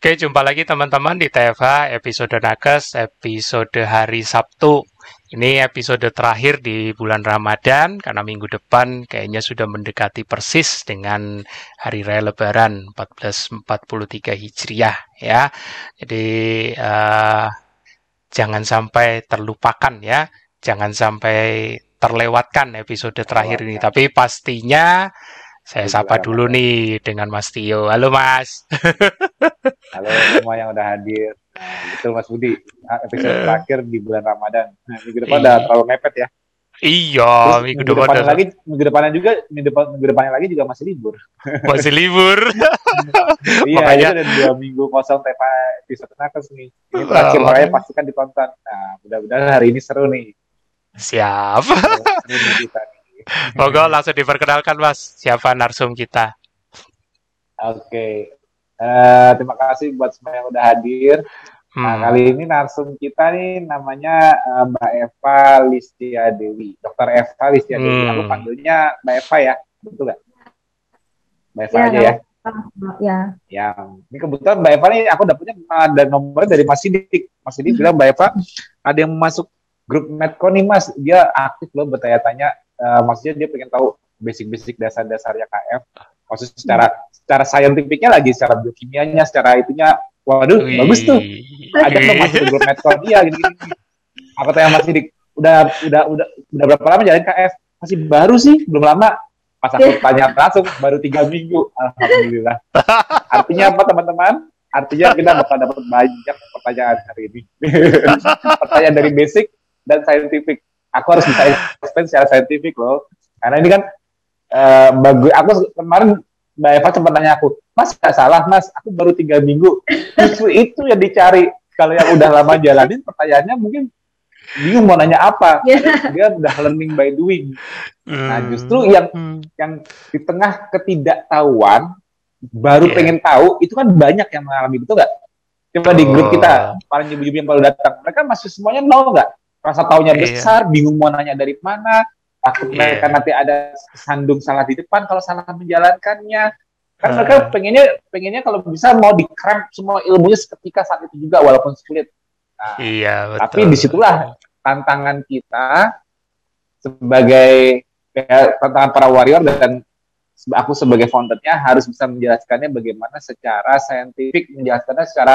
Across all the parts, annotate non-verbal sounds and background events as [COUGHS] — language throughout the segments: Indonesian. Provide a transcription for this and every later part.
Oke, jumpa lagi teman-teman di TFH episode Nakes, episode hari Sabtu. Ini episode terakhir di bulan Ramadan karena minggu depan kayaknya sudah mendekati persis dengan hari raya Lebaran 1443 Hijriah ya. Jadi uh, jangan sampai terlupakan ya, jangan sampai terlewatkan episode terakhir ini. Tapi pastinya saya sapa dulu nih dengan Mas Tio. Halo Mas. [LAUGHS] Halo semua yang udah hadir. Nah, itu Mas Budi. Nah, episode uh. terakhir di bulan Ramadan. Nah, minggu depan udah terlalu mepet ya. Iya, Terus, minggu, minggu depan lagi, minggu depannya juga, minggu, depan, minggu depannya lagi juga masih libur. [LAUGHS] Masih libur. [LAUGHS] iya, Makanya... itu ada dua minggu kosong tema episode nakes nih. Ini terakhir oh, makanya pastikan ditonton. Nah, mudah-mudahan hari ini seru nih. Siap. Seru kita nih. Moga langsung diperkenalkan Mas, siapa narsum kita. Oke, okay. uh, eh, terima kasih buat semua yang udah hadir. Nah, hmm. Nah, kali ini narsum kita nih namanya uh, Mbak Eva Listia Dewi. Dokter Eva Listia hmm. Dewi. Aku panggilnya Mbak Eva ya, betul nggak? Mbak Eva ya, aja ya. Ya. Ya, ini kebetulan Mbak Eva nih aku dapetnya ada nomornya dari Mas Sidik. Mas Sidik bilang Mbak Eva ada yang masuk grup Medco nih Mas, dia aktif loh bertanya-tanya uh, maksudnya dia pengen tahu basic-basic dasar-dasarnya KF maksudnya secara secara saintifiknya lagi secara biokimianya secara itunya. Waduh Wih. bagus tuh. Ada tuh masuk grup medcon dia gini, gini apa tanya Mas Sidik udah udah udah udah berapa lama jalan KF masih baru sih belum lama. Pas aku [LAUGHS] tanya langsung baru tiga minggu. Alhamdulillah. Artinya apa teman-teman? Artinya kita bakal dapat banyak pertanyaan hari ini. [LAUGHS] Pertanyaan dari basic dan scientific aku harus bisa explain secara saintifik loh karena ini kan uh, bagus aku kemarin Mbak Eva sempat tanya aku Mas nggak salah Mas aku baru tiga minggu justru itu yang dicari kalau yang udah lama jalanin pertanyaannya mungkin bingung mau nanya apa yeah. dia udah learning by doing nah hmm. justru yang hmm. yang di tengah ketidaktahuan baru yeah. pengen tahu itu kan banyak yang mengalami betul nggak coba di grup kita oh. para ibu-ibu yang baru datang mereka masih semuanya nol nggak rasa taunya iya. besar, bingung mau nanya dari mana, takut yeah. mereka nanti ada sandung salah di depan kalau salah menjalankannya. Kan uh. mereka pengennya pengennya kalau bisa mau di semua ilmunya seketika saat itu juga walaupun sulit. Nah, iya, betul. Tapi di situlah tantangan kita sebagai ya, tantangan para warrior dan aku sebagai foundernya harus bisa menjelaskannya bagaimana secara saintifik menjelaskannya secara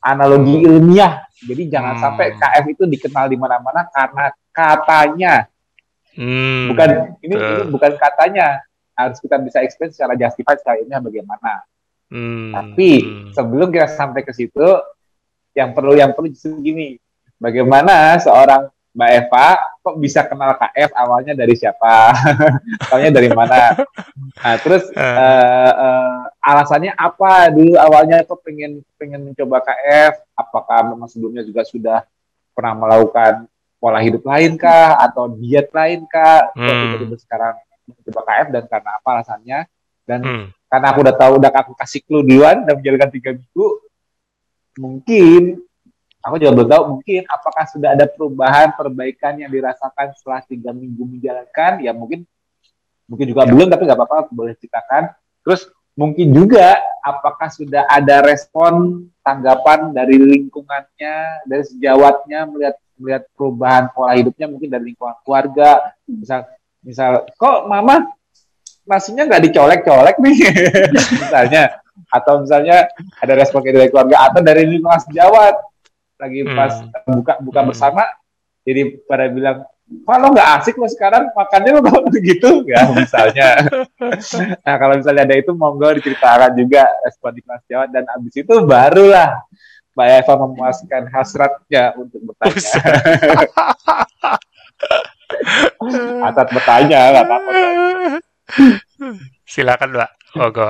analogi hmm. ilmiah. Jadi jangan hmm. sampai KF itu dikenal di mana-mana karena katanya. Hmm. Bukan ini, ini bukan katanya. Harus kita bisa explain secara justified ilmiah bagaimana. Hmm. Tapi sebelum kita sampai ke situ, yang perlu yang perlu gini, bagaimana seorang Mbak Eva kok bisa kenal KF awalnya dari siapa? [LAUGHS] Awalnya dari mana? Nah, terus uh, [LAUGHS] uh, alasannya apa dulu awalnya kok pengen pengen mencoba KF? Apakah memang sebelumnya juga sudah pernah melakukan pola hidup lain kah atau diet lain kah? Hmm. Tiba-tiba sekarang mencoba KF dan karena apa alasannya? Dan hmm. karena aku udah tahu udah aku kasih clue duluan dan menjalankan tiga minggu, mungkin Aku juga belum tahu mungkin apakah sudah ada perubahan perbaikan yang dirasakan setelah tiga minggu menjalankan. Ya mungkin mungkin juga ya. belum tapi nggak apa-apa boleh ceritakan. Terus mungkin juga apakah sudah ada respon tanggapan dari lingkungannya, dari sejawatnya melihat melihat perubahan pola hidupnya mungkin dari lingkungan keluarga. Misal misal kok mama nasinya nggak dicolek-colek nih [LAUGHS] misalnya atau misalnya ada respon dari keluarga atau dari lingkungan sejawat lagi hmm. pas buka buka hmm. bersama jadi pada bilang kalau nggak asik lo sekarang? Makannya lo begitu [LAUGHS] ya misalnya. [LAUGHS] Nah kalau misalnya ada itu monggo diceritakan juga respon di kelas Jawa. Dan abis itu barulah Mbak Eva memuaskan hasratnya untuk bertanya. [LAUGHS] Hasrat bertanya nggak apa-apa. Silakan Mbak. Monggo.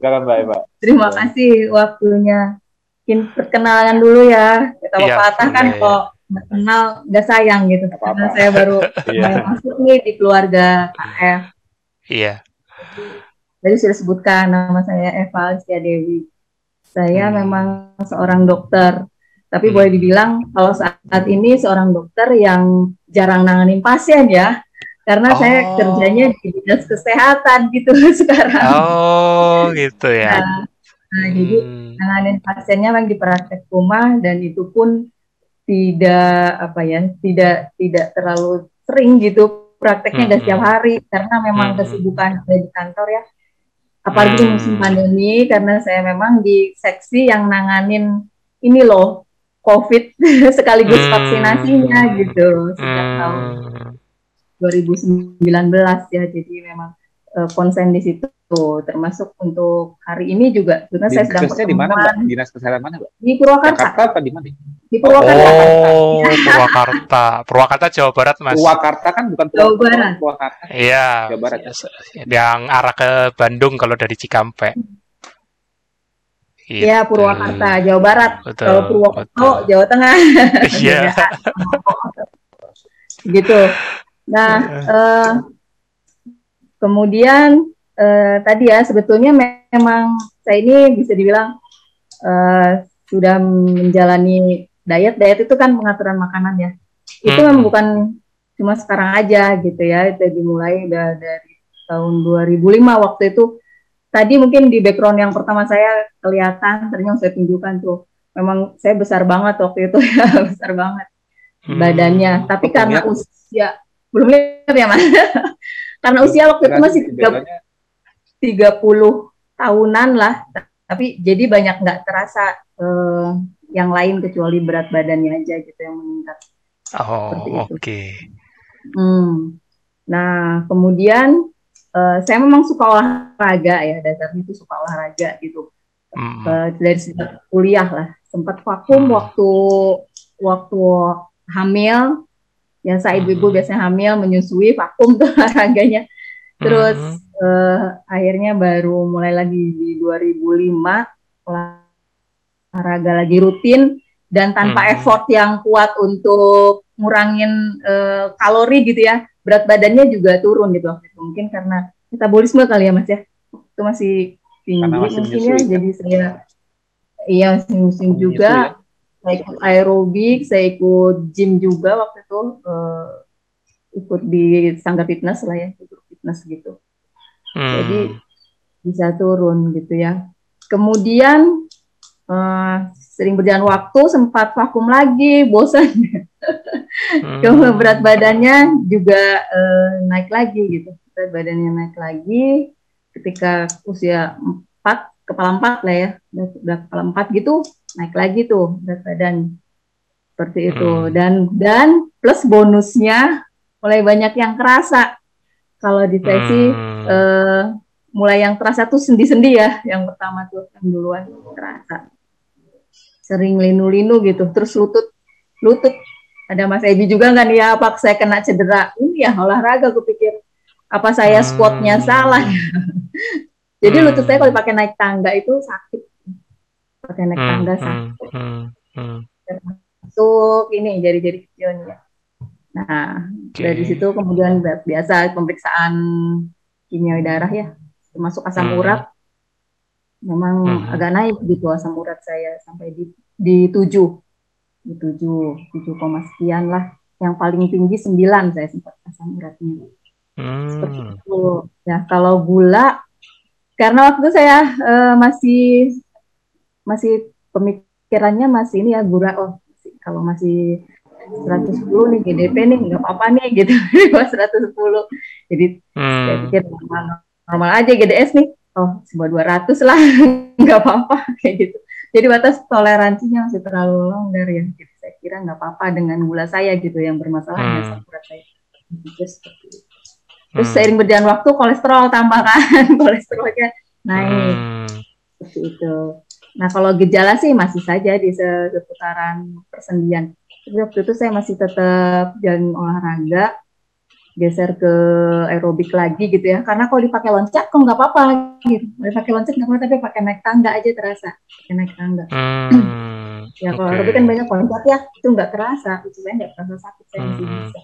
Silakan Mbak Eva. Terima kasih waktunya mungkin perkenalan dulu ya. Kita ya, patah kan kok nggak kenal nggak sayang gitu. Apa -apa. Karena saya baru [LAUGHS] yeah. masuk nih di keluarga KF. Iya. Jadi sudah sebutkan nama saya Eva Alistia Dewi. Saya hmm. memang seorang dokter, tapi hmm. boleh dibilang kalau saat ini seorang dokter yang jarang nanganin pasien ya karena oh. saya kerjanya di dinas kesehatan gitu [LAUGHS] sekarang. Oh, gitu ya. Nah, nah hmm. jadi nanganin pasiennya memang di praktek rumah dan itu pun tidak apa ya tidak tidak terlalu sering gitu prakteknya Hmm. setiap hari karena memang Hmm. kesibukan saya di kantor ya apalagi Hmm. musim pandemi karena saya memang di seksi yang nanganin ini loh COVID [LAUGHS] sekaligus Hmm. vaksinasinya gitu sejak tahun Hmm. 2019 ya jadi memang eh, konsen di situ termasuk untuk hari ini juga sebenarnya saya sedang di mana, Mbak? Dinas kesehatan mana, Mbak? di Purwakarta Jakarta apa di mana? di Purwakarta Oh, Purwakarta. Purwakarta Jawa Barat, Mas. Purwakarta kan bukan Jawa Barat. Purwakarta. Iya. Jawa Barat. Yang arah ke Bandung kalau dari Cikampek. Gitu. ya Purwakarta Jawa Barat Betul. kalau Purwokerto. Jawa Tengah Iya. [LAUGHS] gitu nah eh, kemudian eh, tadi ya sebetulnya memang saya ini bisa dibilang eh, sudah menjalani diet diet itu kan pengaturan makanan ya itu Hmm. memang bukan cuma sekarang aja gitu ya itu dimulai dari tahun 2005 waktu itu tadi mungkin di background yang pertama saya kelihatan ternyata saya tunjukkan tuh memang saya besar banget waktu itu ya [LAUGHS] besar banget Hmm. badannya tapi karena lihat. usia belum lihat ya mas [LAUGHS] karena usia waktu itu masih tiga- 30 tahunan lah tapi jadi banyak nggak terasa eh, yang lain kecuali berat badannya aja gitu yang meningkat Oh, oke. Hmm. Nah, kemudian eh, saya memang suka olahraga ya, dasarnya itu suka olahraga gitu. Hmm. Eh, dari sejak kuliah lah, sempat vakum Hmm. waktu waktu hamil. Ya, saya ibu-ibu Hmm. biasanya hamil, menyusui, vakum tuh olahraganya. Terus Hmm. Eh, akhirnya baru mulai lagi di 2005 olahraga lagi rutin dan tanpa Hmm. effort yang kuat untuk ngurangin eh, kalori gitu ya berat badannya juga turun gitu waktu itu mungkin karena metabolisme kali ya mas ya itu masih tinggi mungkin ya kan? jadi saya iya masih musim Menyusui, juga ya? saya ikut aerobik saya ikut gym juga waktu itu eh, ikut di sanggar fitness lah ya ikut fitness gitu Hmm. jadi bisa turun gitu ya. Kemudian eh, sering berjalan waktu, sempat vakum lagi, [LAUGHS] bosan. Hmm. Kemudian berat badannya juga eh, naik lagi gitu. Berat badannya naik lagi ketika usia 4, kepala 4 lah ya. Udah, udah kepala 4 gitu, naik lagi tuh berat badan. Seperti itu. Hmm. Dan dan plus bonusnya mulai banyak yang kerasa. Kalau di sesi Hmm. Eh, mulai yang terasa tuh sendi-sendi ya, yang pertama tuh yang duluan terasa. Sering linu-linu gitu, terus lutut, lutut. Ada Mas Ebi juga nih ya, apa saya kena cedera? Ini ya olahraga, aku pikir apa saya Hmm. squatnya salah. [LAUGHS] Jadi Hmm. lutut saya kalau pakai naik tangga itu sakit. Pakai naik Hmm, tangga hmm, sakit. hmm, hmm. Masuk ini jari-jari kecilnya. Nah, Oke. dari situ kemudian bi- biasa pemeriksaan kimia darah ya. Termasuk asam Hmm. urat. Memang Hmm. agak naik gitu asam urat saya sampai di di tujuh. Di tujuh tujuh koma sekian lah. Yang paling tinggi sembilan saya sempat asam uratnya. Seperti Hmm. itu. Ya kalau gula karena waktu itu saya eh, masih masih pemikirannya masih ini ya gula oh kalau masih 110 nih GDP nih nggak apa-apa nih gitu. [LAUGHS] Di bawah 110 jadi saya Hmm. pikir normal, normal aja GDS nih oh sebuah 200 lah [LAUGHS] nggak apa-apa kayak gitu jadi batas toleransinya masih terlalu longgar ya gitu. saya kira nggak apa-apa dengan gula saya gitu yang bermasalah Hmm. saya Gitu, seperti itu. terus Hmm. seiring berjalan waktu kolesterol tambah kan [LAUGHS] kolesterolnya naik Hmm. seperti itu. Nah kalau gejala sih masih saja di se- seputaran persendian. Tapi waktu itu saya masih tetap jalan olahraga, geser ke aerobik lagi gitu ya. Karena kalau dipakai loncat kok nggak apa-apa gitu. Kalau dipakai loncat nggak apa-apa, tapi pakai naik tangga aja terasa. Pakai naik tangga. Hmm. Ya kalau Oke. aerobik kan banyak loncat ya, itu nggak terasa. Itu saya nggak terasa sakit, saya masih Hmm. bisa.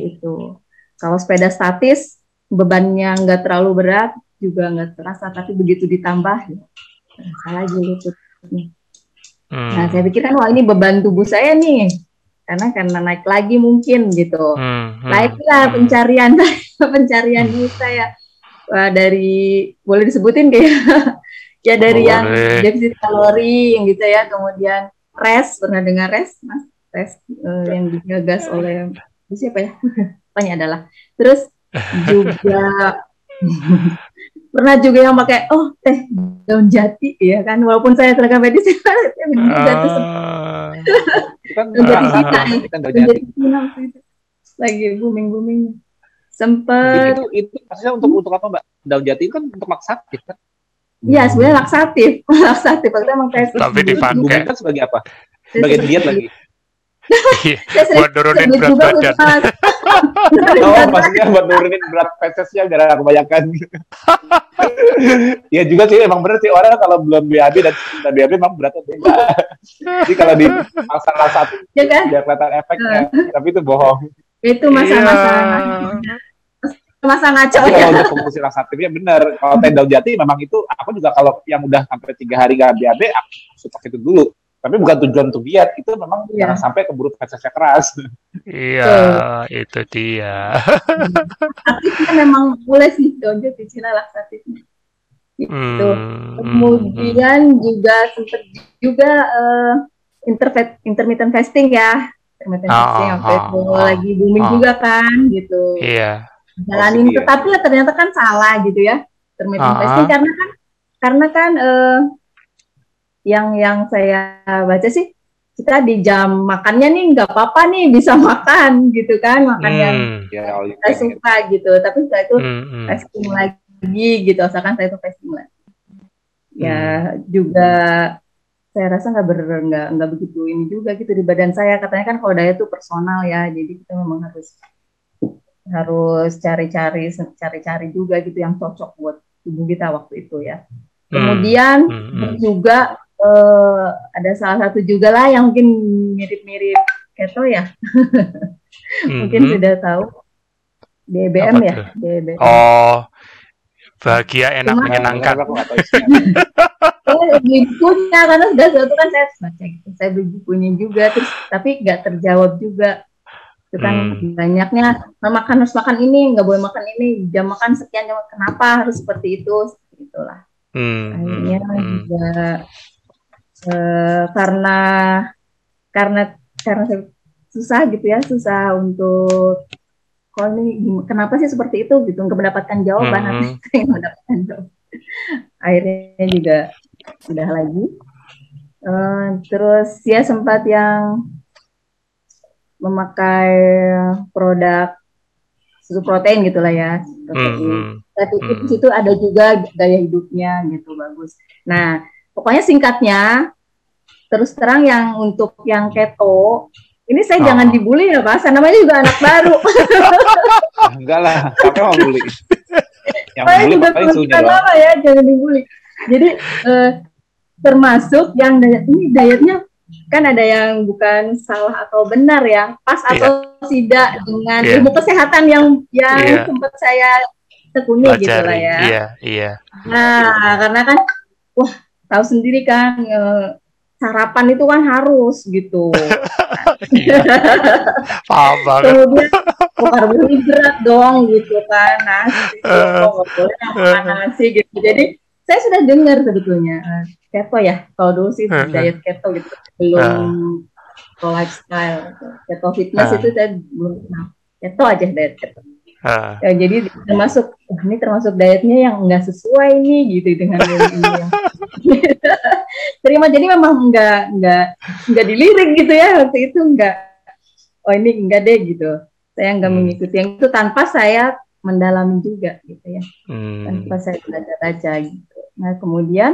Itu. Kalau sepeda statis, bebannya nggak terlalu berat, juga nggak terasa. Tapi begitu ditambah, ya, terasa lagi lututnya. Hmm. Nah, saya pikir kan, wah ini beban tubuh saya nih. Karena karena naik lagi mungkin gitu. Hmm. Hmm. Naiklah Hmm. pencarian [LAUGHS] pencarian saya. Wah, dari boleh disebutin kayak [LAUGHS] ya dari yang defisit kalori yang gitu ya, kemudian rest pernah dengar rest mas rest uh, yang digagas oleh siapa ya? [LAUGHS] Pokoknya adalah. Terus juga pernah juga yang pakai oh teh daun jati ya kan? Walaupun saya tenaga medis saya minum juga tuh kan daun jati lagi booming booming sempat itu. Itu maksudnya untuk untuk apa mbak? Daun jati kan untuk laksatif kan? Iya, sebenarnya laksatif, [LAUGHS] laksatif. Maksudnya emang kayak tapi dipakai. Kan sebagai apa? Sebagai diet lagi. Iya, [LAUGHS] buat nurunin berat badan. oh, maksudnya buat nurunin berat fesesnya gara kebanyakan. Iya juga sih, emang bener sih orang kalau belum BAB dan sudah BAB memang beratnya beda. Jadi kalau di masalah satu, ya kan? biar kelihatan efeknya, uh. tapi itu bohong. Itu masa-masa iya. masa ngaco ya. Kalau untuk fungsi laksatifnya benar. Kalau teh daun jati memang itu, aku juga kalau yang udah sampai tiga hari gak BAB, aku pakai itu dulu tapi bukan tujuan untuk diet itu memang yeah. jangan sampai keburu fesesnya keras. [LAUGHS] Iya so, itu dia. [LAUGHS] Aktifnya memang boleh sih dojo di Cina laksatifnya gitu. Hmm, kemudian hmm. juga sempat juga uh, intermittent fasting ya. Intermittent oh, fasting waktu oh, itu oh, lagi booming oh. juga kan gitu. Iya. Jalanin oh, tetapi ya ternyata kan salah gitu ya intermittent uh -huh. fasting. Karena kan karena kan uh, yang yang saya baca sih kita di jam makannya nih nggak apa-apa nih bisa [LAUGHS] makan gitu kan makan hmm. yang ya, kita suka gitu tapi setelah itu hmm, hmm. fasting lagi gitu asalkan saya itu fasting lagi ya hmm. juga saya rasa nggak ber nggak nggak begitu ini juga gitu di badan saya katanya kan kalau diet itu personal ya jadi kita memang harus harus cari-cari cari-cari juga gitu yang cocok buat tubuh kita waktu itu ya hmm. kemudian hmm. Hmm. juga uh, ada salah satu juga lah yang mungkin mirip-mirip keto ya. [LAUGHS] mungkin mm -hmm. sudah tahu BBM ya, BBM. Oh, bahagia enak Cuma, menyenangkan. [LAUGHS] oh, bukunya karena sudah suatu kan saya baca gitu, saya beli bukunya juga terus tapi nggak terjawab juga itu kan hmm. banyaknya makan harus makan ini nggak boleh makan ini jam makan sekian jam kenapa harus seperti itu itulah hmm. akhirnya hmm. juga Eh, karena karena karena susah gitu ya susah untuk kalau ini kenapa sih seperti itu gitu nggak mendapatkan jawaban mm -hmm. [LAUGHS] mendapatkan jawaban akhirnya juga sudah lagi uh, terus ya sempat yang memakai produk susu protein gitulah ya protein. Mm -hmm. Tapi mm -hmm. situ ada juga gaya hidupnya gitu bagus. Nah pokoknya singkatnya terus terang yang untuk yang keto ini saya oh. jangan dibully ya pak saya namanya juga anak baru [LAUGHS] enggak lah tapi mau bully [LAUGHS] yang saya juga sudah apa ya jangan dibully jadi eh, termasuk yang diet ini dietnya kan ada yang bukan salah atau benar ya pas yeah. atau tidak dengan yeah. ilmu kesehatan yang yang yeah. sempat saya tekuni gitu lah ya. Iya, iya. Nah, karena kan wah tahu sendiri kan eh, sarapan itu kan harus gitu. [LAUGHS] Iya. Paham banget. Kemudian oh, karbohidrat dong gitu kan nasi, oh, boleh makan nasi gitu. Jadi saya sudah dengar sebetulnya uh, keto ya. Kalau dulu sih diet keto gitu belum lifestyle, keto fitness itu saya belum kenal. Keto aja diet keto. Uh. Ya, jadi termasuk ini termasuk dietnya yang enggak sesuai nih gitu dengan ini yang [LAUGHS] terima jadi memang enggak enggak enggak dilirik gitu ya waktu itu enggak oh ini enggak deh gitu saya enggak hmm. mengikuti yang itu tanpa saya mendalami juga gitu ya hmm. tanpa saya baca-baca gitu nah kemudian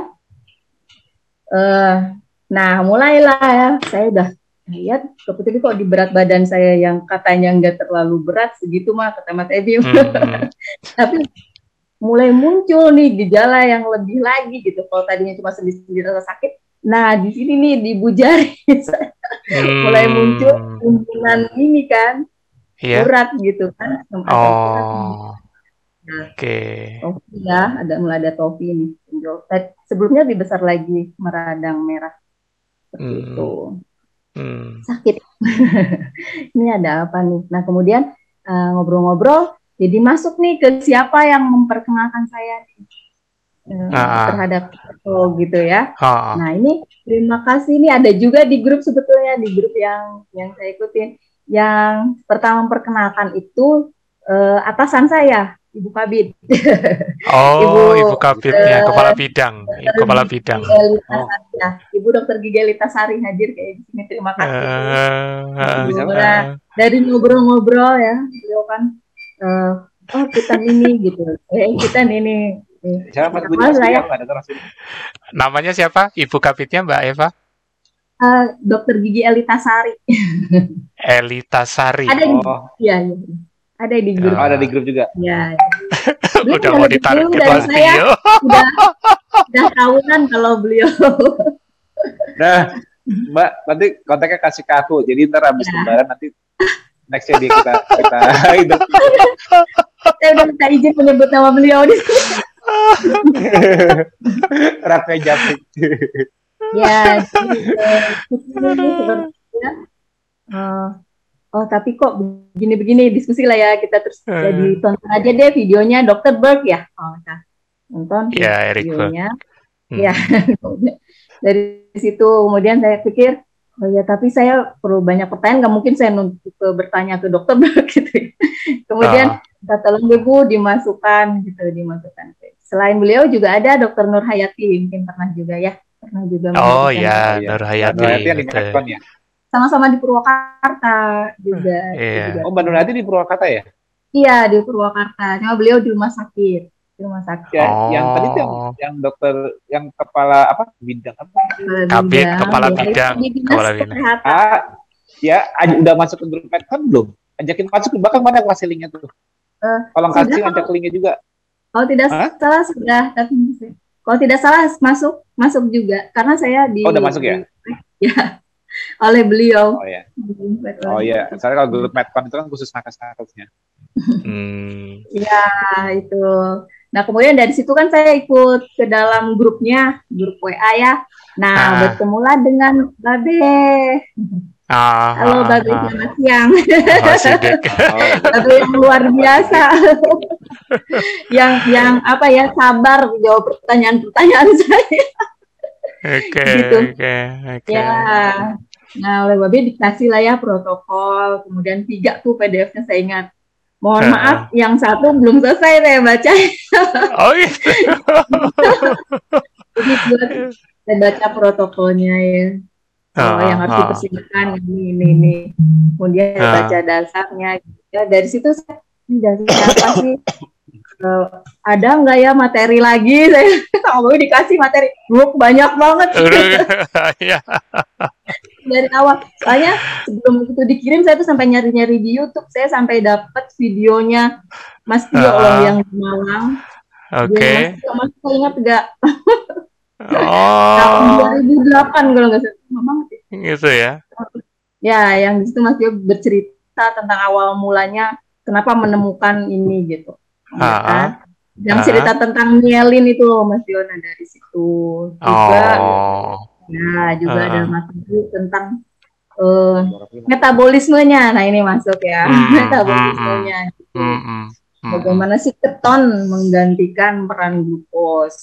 uh, nah mulailah ya saya udah lihat kebetulan kok di berat badan saya yang katanya nggak terlalu berat segitu mah kata Mas Ebi hmm. [LAUGHS] tapi mulai muncul nih gejala yang lebih lagi gitu kalau tadinya cuma sendi-sendi rasa sakit nah di sini nih di bujari [LAUGHS] hmm. mulai muncul hubungan ini kan yeah. urat gitu kan oh. Nah, Oke. Okay. Topi ya, ada mulai ada topi nih. Sebelumnya lebih besar lagi meradang merah seperti hmm. itu hmm. sakit. [LAUGHS] ini ada apa nih? Nah kemudian uh, ngobrol-ngobrol, jadi masuk nih ke siapa yang memperkenalkan saya nih, uh, ah. terhadap Oh gitu ya. Ha. Nah ini terima kasih ini ada juga di grup sebetulnya di grup yang yang saya ikutin. Yang pertama memperkenalkan itu eh, atasan saya, Ibu Kabit. Oh, Ibu, Ibu Kabitnya, eh, kepala bidang, kepala bidang. Oh. Ya. Ibu Dokter Gigelita Sari hadir kayak di sini. Terima kasih. Bisa, eh, Nah, dari ngobrol-ngobrol ya, beliau kan eh, oh kita ini gitu, eh kita ini. Siapa Budi? saya? Namanya siapa? Ibu Kabitnya Mbak Eva? Eh, Dokter Gigi Elita Sari. Elita Sari. Ada Oh, ya, ya. Ada di grup. oh, ada di grup juga. [LAUGHS] Ya. Udah mau ditarik ke saya udah udah tahunan kalau beliau. [LAUGHS] Nah, Mbak, nanti kontaknya kasih ke aku. Jadi ntar habis Ya. lebaran nanti nextnya dia kita kita [LAUGHS] hidup. saya udah minta izin menyebut nama beliau di sini. Raffi Japik. Ya, jadi, eh, oh tapi kok begini-begini diskusi lah ya kita terus Eh. jadi tonton aja deh videonya Dr. Berg ya. Oh, nah, nonton Ya, Eric videonya. Hmm. Ya, [LAUGHS] dari situ kemudian saya pikir oh ya tapi saya perlu banyak pertanyaan nggak mungkin saya nuntut ke bertanya ke dokter [LAUGHS] Berg gitu. ya. Kemudian Ah. minta tolong ibu dimasukkan gitu dimasukkan. Selain beliau juga ada Dokter Nur Hayati mungkin pernah juga ya pernah juga Oh ya, Oh, iya. Nur Hayati. Nur Hayati yang di gitu. Ya. Sama-sama di Purwakarta juga. Iya. juga. Oh, Mbak Nur Hayati di Purwakarta ya? Iya di Purwakarta. Cuma beliau di rumah sakit, di rumah sakit. Ya, Oh. yang tadi yang, yang dokter yang kepala apa bidang apa? Kabit, kepala ya, bidang, di kepala bidang. kesehatan. Ah, ya aj- udah masuk ke grup Medcon belum? Ajakin masuk bahkan mana kasih linknya tuh? Eh, Kalau kasih ajak linknya juga. Kalau tidak Hah? salah sudah, tapi kalau tidak salah masuk masuk juga karena saya di Oh, udah masuk ya? ya oleh beliau. Oh ya. Oh iya, soalnya kalau grup Medcon itu kan khusus nakes-nakesnya. Hmm. Ya itu. Nah kemudian dari situ kan saya ikut ke dalam grupnya, grup WA ya. Nah Ah. bertemulah dengan Babe. Ah, Halo ah, Babe ah. selamat siang. [LAUGHS] Oh, sidik. Oh, Babe yang luar biasa. [LAUGHS] yang yang apa ya sabar jawab pertanyaan-pertanyaan saya. Oke, Gitu. oke, oke. Ya. Nah oleh Babe dikasih lah ya protokol. Kemudian tiga tuh PDF-nya saya ingat. Mohon Ah. maaf, yang satu belum selesai saya baca. Oh gitu. [LAUGHS] Jadi buat saya baca protokolnya ya. Oh, yang harus dipersiapkan ini ini ini. Kemudian Ah. baca dasarnya. Ya dari situ saya dasarnya apa sih? Eh, ada nggak ya materi lagi? [LAUGHS] Saya sama Bapak dikasih materi. Book banyak banget [LAUGHS] Iya. dari awal. Soalnya sebelum itu dikirim saya tuh sampai nyari-nyari di YouTube. Saya sampai dapat videonya Mas Tio Ah. loh yang di Malang. Oke. Dia Mas Tio, ingat nggak? Tahun Oh, 2008 kalau nggak salah. Banget ya. gitu ya. Ya, yang di situ Mas Tio bercerita tentang awal mulanya kenapa menemukan ini gitu. Ya kan? Yang cerita tentang mielin itu Mas Tio nah dari situ. Juga Oh, ya juga ada materi tentang eh, metabolismenya. Nah, ini masuk ya. Hmm, metabolismenya. gitu. hmm, hmm. Bagaimana sih keton menggantikan peran glukos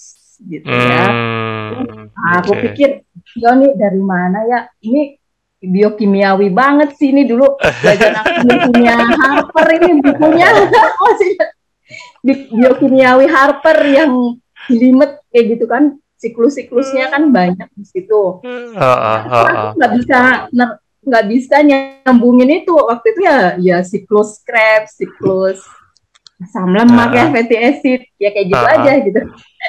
gitu ya. Hmm, Nah, aku oke. pikir, ya nih dari mana ya? Ini biokimiawi banget sih ini dulu [LAUGHS] belajar kimia Harper ini bukunya [LAUGHS] masih bi- biokimiawi Harper yang jelimet kayak gitu kan siklus-siklusnya kan banyak di situ. Oh. Aku nggak bisa nggak bisa nyambungin itu waktu itu ya ya siklus Krebs, siklus asam lemak ya fatty acid ya kayak gitu aja gitu.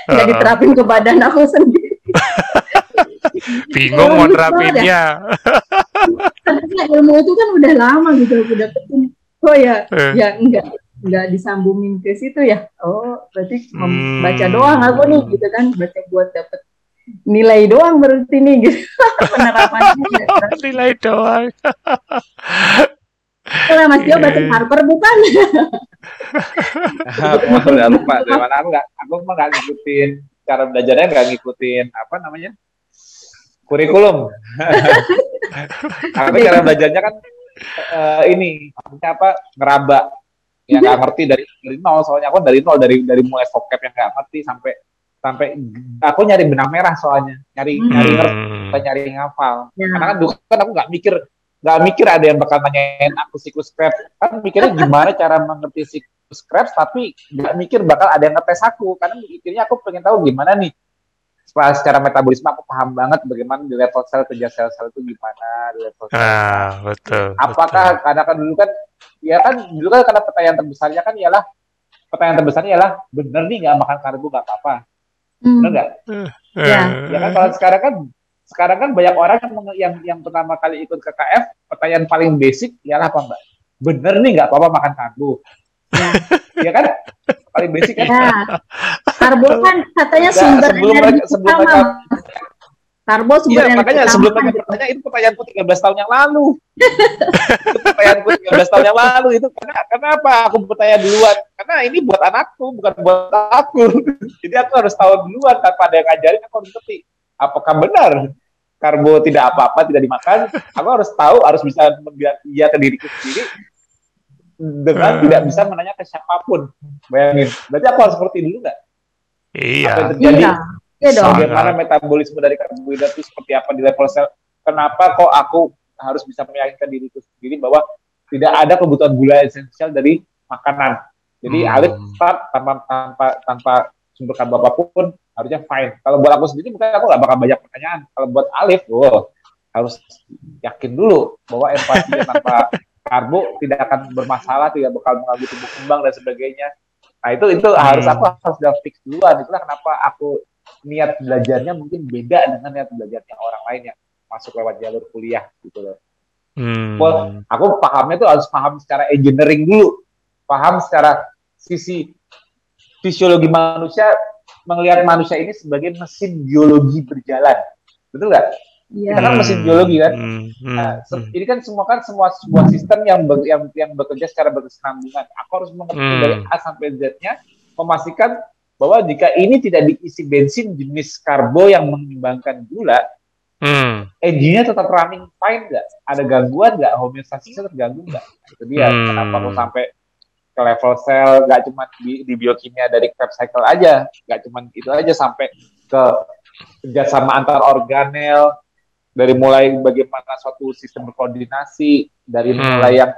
Nggak diterapin ke badan aku sendiri. [LAUGHS] Bingung mau nerapinnya. Karena ilmu itu kan udah lama gitu aku dapetin. Oh ya, Eh. ya enggak enggak disambungin ke situ ya. Oh, berarti Hmm. baca doang aku nih gitu kan, baca buat dapet nilai doang berarti nih gitu. [LAUGHS] Penerapannya. [LAUGHS] Nilai doang. Kalau Mas Tio baca. Harper bukan? [LAUGHS] aku udah lupa dari mana aku nggak aku mah nggak ngikutin cara belajarnya nggak ngikutin apa namanya kurikulum aku cara belajarnya kan eh, ini maksudnya apa ngeraba yang nggak ngerti dari dari nol soalnya aku dari nol dari dari mulai vocab yang nggak ngerti sampai sampai aku nyari benang merah soalnya nyari Hmm. nyari ngerti nyari ngafal Ya. karena kan dulu kan aku nggak mikir nggak mikir ada yang bakal nanyain aku siklus Krebs kan mikirnya gimana cara mengerti siklus Krebs tapi nggak mikir bakal ada yang ngetes aku karena mikirnya aku pengen tahu gimana nih secara metabolisme aku paham banget bagaimana di level sel kerja sel-sel itu gimana di level sel. Ah, betul. apakah karena kan dulu kan ya kan dulu kan karena pertanyaan terbesarnya kan ialah pertanyaan terbesarnya ialah bener nih nggak makan karbo nggak apa-apa Hmm. bener nggak betul. Ya. ya kan kalau sekarang kan sekarang kan banyak orang yang yang yang pertama kali ikut KKF pertanyaan paling basic ialah apa mbak bener nih nggak apa-apa makan karbo Ya. ya kan paling basic kan Ya. Karbo kan katanya sumber sebelum energi mereka- sebelum utama. mereka- Karbo sumber Iya, energi makanya utama. sebelum mereka bertanya itu pertanyaanku 13 tahun yang lalu. [LAUGHS] itu pertanyaanku 13 tahun yang lalu itu karena kenapa aku bertanya duluan? Karena ini buat anakku, bukan buat aku. [LAUGHS] Jadi aku harus tahu duluan tanpa ada yang ngajarin aku harus ngerti. Apakah benar karbo tidak apa-apa tidak dimakan? Aku harus tahu, harus bisa membiak iya ke diriku sendiri dengan Hmm. tidak bisa menanya ke siapa pun. Bayangin. Berarti aku harus ngerti dulu nggak? Apa yang Iya. terjadi? Iya. Iya dong. Bagaimana metabolisme dari karbohidrat itu seperti apa di level sel. Kenapa kok aku harus bisa meyakinkan diriku sendiri bahwa tidak ada kebutuhan gula esensial dari makanan. Jadi Hmm. Alif start tanpa tanpa tanpa sumber karbo apa pun harusnya fine. Kalau buat aku sendiri mungkin aku nggak bakal banyak pertanyaan. Kalau buat Alif, wow, harus yakin dulu bahwa empatinya tanpa [LAUGHS] karbo tidak akan bermasalah, tidak bakal mengganggu tumbuh kembang dan sebagainya. Nah itu itu harus Hmm. aku harus udah fix duluan. Itulah kenapa aku niat belajarnya mungkin beda dengan niat belajarnya orang lain yang masuk lewat jalur kuliah gitu loh. Hmm. Well, aku pahamnya tuh harus paham secara engineering dulu, paham secara sisi fisiologi manusia, melihat manusia ini sebagai mesin biologi berjalan, betul nggak? Iya. Kita kan mesin biologi kan. Hmm. Hmm. Nah, se- Hmm. ini kan semua kan semua sebuah sistem yang ber- yang yang bekerja secara berkesinambungan. Aku harus mengerti Hmm. dari A sampai Z-nya, memastikan bahwa jika ini tidak diisi bensin jenis karbo yang mengimbangkan gula, Hmm. engine-nya tetap running fine nggak? Ada gangguan nggak? Homeostasisnya terganggu nggak? Nah, Itu dia. Hmm. Kenapa aku sampai ke level sel, nggak cuma di, di biokimia dari Krebs cycle aja, nggak cuma itu aja sampai ke kerjasama antar organel, dari mulai bagaimana suatu sistem berkoordinasi, dari Hmm. mulai yang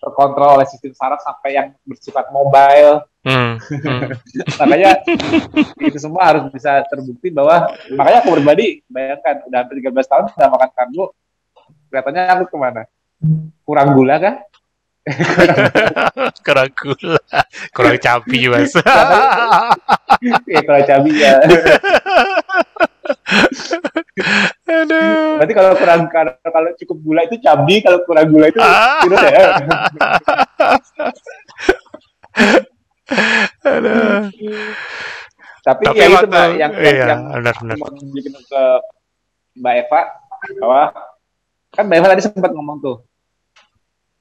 terkontrol oleh sistem saraf sampai yang bersifat mobile, Hmm. Hmm. [LAUGHS] makanya itu semua harus bisa terbukti bahwa makanya aku berbadi bayangkan udah hampir 13 tahun udah makan karbo kelihatannya aku ke mana kurang gula kah [LAUGHS] kurang gula, kurang cabai mas. [LAUGHS] ya kalau cabai ya Aduh. berarti kalau kurang kalau, kalau cukup gula itu cabai kalau kurang gula itu Ah. virus ya [LAUGHS] Aduh. tapi, Tapi ya itu Mbak, yang yang, iya, yang benar, benar. mau tunjukin ke Mbak Eva bahwa kan Mbak Eva tadi sempat ngomong tuh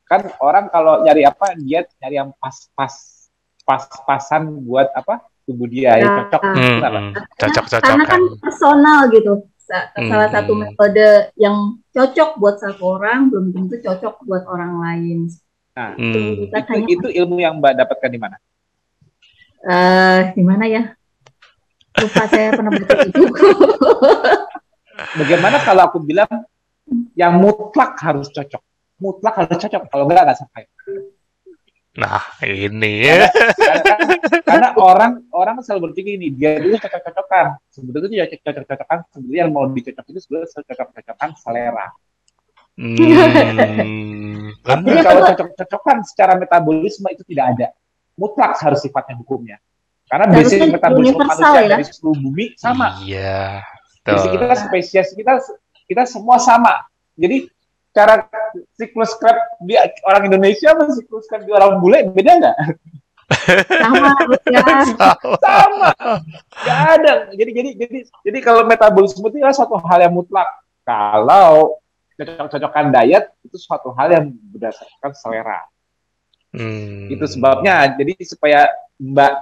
kan orang kalau nyari apa dia nyari yang pas-pas pas-pasan buat apa tubuh dia yang Ya. cocok Hmm, kenapa? hmm. Karena kan Cocok-cocokan. personal gitu. Hmm. Salah satu metode yang cocok buat satu orang belum tentu cocok buat orang lain. Nah, Hmm. Kita itu, itu ilmu yang Mbak dapatkan di mana? eh gimana ya? Lupa saya pernah baca itu. Bagaimana kalau aku bilang yang mutlak harus cocok? Mutlak harus cocok. Kalau enggak nggak sampai. Nah, ini ya. Karena, [LAUGHS] karena orang orang selalu berpikir ini dia dulu cocok-cocokan. Sebetulnya ya cocok-cocokan. Sebetulnya yang mau dicocok itu sebetulnya cocok-cocokan selera. Hmm. Tapi kalau cocok-cocokan secara metabolisme itu tidak ada. Mutlak harus sifatnya hukumnya. Karena basic metabolisme manusia ya. dari seluruh bumi sama. Iya. Basic kita spesies kita kita semua sama. Jadi cara siklus Krebs di orang Indonesia sama siklus Krebs di orang bule beda nggak? Sama ya. Sama. Nggak ada. Jadi jadi jadi jadi kalau metabolisme itu adalah suatu hal yang mutlak. Kalau cocok-cocokan diet itu suatu hal yang berdasarkan selera. Hmm. Itu sebabnya. Jadi supaya Mbak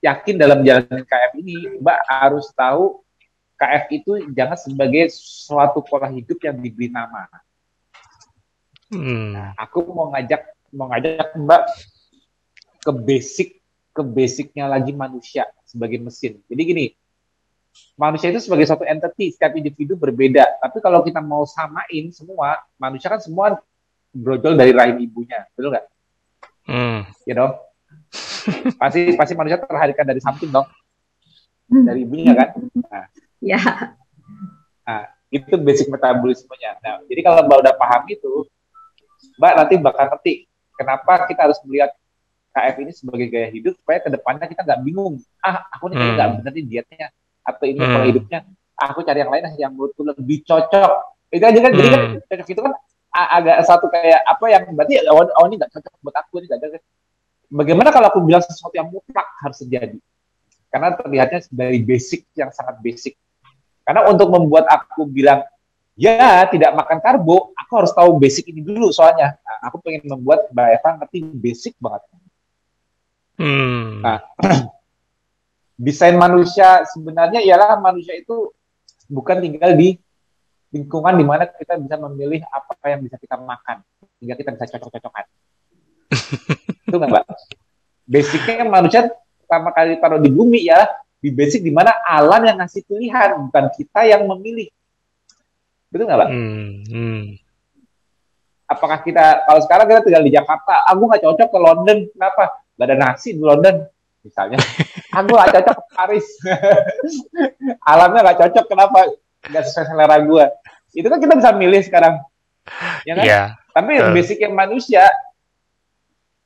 yakin dalam jalan KF ini, Mbak harus tahu KF itu jangan sebagai suatu pola hidup yang diberi nama. Hmm. Aku mau ngajak mau ngajak Mbak ke basic ke basicnya lagi manusia sebagai mesin. Jadi gini, manusia itu sebagai satu entity, setiap individu berbeda. Tapi kalau kita mau samain semua, manusia kan semua brojol dari rahim ibunya, betul nggak? Hmm. You [LAUGHS] know? pasti pasti manusia terhadirkan dari samping dong, dari ibunya kan? Nah, Ya, nah itu basic metabolismenya. Nah, jadi kalau mbak udah paham itu, mbak nanti bakal ngerti kenapa kita harus melihat KF ini sebagai gaya hidup supaya ke depannya kita nggak bingung. Ah, aku nih kayaknya nggak Hmm. bener nih dietnya atau ini Hmm. pola hidupnya. Aku cari yang lain yang menurutku lebih cocok. Itu aja kan. Jadi kan Hmm. cocok itu kan agak satu kayak apa yang berarti oh, oh ini nggak cocok buat aku ini nggak cocok. Bagaimana kalau aku bilang sesuatu yang mutlak harus terjadi? Karena terlihatnya dari basic yang sangat basic. Karena untuk membuat aku bilang ya tidak makan karbo, aku harus tahu basic ini dulu soalnya. Nah, aku pengen membuat Mbak Eva ngerti basic banget. Hmm. Nah, [CLEARS THROAT] desain manusia sebenarnya ialah manusia itu bukan tinggal di lingkungan di mana kita bisa memilih apa yang bisa kita makan sehingga kita bisa cocok-cocokan. [LAUGHS] itu nggak mbak? Basicnya manusia pertama kali taruh di bumi ya di basic di mana alam yang ngasih pilihan bukan kita yang memilih. Betul nggak mbak? Hmm. Hmm. Apakah kita kalau sekarang kita tinggal di Jakarta, aku nggak cocok ke London, kenapa? Gak ada nasi di London, misalnya. [LAUGHS] Aku nggak cocok ke Paris. [LAUGHS] Alamnya nggak cocok, kenapa? Nggak sesuai selera gue. Itu kan kita bisa milih sekarang. Ya kan? Iya. Tapi Betul. basicnya manusia,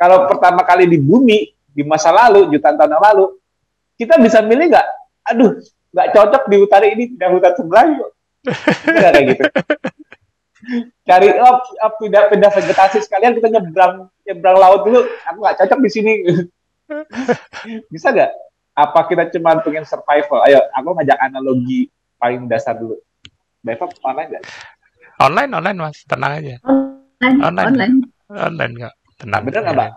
kalau pertama kali di bumi, di masa lalu, jutaan tahun yang lalu, kita bisa milih nggak? Aduh, nggak cocok di hutan ini, tidak hutan sebelah yuk. Nggak kayak gitu. Cari oh, pindah pindah vegetasi sekalian kita nyebrang nyebrang laut dulu. Aku nggak cocok di sini. [LAUGHS] bisa nggak? Apa kita cuma pengen survival? Ayo, aku ngajak analogi paling dasar dulu. Mbak Eva online nggak? Online, online mas, tenang aja. online, Online. online. Online nggak, tenang. Bener nggak, Mbak?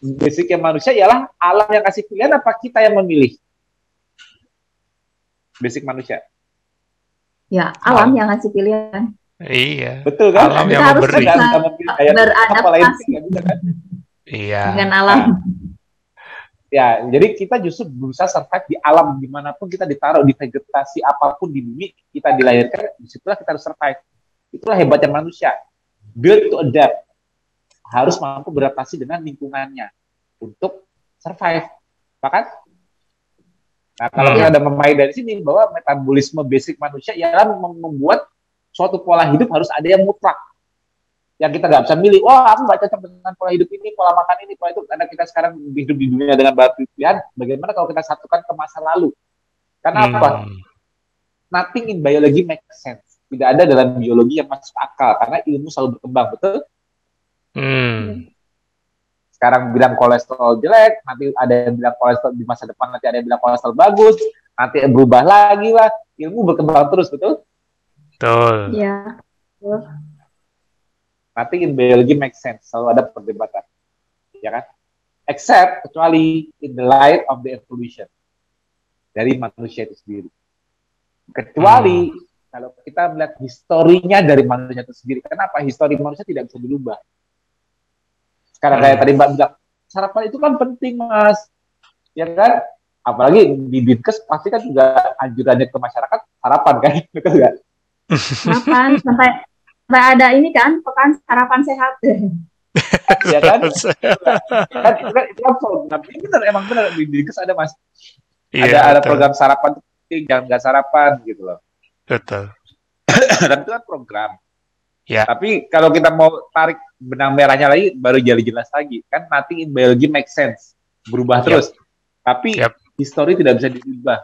Basicnya manusia ialah alam yang kasih pilihan apa kita yang memilih? Basic manusia. Ya, alam yang ngasih pilihan. Iya. Betul kan? Alam Kita yang harus memberi. Lain beradaptasi bisa kan? Iya. dengan alam. Ya, jadi kita justru berusaha survive di alam di mana pun kita ditaruh di vegetasi apa pun di bumi kita dilahirkan, di situlah kita harus survive. Itulah hebatnya manusia. Build to adapt. Harus mampu beradaptasi dengan lingkungannya untuk survive. Bahkan, nah kalau Hmm. kita ada memakai dari sini bahwa metabolisme basic manusia ialah mem- membuat suatu pola hidup harus ada yang mutlak yang kita nggak bisa milih, wah aku nggak cocok dengan pola hidup ini, pola makan ini, pola itu, karena kita sekarang hidup di dunia dengan banyak pilihan, bagaimana kalau kita satukan ke masa lalu? Karena apa? Hmm. Nothing in biology makes sense. Tidak ada dalam biologi yang masuk akal, karena ilmu selalu berkembang, betul? Hmm. Sekarang bilang kolesterol jelek, nanti ada yang bilang kolesterol di masa depan, nanti ada yang bilang kolesterol bagus, nanti berubah lagi lah, ilmu berkembang terus, betul? Betul. Ya, Nothing in biology makes sense, selalu ada perdebatan, ya kan? Except kecuali in the light of the evolution dari manusia itu sendiri. Kecuali kalau kita melihat historinya dari manusia itu sendiri, kenapa histori manusia tidak bisa dirubah? Sekarang kayak Hmm. tadi Mbak bilang, sarapan itu kan penting mas, ya kan? Apalagi di Dinkes pasti kan juga anjurannya ke masyarakat sarapan kan, [LAUGHS] betul nggak? sarapan sampai sampai ada ini kan pekan sarapan sehat. Ya kan? kan itu kan itu kan program ini benar emang benar di Dinkes ada mas Iya, ada ada program sarapan penting jangan nggak sarapan gitu loh Betul. [COUGHS] dan itu kan program Ya. tapi kalau kita mau tarik benang merahnya lagi baru jadi jelas lagi kan nothing in biology make sense berubah Yap. terus tapi Yap. histori tidak bisa diubah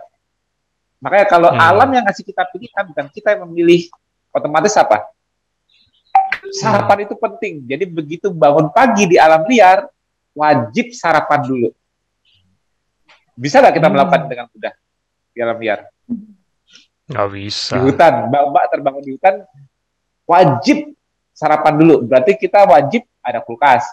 makanya kalau Hmm. alam yang ngasih kita pilihan bukan kita yang memilih otomatis apa sarapan itu penting jadi begitu bangun pagi di alam liar wajib sarapan dulu bisa nggak kita Hmm. melakukan dengan mudah di alam liar Nggak di bisa. hutan, mbak-mbak terbangun di hutan, wajib sarapan dulu. Berarti kita wajib ada kulkas,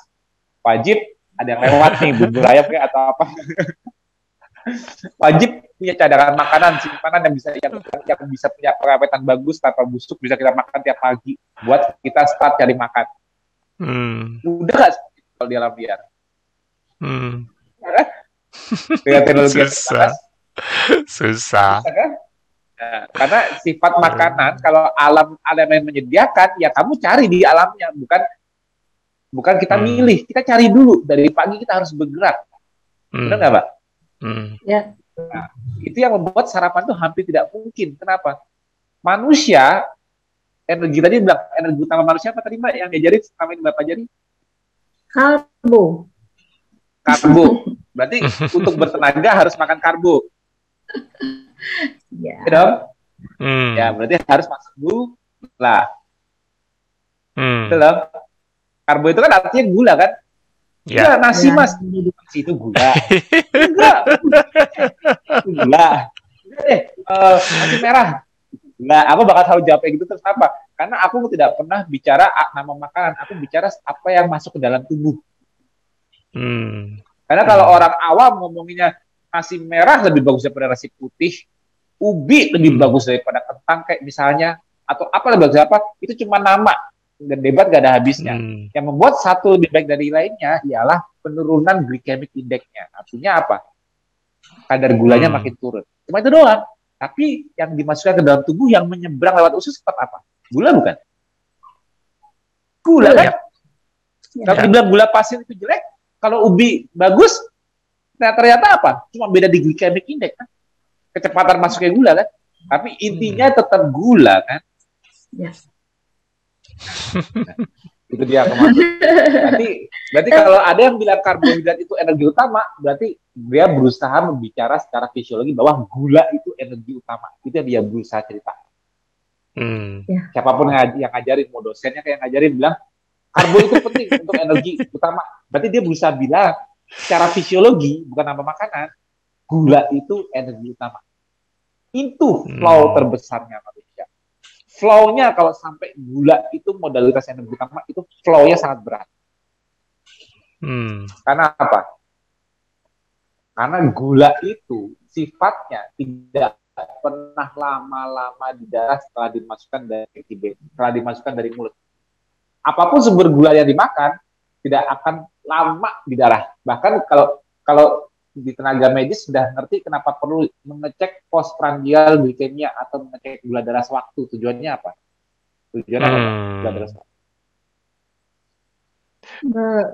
wajib ada yang lewat nih bubur ayam kayak atau apa. [LAUGHS] wajib punya cadangan makanan simpanan yang bisa yang, yang bisa punya pengawetan bagus tanpa busuk bisa kita makan tiap pagi buat kita start cari makan. Hmm. Udah itu kalau di alam liar? Hmm. [LAUGHS] dengan teknologi yang Susah. Susah. Bisa kan? Nah, karena sifat makanan kalau alam alam yang menyediakan ya kamu cari di alamnya bukan bukan kita Hmm. milih kita cari dulu. Dari pagi kita harus bergerak. Hmm. benar nggak pak? Hmm. itu yang membuat sarapan tuh hampir tidak mungkin. Kenapa? Manusia energi tadi bilang energi utama manusia apa tadi mbak yang diajarin selama ini bapak ajari Karbo. karbo. [LAUGHS] Berarti untuk bertenaga harus makan karbo Ya. ya dong Hmm. ya berarti harus masuk gula Hmm. Betul dong? karbo itu kan artinya gula kan Ya. Enggak, nasi Ya. mas. Nasi itu gula. Enggak. [LAUGHS] gula. Enggak eh, nasi merah. Gula. Aku bakal tahu jawab kayak gitu terus apa? Karena aku tidak pernah bicara nama makanan. Aku bicara apa yang masuk ke dalam tubuh. Hmm. Karena kalau orang awam ngomonginnya nasi merah lebih bagus daripada nasi putih, ubi lebih Hmm. bagus daripada kentang kayak misalnya, atau apa lebih bagus apa, itu cuma nama. Dan debat gak ada habisnya. Hmm. Yang membuat satu lebih baik dari lainnya ialah penurunan glycemic index-nya. Artinya apa? Kadar gulanya Hmm. makin turun. Cuma itu doang. Tapi yang dimasukkan ke dalam tubuh yang menyeberang lewat usus tetap apa? Gula bukan? Gula kan? Ya. Kalau Ya. dibilang gula pasir itu jelek, kalau ubi bagus, nah ternyata apa? Cuma beda di glycemic index kan? Kecepatan masuknya gula kan? Tapi intinya Hmm. tetap gula kan? Ya. [LAUGHS] itu dia aku maksud. Berarti, berarti kalau ada yang bilang karbohidrat itu energi utama, berarti dia berusaha membicara secara fisiologi bahwa gula itu energi utama. Itu yang dia berusaha cerita. Hmm. Siapa pun yang, ngaj- yang ngajarin, mau dosennya kayak yang ngajarin bilang karbo itu penting untuk energi utama. Berarti dia berusaha bilang secara fisiologi, bukan nama makanan, gula itu energi utama. Itu flow Hmm. terbesarnya manusia. Flow-nya kalau sampai gula itu modalitas energi utama, itu flow-nya sangat berat. Hmm. Karena apa? Karena gula itu sifatnya tidak pernah lama-lama di darah setelah dimasukkan dari kibet, setelah dimasukkan dari mulut. Apa pun sumber gula yang dimakan tidak akan lama di darah. Bahkan kalau kalau di tenaga medis sudah ngerti kenapa perlu mengecek postprandial glikemia atau mengecek gula darah sewaktu. Tujuannya apa? Tujuannya apa? Gula darah Hmm. sewaktu.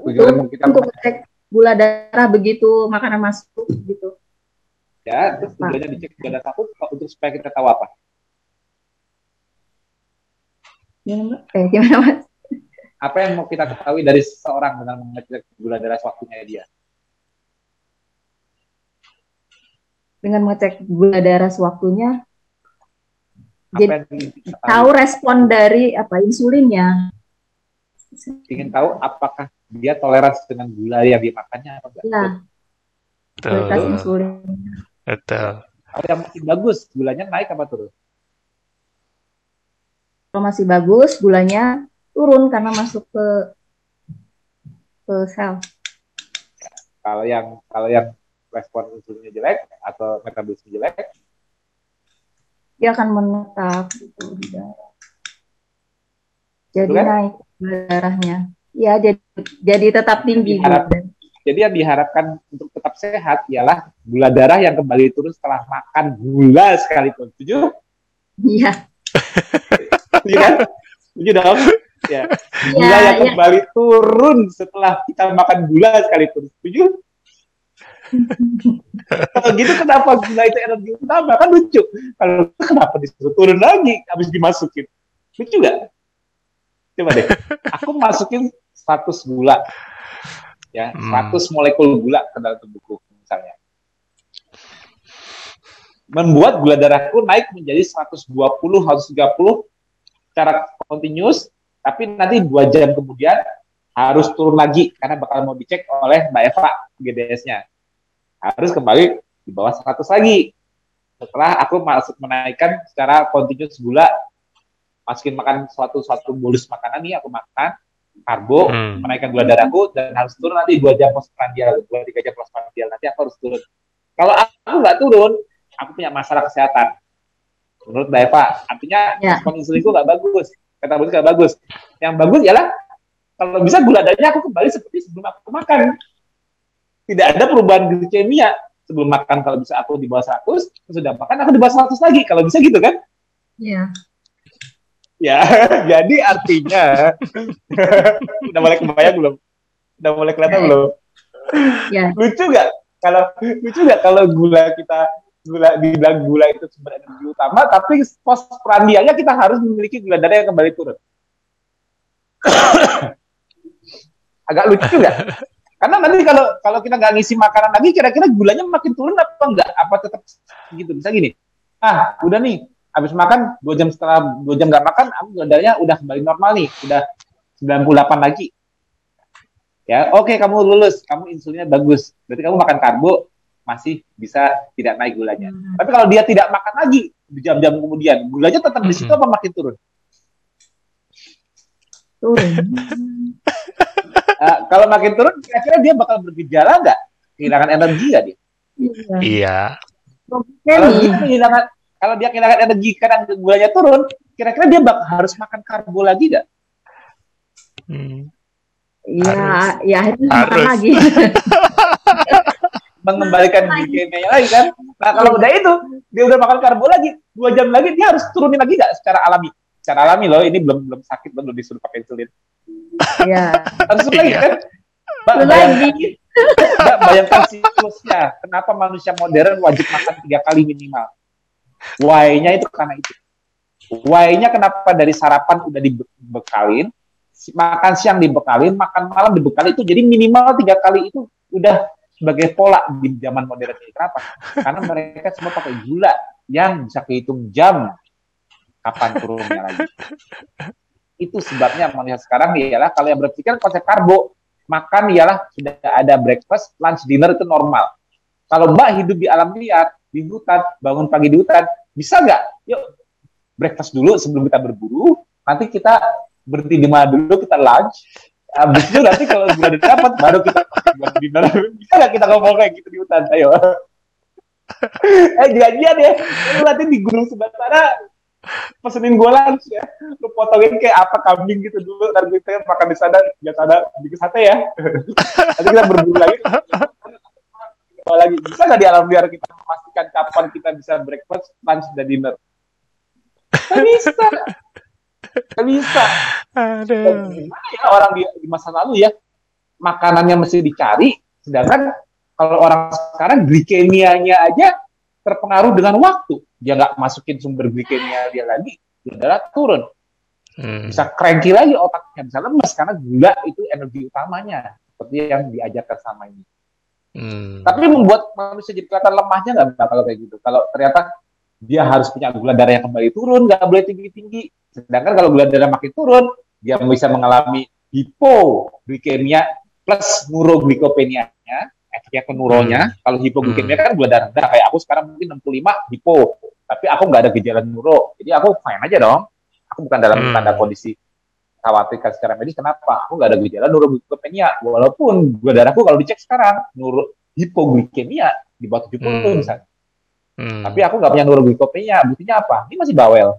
Tujuan untuk, kita untuk cek gula darah begitu makanan masuk gitu. ya, terus tujuannya dicek gula darah satu untuk supaya kita tahu apa? Gimana? Eh, gimana mas? apa yang mau kita ketahui dari seseorang dengan mengecek gula darah sewaktunya dia? Dengan mengecek gula darah sewaktunya, Apa Jadi, tahu? tahu respon dari apa insulinnya. Ingin tahu apakah dia toleransi dengan gula yang dimakannya atau enggak? Ya, kualitas Betul. insulin. Betul. Kalau yang makin bagus, gulanya naik apa turun? Kalau masih bagus, gulanya turun karena masuk ke ke sel. Kalau yang kalau yang respon insulinnya jelek atau metabolisme jelek, Dia akan menetap gitu di darah. Jadi kan? naik darahnya. Ya, jadi jadi tetap tinggi. Diharap- gula darah. jadi yang diharapkan untuk tetap sehat ialah gula darah yang kembali turun setelah makan gula sekalipun. Setuju? Iya. Setuju [LAUGHS] kan? Setuju dong? Ya. Gula Iya, yang iya. kembali turun setelah kita makan gula sekalipun. Setuju? [LAUGHS] Kalau gitu kenapa gula itu energi utama? Kan lucu. Kalau kenapa disuruh turun lagi habis dimasukin? Lucu gak? Coba deh. Aku masukin 100 gula. Ya, Hmm. 100 molekul gula ke dalam tubuhku misalnya. Membuat gula darahku naik menjadi 120, 130 secara continuous, tapi nanti dua jam kemudian harus turun lagi karena bakal mau dicek oleh Mbak Eva GDS-nya. Harus kembali di bawah 100 lagi. Setelah aku masuk menaikkan secara continuous gula, masukin makan suatu suatu bolus makanan nih aku makan karbo, Hmm. menaikkan gula darahku dan harus turun nanti dua jam postprandial, dua tiga jam postprandial nanti aku harus turun. Kalau aku nggak turun, aku punya masalah kesehatan. Menurut Mbak Eva, artinya Ya. respon insulinku nggak bagus, metabolisme nggak bagus. Yang bagus ialah kalau bisa gula darahnya aku kembali seperti sebelum aku makan. Tidak ada perubahan glikemia. Sebelum makan kalau bisa aku di bawah 100 sudah makan aku di bawah 100 lagi kalau bisa gitu kan? Iya. ya [LAUGHS] jadi artinya [LAUGHS] udah mulai kebayang belum? Udah mulai kelihatan Ya. belum? Ya. [LAUGHS] lucu nggak? Kalau lucu nggak kalau gula kita gula dibilang gula itu sumber energi utama tapi pos prandialnya kita harus memiliki gula darah yang kembali turun. [COUGHS] Agak lucu nggak karena nanti kalau kalau kita nggak ngisi makanan lagi kira-kira gulanya makin turun apa enggak apa tetap gitu? Bisa gini ah udah nih habis makan dua jam setelah dua jam nggak makan aku gula darahnya udah kembali normal nih udah 98 lagi. Ya oke kamu lulus kamu insulinnya bagus berarti kamu makan karbo masih bisa tidak naik gulanya. Tapi kalau dia tidak makan lagi di jam-jam kemudian gulanya tetap di situ Mhm. apa makin turun? Turun. [LAUGHS] Eh, kalau makin turun kira-kira dia bakal bergejala nggak kehilangan energi nggak dia Iya. Iya. kalau dia kehilangan kalau dia kehilangan energi karena gulanya turun kira-kira dia bak harus makan karbo lagi nggak Hmm. Iya, Harus. ya akhirnya makan Harus. lagi. [LAUGHS] mengembalikan glikemia lagi kan nah kalau udah itu dia udah makan karbo lagi dua jam lagi dia harus turunin lagi nggak secara alami secara alami loh ini belum belum sakit belum disuruh pakai insulin Iya. harus lagi Iya. kan? Mbak, lagi. Mbak, bayangkan siklusnya kenapa manusia modern wajib makan tiga kali minimal? Why-nya itu karena itu. Why-nya kenapa dari sarapan udah dibekalin makan siang dibekalin makan malam dibekalin itu jadi minimal tiga kali itu udah sebagai pola di zaman modern ini. Kenapa? Karena mereka semua pakai gula yang bisa kehitung jam kapan turunnya lagi itu sebabnya manusia sekarang ialah kalau yang berpikir konsep karbo makan ialah sudah ada breakfast, lunch, dinner itu normal. Kalau Mbak hidup di alam liar, di hutan, bangun pagi di hutan, bisa nggak? Yuk breakfast dulu sebelum kita berburu. Nanti kita berhenti di mana dulu kita lunch. Habis itu nanti kalau sudah dapat baru kita buat dinner. Bisa nggak kita ngomong kayak gitu di hutan? Ayo. [LAUGHS] eh janjian ya. Lu nanti di gunung sebelah sana pesenin gue lunch ya. Lu potongin kayak apa kambing gitu dulu. Nanti kita makan di sana, di sana bikin sate ya. [LAUGHS] nanti kita berburu lagi. Apa lagi bisa nggak di alam liar kita memastikan kapan kita bisa breakfast, lunch, dan dinner? Nggak bisa. Nggak bisa. Aduh. Gimana ya orang di, di masa lalu ya makanannya mesti dicari, sedangkan kalau orang sekarang glikemianya aja terpengaruh dengan waktu. Dia nggak masukin sumber glikemia dia lagi, dia darah turun. Hmm. Bisa cranky lagi otaknya, bisa lemes karena gula itu energi utamanya seperti yang diajarkan sama ini. Hmm. Tapi membuat manusia jadi kelihatan lemahnya nggak kalau kayak gitu. Kalau ternyata dia harus punya gula darah yang kembali turun, nggak boleh tinggi-tinggi. Sedangkan kalau gula darah makin turun, dia bisa mengalami hipoglikemia plus neuroglikopenia-nya, efeknya ke neuronya. Kalau hipoglikemia kan gula darah rendah, kayak aku sekarang mungkin 65 hipo, tapi aku nggak ada gejala neuro. Jadi aku fine aja dong. Aku bukan dalam Hmm. tanda kondisi khawatirkan secara medis. Kenapa? Aku nggak ada gejala neuroglikopenia. Walaupun gula darahku kalau dicek sekarang, neuro hipoglikemia di bawah 70 Hmm. misalnya. Hmm. Tapi aku nggak punya neuroglikopenia. Buktinya apa? Ini masih bawel.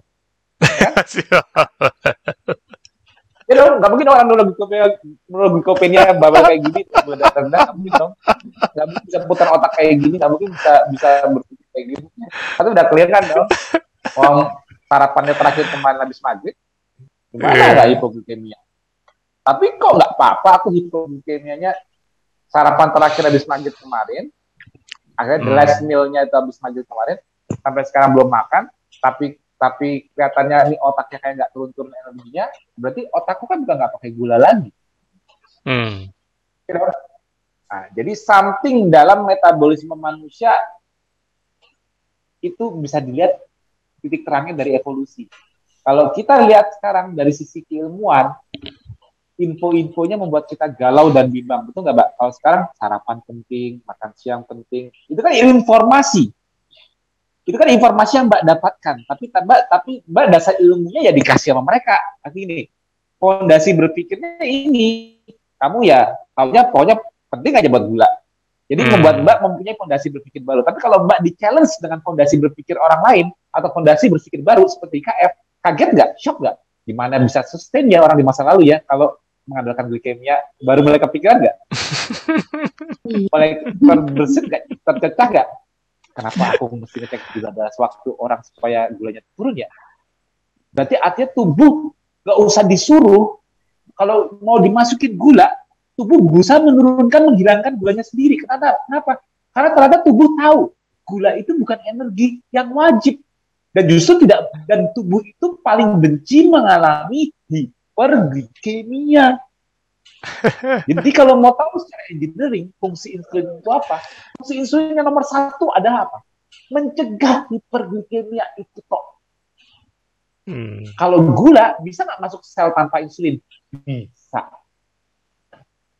[LAUGHS] Ya dong, nggak mungkin orang neuroglikopenia, neuroglikopenia bawel kayak gini, gula darah rendah, nggak mungkin dong. Nggak mungkin bisa putar otak kayak gini, nggak mungkin bisa bisa berpikir kayak gini. Tapi udah clear kan dong. Orang sarapannya terakhir kemarin habis maghrib, gimana Iya. nggak hipoglikemia? Tapi kok nggak apa-apa aku hipoglikemianya sarapan terakhir habis maghrib kemarin, akhirnya the Hmm. last meal-nya itu habis maghrib kemarin, sampai sekarang belum makan, tapi tapi kelihatannya ini otaknya kayak nggak turun-turun energinya, berarti otakku kan udah nggak pakai gula lagi. Hmm. Nah, jadi something dalam metabolisme manusia itu bisa dilihat titik terangnya dari evolusi. Kalau kita lihat sekarang dari sisi keilmuan, info-infonya membuat kita galau dan bimbang. Betul nggak, Mbak? Kalau sekarang sarapan penting, makan siang penting. Itu kan informasi. Itu kan informasi yang Mbak dapatkan. Tapi Mbak, tapi Mbak dasar ilmunya ya dikasih sama mereka. Artinya ini, fondasi berpikirnya ini. Kamu ya, taunya pokoknya penting aja buat gula. Jadi Hmm. membuat Mbak mempunyai fondasi berpikir baru. Tapi kalau Mbak di-challenge dengan fondasi berpikir orang lain, atau fondasi berpikir baru seperti KF, kaget nggak? Shock nggak? Gimana bisa sustain ya orang di masa lalu ya? Kalau mengandalkan glikemia baru mulai kepikiran nggak? [LAUGHS] mulai terbersit nggak? Tercecah nggak? Kenapa aku mesti ngecek gula darah waktu orang supaya gulanya turun ya? Berarti artinya tubuh nggak usah disuruh kalau mau dimasukin gula, tubuh berusaha menurunkan, menghilangkan gulanya sendiri. Kenapa? Kenapa? Karena ternyata tubuh tahu gula itu bukan energi yang wajib dan justru tidak dan tubuh itu paling benci mengalami hiperglikemia. [LAUGHS] Jadi kalau mau tahu secara engineering fungsi insulin itu apa? Fungsi insulin yang nomor satu adalah apa? Mencegah hiperglikemia itu kok. Hmm. Kalau gula bisa nggak masuk sel tanpa insulin? Bisa.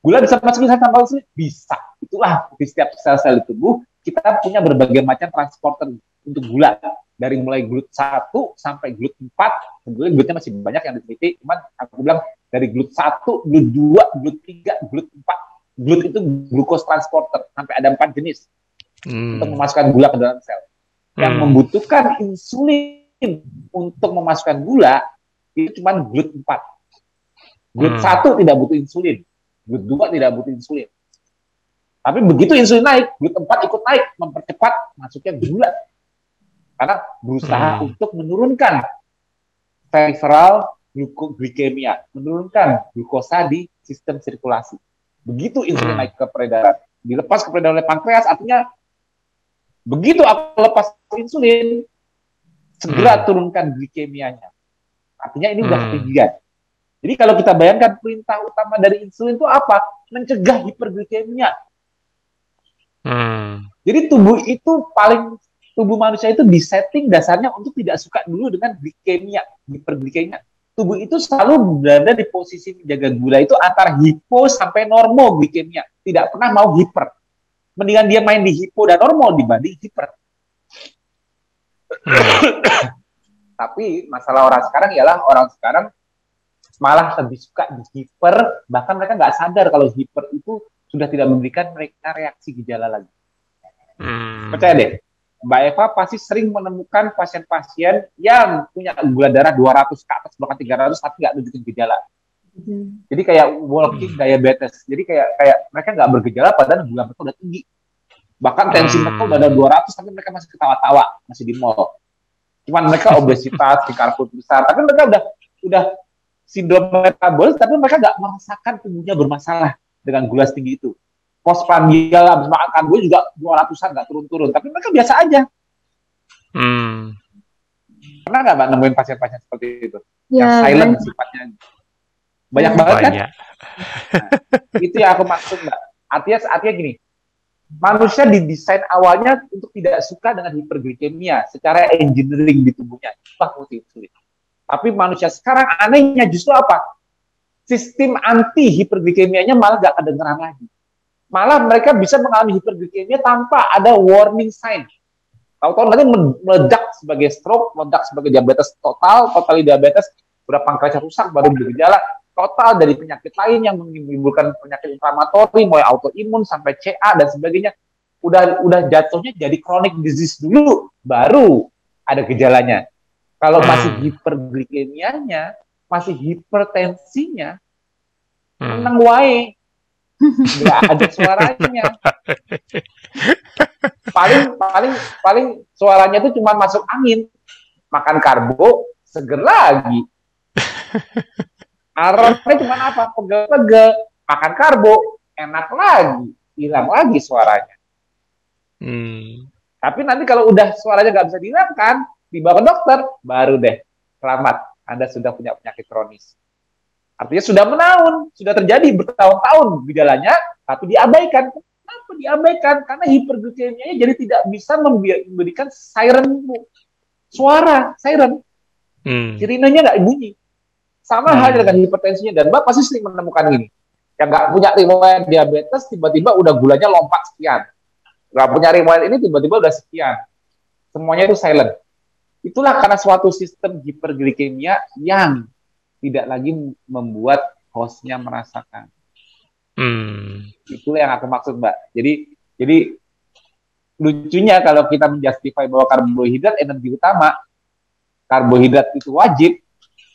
Gula bisa masuk sel tanpa insulin? Bisa. Itulah di setiap sel-sel di tubuh kita punya berbagai macam transporter untuk gula dari mulai glut 1 sampai glut 4 sebetulnya glutnya masih banyak yang diteliti cuman aku bilang dari glut 1, glut 2, glut 3, glut 4 glut itu glukos transporter sampai ada empat jenis hmm. untuk memasukkan gula ke dalam sel yang hmm. membutuhkan insulin untuk memasukkan gula itu cuma glut 4 glut hmm. 1 tidak butuh insulin glut 2 tidak butuh insulin tapi begitu insulin naik, glut 4 ikut naik, mempercepat masuknya gula karena berusaha hmm. untuk menurunkan peripheral glikemia, menurunkan glukosa di sistem sirkulasi. Begitu insulin hmm. naik ke peredaran, dilepas ke peredaran oleh pankreas, artinya begitu aku lepas insulin, segera hmm. turunkan glikemianya. Artinya ini udah hmm. ketinggian. Jadi kalau kita bayangkan perintah utama dari insulin itu apa? Mencegah hiperglikemia. Hmm. Jadi tubuh itu paling tubuh manusia itu disetting dasarnya untuk tidak suka dulu dengan glikemia, hiperglikemia. Tubuh itu selalu berada di posisi menjaga gula itu antara hipo sampai normal glikemia. Tidak pernah mau hiper. Mendingan dia main di hipo dan normal dibanding hiper. Tapi masalah orang sekarang ialah orang sekarang malah lebih suka di hiper, bahkan mereka nggak sadar kalau hiper itu sudah tidak memberikan mereka reaksi gejala lagi. Hmm. Percaya deh, Mbak Eva pasti sering menemukan pasien-pasien yang punya gula darah 200 ke atas bahkan 300 tapi nggak nunjukin gejala. Hmm. Jadi kayak walking hmm. diabetes. Jadi kayak kayak mereka nggak bergejala padahal gula mereka udah tinggi. Bahkan tensi hmm. mereka udah ada 200 tapi mereka masih ketawa-tawa, masih di mall. Cuman mereka [LAUGHS] obesitas, tingkah perut besar, tapi mereka udah udah sindrom metabolis tapi mereka nggak merasakan tubuhnya bermasalah dengan gula setinggi itu postprandial habis makan. Gue juga dua ratusan nggak turun-turun. Tapi mereka biasa aja. Hmm. pernah nggak mbak nemuin pasien-pasien seperti itu? Ya, yang silent banyak. sifatnya. Banyak ya. banget kan? Nah, itu yang aku maksud mbak. Artinya artinya gini. Manusia didesain awalnya untuk tidak suka dengan hiperglikemia secara engineering di tubuhnya. Itu sulit tapi manusia sekarang anehnya justru apa? Sistem anti hiperglikemianya malah gak kedengeran lagi malah mereka bisa mengalami hiperglikemia tanpa ada warning sign. Tahu-tahu nanti meledak sebagai stroke, meledak sebagai diabetes total, total diabetes, sudah pankreas rusak, baru bergejala total dari penyakit lain yang menimbulkan penyakit inflamatori, mulai autoimun sampai CA dan sebagainya. Udah udah jatuhnya jadi chronic disease dulu, baru ada gejalanya. Kalau masih hmm. hiperglikemianya, masih hipertensinya, hmm. menang wae nggak ada suaranya. Paling paling paling suaranya itu cuma masuk angin. Makan karbo seger lagi. Aromanya cuma apa? Pegel-pegel. Makan karbo enak lagi. Hilang lagi suaranya. Hmm. tapi nanti kalau udah suaranya nggak bisa dihilangkan dibawa ke dokter baru deh. Selamat. Anda sudah punya penyakit kronis Artinya sudah menaun, sudah terjadi bertahun-tahun gejalanya, tapi diabaikan. Kenapa diabaikan? Karena hiperglikemia jadi tidak bisa memberikan siren suara siren. Hmm. Sirinenya nggak bunyi. Sama hmm. halnya dengan hipertensinya dan Mbak pasti sering menemukan ini. Yang nggak punya riwayat diabetes tiba-tiba udah gulanya lompat sekian. Nggak punya riwayat ini tiba-tiba udah sekian. Semuanya itu silent. Itulah karena suatu sistem hiperglikemia yang tidak lagi membuat hostnya merasakan. Hmm. Itu yang aku maksud mbak. Jadi jadi lucunya kalau kita menjustify bahwa karbohidrat energi utama, karbohidrat itu wajib,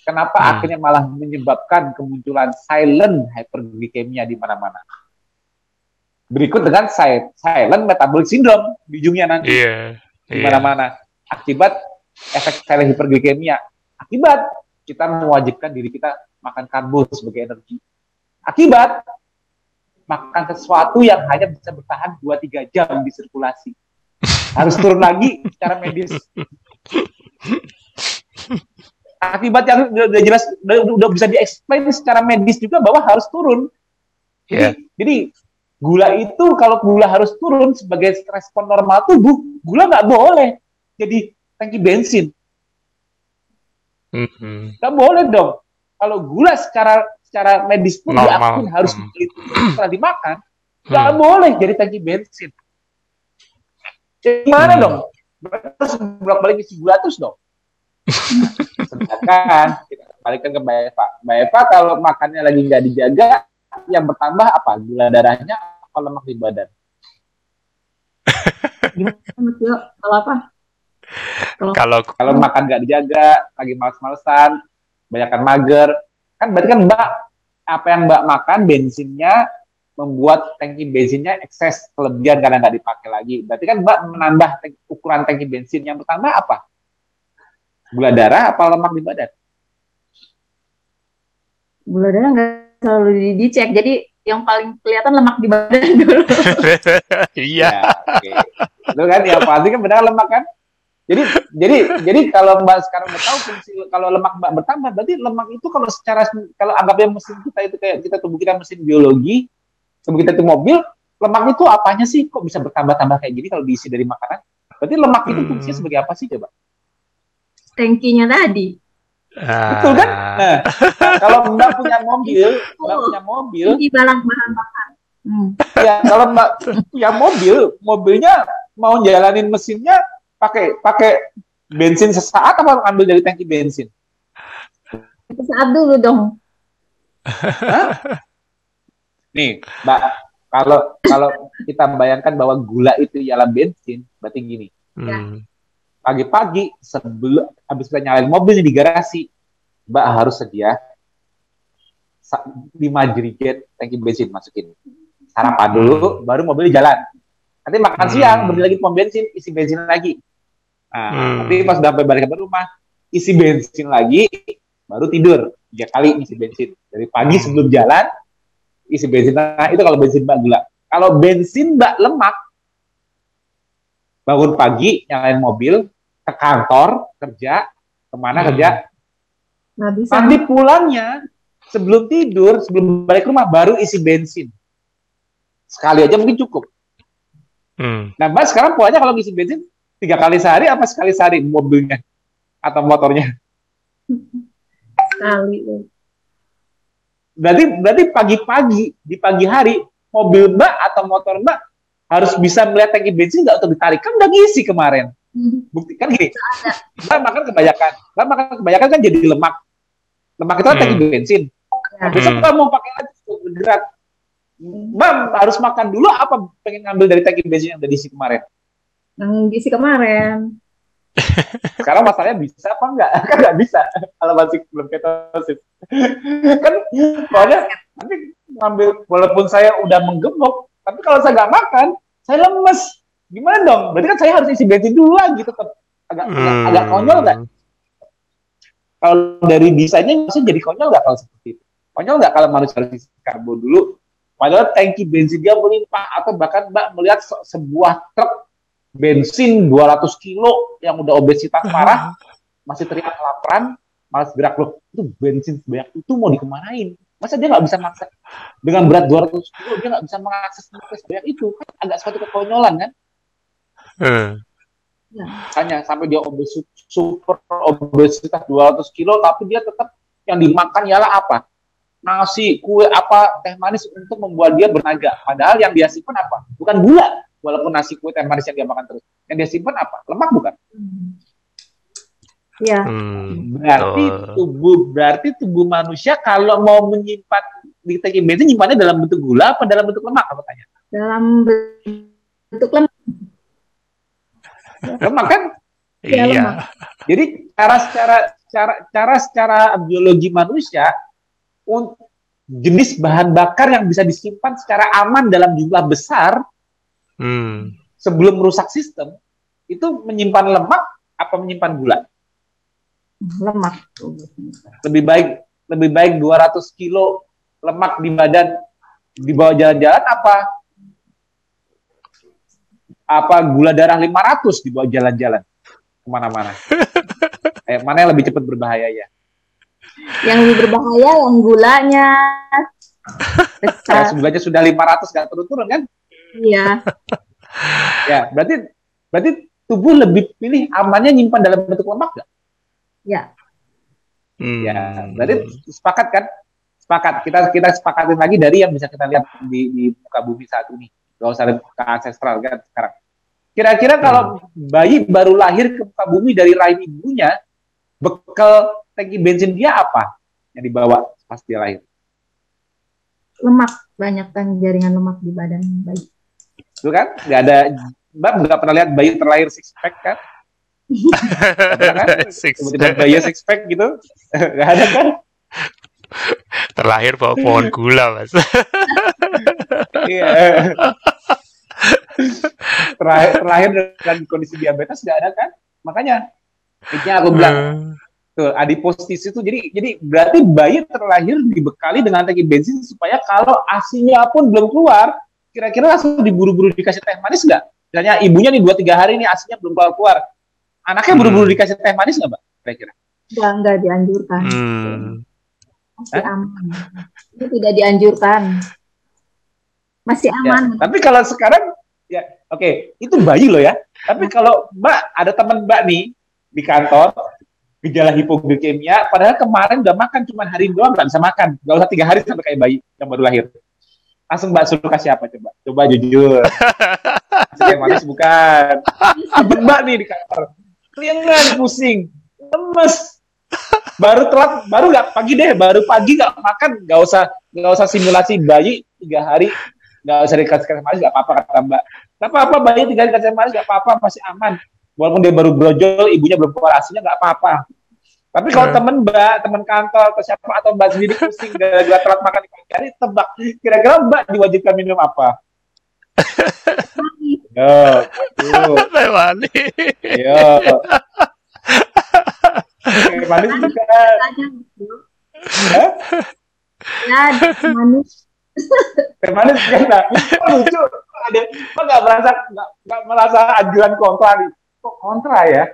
Kenapa Hmm. akhirnya malah menyebabkan kemunculan silent hyperglycemia di mana-mana? Berikut dengan si- silent metabolic syndrome di ujungnya nanti Iya. di Iya. mana-mana. Akibat efek silent hyperglycemia. Akibat kita mewajibkan diri kita makan karbo sebagai energi. Akibat makan sesuatu yang hanya bisa bertahan 2-3 jam di sirkulasi. [LAUGHS] Harus turun lagi secara medis. Akibat yang udah, jelas, udah, udah bisa di-explain secara medis juga bahwa harus turun. Jadi, jadi gula itu kalau gula harus turun sebagai respon normal tubuh, gula nggak boleh jadi tangki bensin. Mhm. Nggak boleh dong. Kalau gula secara secara medis pun Normal. diakui harus Hmm. diturun setelah dimakan, nggak Hmm. boleh jadi tangki bensin. Gimana Hmm. dong? Terus bolak balik isi gula terus dong. [LAUGHS] Sedangkan kita kembalikan ke Mbak Eva. Mbak Eva kalau makannya lagi nggak dijaga, yang bertambah apa? Gula darahnya apa lemak di badan? [LAUGHS] Mas Yo, kalau apa? Kalau Kalau makan nggak dijaga, lagi males-malesan, banyakkan mager, kan berarti kan Mbak apa yang Mbak makan bensinnya membuat tangki bensinnya ekses kelebihan karena nggak dipakai lagi. Berarti kan Mbak menambah tank- ukuran tangki bensin yang bertambah apa? Gula darah apa lemak di badan? Gula darah nggak selalu di- dicek. Jadi yang paling kelihatan lemak di badan dulu. [LAUGHS] iya. Ya, oke. Itu kan yang pasti kan benar lemak kan? Jadi jadi jadi kalau Mbak sekarang udah tahu fungsi kalau lemak Mbak bertambah berarti lemak itu kalau secara kalau anggapnya mesin kita itu kayak kita tubuh kita mesin biologi, tubuh kita itu mobil, lemak itu apanya sih kok bisa bertambah-tambah kayak gini kalau diisi dari makanan? Berarti lemak itu Hmm. fungsinya sebagai apa sih coba? Tankinya tadi. Betul kan? Ah. Nah, kalau Mbak punya mobil, Mbak punya mobil, Tinggi balang bahan bakar. Hmm. ya kalau Mbak punya mobil, mobilnya mau jalanin mesinnya pakai pakai bensin sesaat apa ambil dari tangki bensin? Itu saat dulu dong. Nih, Mbak, kalau kalau kita bayangkan bahwa gula itu ialah bensin, berarti gini. Hmm. Pagi-pagi sebelum habis kita nyalain mobil di garasi, Mbak harus sedia 5 jerigen tangki bensin masukin. Sarapan dulu, baru mobil jalan. Nanti makan Hmm. siang, beli lagi pom bensin, isi bensin lagi. Nah, Hmm. nanti pas udah sampai balik ke rumah, isi bensin lagi, baru tidur. Tiga kali isi bensin. Dari pagi Hmm. sebelum jalan, isi bensin. Nah, itu kalau bensin mbak gula. Kalau bensin mbak lemak, bangun pagi, nyalain mobil, ke kantor, kerja, ke mana Hmm. kerja, bisa. nanti pulangnya, sebelum tidur, sebelum balik ke rumah, baru isi bensin. Sekali aja mungkin cukup. Hmm. Nah, Mbak sekarang pulangnya kalau ngisi bensin tiga kali sehari apa sekali sehari mobilnya atau motornya? Sekali. Berarti berarti pagi-pagi di pagi hari mobil Mbak atau motor Mbak harus bisa melihat tangki bensin nggak untuk ditarik kan udah ngisi kemarin. Hmm. Bukti kan gini. Mbak makan kebanyakan, Mbak makan kebanyakan kan jadi lemak. Lemak itu kan Hmm. tangki bensin. Nah, besok Hmm. Mbak mau pakai lagi untuk bergerak. Mbak harus makan dulu apa pengen ngambil dari tangki bensin yang udah diisi kemarin? Yang diisi kemarin. [LAUGHS] Sekarang masalahnya bisa apa enggak? [LAUGHS] Kan nggak bisa kalau masih belum ketosis. [LAUGHS] kan soalnya nanti ngambil walaupun saya udah menggemuk, tapi kalau saya nggak makan, saya lemes. Gimana dong? Berarti kan saya harus isi bensin dulu lagi tetap. Agak, agak, Hmm. agak konyol nggak? Kalau dari desainnya maksudnya jadi konyol nggak kalau seperti itu? Konyol nggak kalau manusia harus isi karbo dulu? Padahal tangki bensin dia melimpah atau bahkan mbak melihat se- sebuah truk bensin 200 kilo yang udah obesitas parah masih teriak kelaparan, malas gerak loh. Itu bensin sebanyak itu mau dikemanain? Masa dia nggak bisa maksa dengan berat 200 kilo dia nggak bisa mengakses mengakses sebanyak itu? Kan agak suatu kekonyolan kan? Hmm. Hanya sampai dia obes super obesitas 200 kilo tapi dia tetap yang dimakan ialah apa? Nasi, kue, apa, teh manis untuk membuat dia bernaga. Padahal yang dia simpan apa? Bukan gula. Walaupun nasi, kue, teh manis yang dia makan terus. Yang dia simpan apa? Lemak bukan? Ya. Hmm. Berarti Betul. tubuh berarti tubuh manusia kalau mau menyimpan di tangki bensin nyimpannya dalam bentuk gula apa dalam bentuk lemak? Aku tanya. Dalam bentuk lemak. [LAUGHS] Lemak kan? Ya, Iya. lemak. Jadi cara secara cara cara secara biologi manusia jenis bahan bakar yang bisa disimpan secara aman dalam jumlah besar Hmm. sebelum merusak sistem itu menyimpan lemak apa menyimpan gula lemak. lebih baik lebih baik 200 kilo lemak di badan dibawa jalan-jalan apa apa gula darah 500 dibawa jalan-jalan ke mana-mana [LAUGHS] eh, mana yang lebih cepat berbahaya ya Yang lebih berbahaya yang gulanya [LAUGHS] ya besar. sebenarnya sudah 500 nggak turun-turun kan Iya. [LAUGHS] ya berarti berarti tubuh lebih pilih amannya nyimpan dalam bentuk lemak nggak Ya. Hmm. ya berarti sepakat kan sepakat kita kita sepakatin lagi dari yang bisa kita lihat di, di muka bumi saat ini gak usah ke ancestral kan sekarang kira-kira kalau bayi baru lahir ke muka bumi dari rahim ibunya bekal tangki bensin dia apa yang dibawa pas dia lahir? Lemak banyak kan jaringan lemak di badan bayi. itu kan? Nggak ada mbak nggak pernah lihat bayi terlahir six pack kan? Kan? [LAUGHS] Six bayi six pack gitu? [LAUGHS] Nggak ada kan? Terlahir bawa pohon gula mas. Iya. Terlahir, terlahir dengan kondisi diabetes nggak ada kan? Makanya yang aku bilang Hmm. tuh adipositas itu jadi jadi berarti bayi terlahir dibekali dengan tangki bensin supaya kalau asinya pun belum keluar kira-kira langsung diburu-buru dikasih teh manis nggak? Misalnya ibunya nih dua tiga hari nih asinya belum keluar keluar, anaknya Hmm. buru-buru dikasih teh manis nggak mbak? Kira-kira? Enggak, enggak dianjurkan. Hmm. Masih aman. Itu tidak dianjurkan. Masih Ya, aman. tapi kalau sekarang ya oke itu bayi loh ya. Tapi kalau Mbak ada teman Mbak nih di kantor gejala hipoglikemia, padahal kemarin udah makan cuma hari doang nggak bisa makan, nggak usah tiga hari sampai kayak bayi yang baru lahir. Langsung Mbak suruh kasih apa coba? Coba jujur. [LAUGHS] Kasih yang manis bukan. [LAUGHS] Apa Mbak nih di kantor? Keliangan pusing, lemes. Baru telat, baru nggak pagi deh, baru pagi nggak makan, nggak usah nggak usah simulasi bayi tiga hari nggak usah dikasih kasih manis nggak apa-apa kata mbak nggak apa-apa bayi tiga hari kasih manis nggak apa-apa masih aman walaupun dia baru brojol ibunya belum keluar aslinya nggak apa-apa. Tapi kalau Hmm. temen mbak teman kantor atau siapa atau mbak sendiri pusing [LAUGHS] gara-gara telat makan di pagi hari tebak. Kira-kira mbak diwajibkan minum apa? [LAUGHS] Yo Teh manis. yo. Oke, manis juga. Ya, manis. teh manis kan lucu? Ada kok nggak merasa nggak merasa anjuran kontra nih kok kontra ya?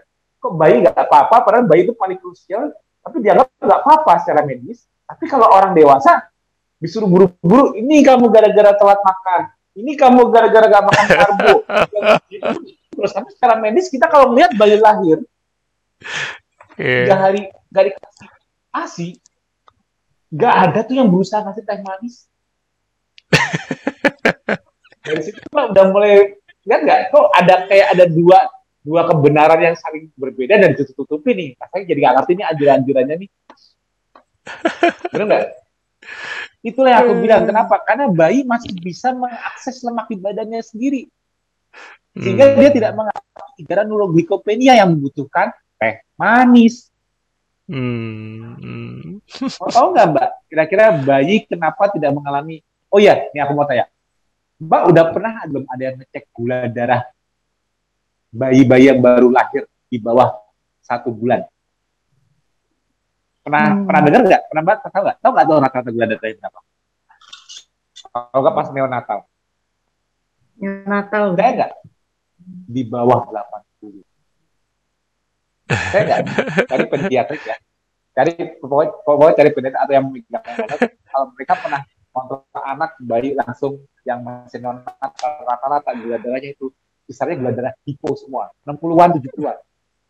Kok bayi nggak apa-apa? Padahal bayi itu paling krusial tapi dianggap nggak apa-apa secara medis. Tapi kalau orang dewasa disuruh buru-buru ini kamu gara-gara telat makan. Ini kamu gara-gara gak makan karbo. Terus tapi secara medis kita kalau melihat bayi lahir tiga Iya. hari gak dikasih asi gak ada tuh yang berusaha ngasih teh manis. [LAUGHS] Dari situ udah mulai lihat nggak? Kok ada kayak ada dua dua kebenaran yang saling berbeda dan ditutup-tutupi nih saya jadi nggak ngerti nih anjuran-anjurannya nih benar nggak itulah yang aku bilang kenapa karena bayi masih bisa mengakses lemak di badannya sendiri sehingga Hmm. dia tidak mengalami gejala neuroglikopenia yang membutuhkan teh manis Hmm. Hmm. Mau tahu nggak Mbak? Kira-kira bayi kenapa tidak mengalami? Oh iya, ini aku mau tanya. Mbak udah pernah belum ada yang ngecek gula darah bayi-bayi yang baru lahir di bawah satu bulan? Pernah Hmm. pernah dengar nggak? Pernah Mbak tahu nggak? Tahu nggak tuh rata-rata gula darahnya berapa? Tahu nggak pas neonatal? Natal. Saya nggak di bawah 80. Saya nggak cari pediatrik ya. Cari pokoknya, pokoknya cari pediatrik atau yang memegang anak. Kalau mereka pernah kontrol anak bayi langsung yang masih neonatal rata-rata gula darahnya itu besarnya gula darah hipo semua 60-an 70-an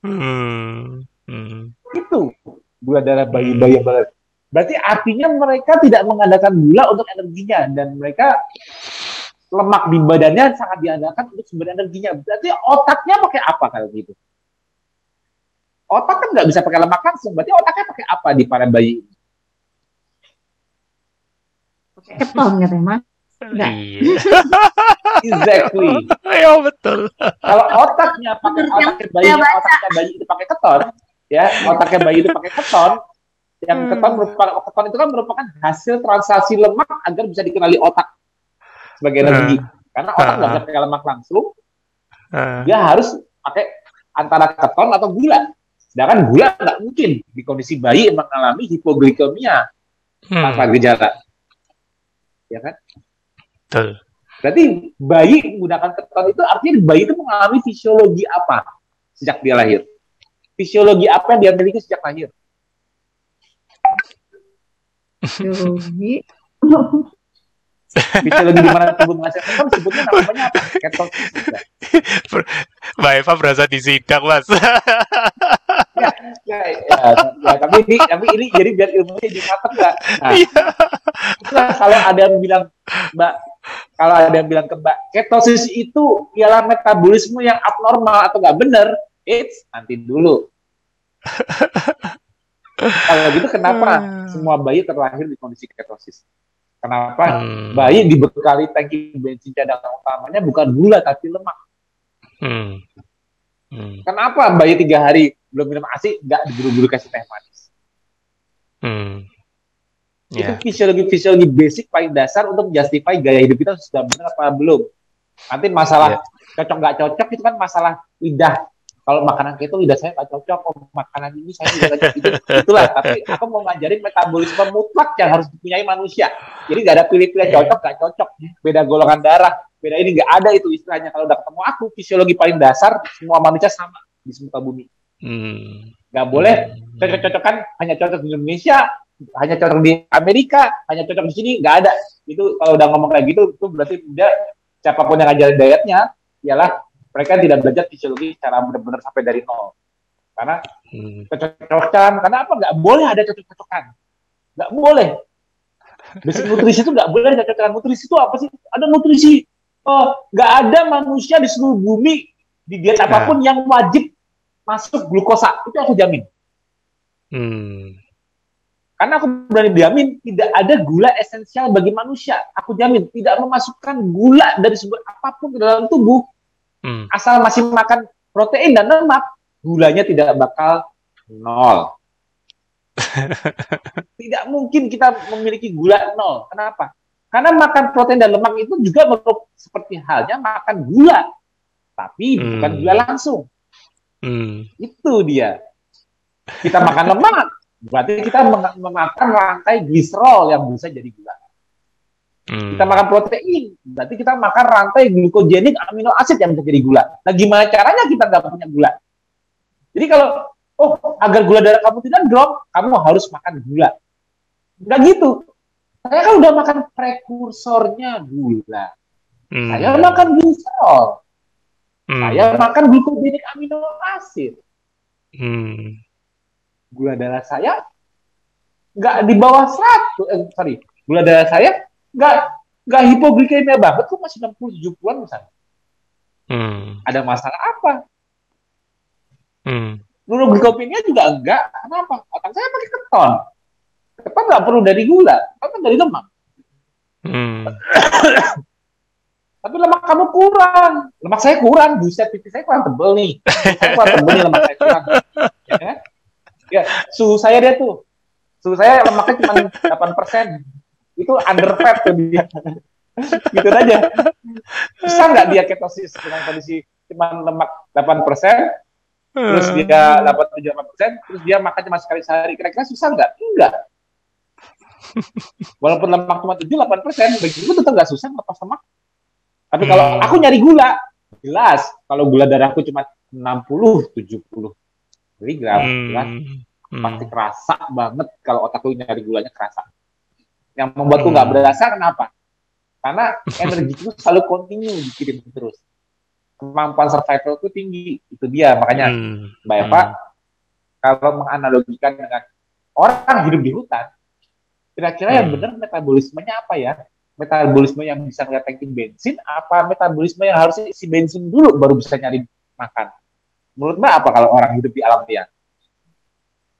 Hmm. Hmm. itu gula darah bayi-bayi yang baru. Berarti artinya mereka tidak mengandalkan gula untuk energinya dan mereka lemak di badannya sangat diandalkan untuk sumber energinya. Berarti otaknya pakai apa kalau gitu? Otak kan nggak bisa pakai lemak langsung. Berarti otaknya pakai apa di para bayi? Keton katanya, Mas. Iya. [LAUGHS] Exactly. [LAUGHS] Ya betul. kalau otaknya pakai otaknya bayi, otaknya bayi itu pakai keton, ya otaknya bayi itu pakai keton yang Hmm. keton merupakan keton itu kan merupakan hasil transaksi lemak agar bisa dikenali otak sebagai energi karena otak nggak bisa pakai lemak langsung Ah, dia harus pakai antara keton atau gula. Sedangkan gula nggak mungkin di kondisi bayi yang mengalami hipoglikemia hmm, tanpa gejala. Ya kan betul. Berarti bayi menggunakan keton itu artinya bayi itu mengalami fisiologi apa sejak dia lahir? Fisiologi apa yang dia miliki sejak lahir? Yogi. [LAUGHS] Fisiologi di mana tubuh menghasilkan keton sebutnya namanya apa? Ketosis. Mbak Eva berasa disidang, Mas. Ya, ya, ya, ya, tapi ini tapi ini jadi biar ilmunya jadi matang nggak? Nah, itulah kalau ada yang bilang Mbak kalau ada yang bilang ke Mbak ketosis itu ialah metabolisme yang abnormal atau nggak benar, it's nanti dulu. [LAUGHS] kalau gitu kenapa Hmm. semua bayi terlahir di kondisi ketosis? Kenapa Hmm, bayi dibekali tangki bensin cadangan utamanya bukan gula tapi lemak? hmm, hmm, Kenapa bayi tiga hari belum minum ASI nggak diburu-buru kasih teh manis? hmm. Itu Ya, fisiologi-fisiologi basic paling dasar untuk justify gaya hidup kita sudah benar apa belum. Nanti masalah cocok nggak cocok itu kan masalah lidah. Kalau makanan keto lidah saya nggak cocok, oh, makanan ini saya tidak cocok. Itu, itulah. Tapi aku mau ngajarin metabolisme mutlak yang harus dipunyai manusia. Jadi nggak ada pilih-pilih Iya. cocok nggak cocok. Beda golongan darah, beda ini nggak ada itu istilahnya. Kalau udah ketemu aku, fisiologi paling dasar semua manusia sama di muka bumi. hmm, Nggak boleh cocok-cocokan hanya cocok di Indonesia, hanya cocok di Amerika, hanya cocok di sini, nggak ada. Itu kalau udah ngomong kayak gitu, itu berarti dia siapa pun yang ngajarin dietnya, ialah mereka tidak belajar fisiologi secara benar-benar sampai dari nol. Karena hmm, cocok-cocokan, karena apa? Nggak boleh ada cocok-cocokan. Nggak boleh. Basic nutrisi itu nggak boleh ada cocok-cocokan. Nutrisi itu apa sih? Ada nutrisi. Oh, nggak ada manusia di seluruh bumi di diet apa pun yang wajib masuk glukosa. Itu aku jamin. hmm, Karena aku berani jamin tidak ada gula esensial bagi manusia. Aku jamin tidak memasukkan gula dari sumber apa pun ke dalam tubuh hmm, asal masih makan protein dan lemak, gulanya tidak bakal nol. [LAUGHS] tidak mungkin kita memiliki gula nol. Kenapa? Karena makan protein dan lemak itu juga seperti halnya makan gula, tapi Hmm. bukan gula langsung. hmm, Itu dia. Kita makan lemak, berarti kita meng- memakan rantai gliserol yang bisa jadi gula. hmm. Kita makan protein, berarti kita makan rantai glukogenik amino asid yang bisa jadi gula. Nah, gimana caranya kita nggak punya gula? Jadi kalau, oh, agar gula darah kamu tidak drop, kamu harus makan gula. Nggak gitu. Saya kan udah makan prekursornya gula. Hmm, Saya makan gliserol. hmm, Saya makan glukogenik amino asid. hmm, Gula darah saya nggak di bawah 100, eh, sorry, gula darah saya nggak nggak hipoglikemia banget tuh masih 60 70-an misalnya. hmm, Ada masalah apa? hmm, Neuroglikopenia juga enggak. Kenapa? Otak saya pakai keton. Keton nggak perlu dari gula, keton dari lemak. hmm, Tapi lemak kamu kurang. Lemak saya kurang. Buset, pipi saya kurang tebel nih. Saya kurang tebel nih lemak saya kurang. Ya, suhu saya dia tuh. Suhu saya lemaknya cuma 8%. Itu under fat tuh dia. gitu aja. Bisa nggak dia ketosis dengan kondisi cuma lemak 8%, terus dia dapat 78%, terus dia makan cuma sekali sehari. Kira-kira susah nggak? Enggak. Walaupun lemak cuma 7, 8%, begitu tetap nggak susah lepas lemak. Tapi kalau Hmm. aku nyari gula, jelas. Kalau gula darahku cuma 60, 70 miligram, jelas hmm, pasti kerasa banget kalau otakku nyari gulanya kerasa. Yang membuatku nggak Hmm. berasa kenapa? Karena [LAUGHS] energiku selalu kontinu dikirim terus. Kemampuan survival itu tinggi, itu dia. Makanya hmm, Mbak Eva, kalau menganalogikan dengan orang hidup di hutan, kira-kira yang Hmm. benar metabolismenya apa ya? Metabolisme yang bisa ngeliat tangki bensin, apa metabolisme yang harus isi bensin dulu baru bisa nyari makan? Menurut Mbak apa kalau orang hidup di alam liar?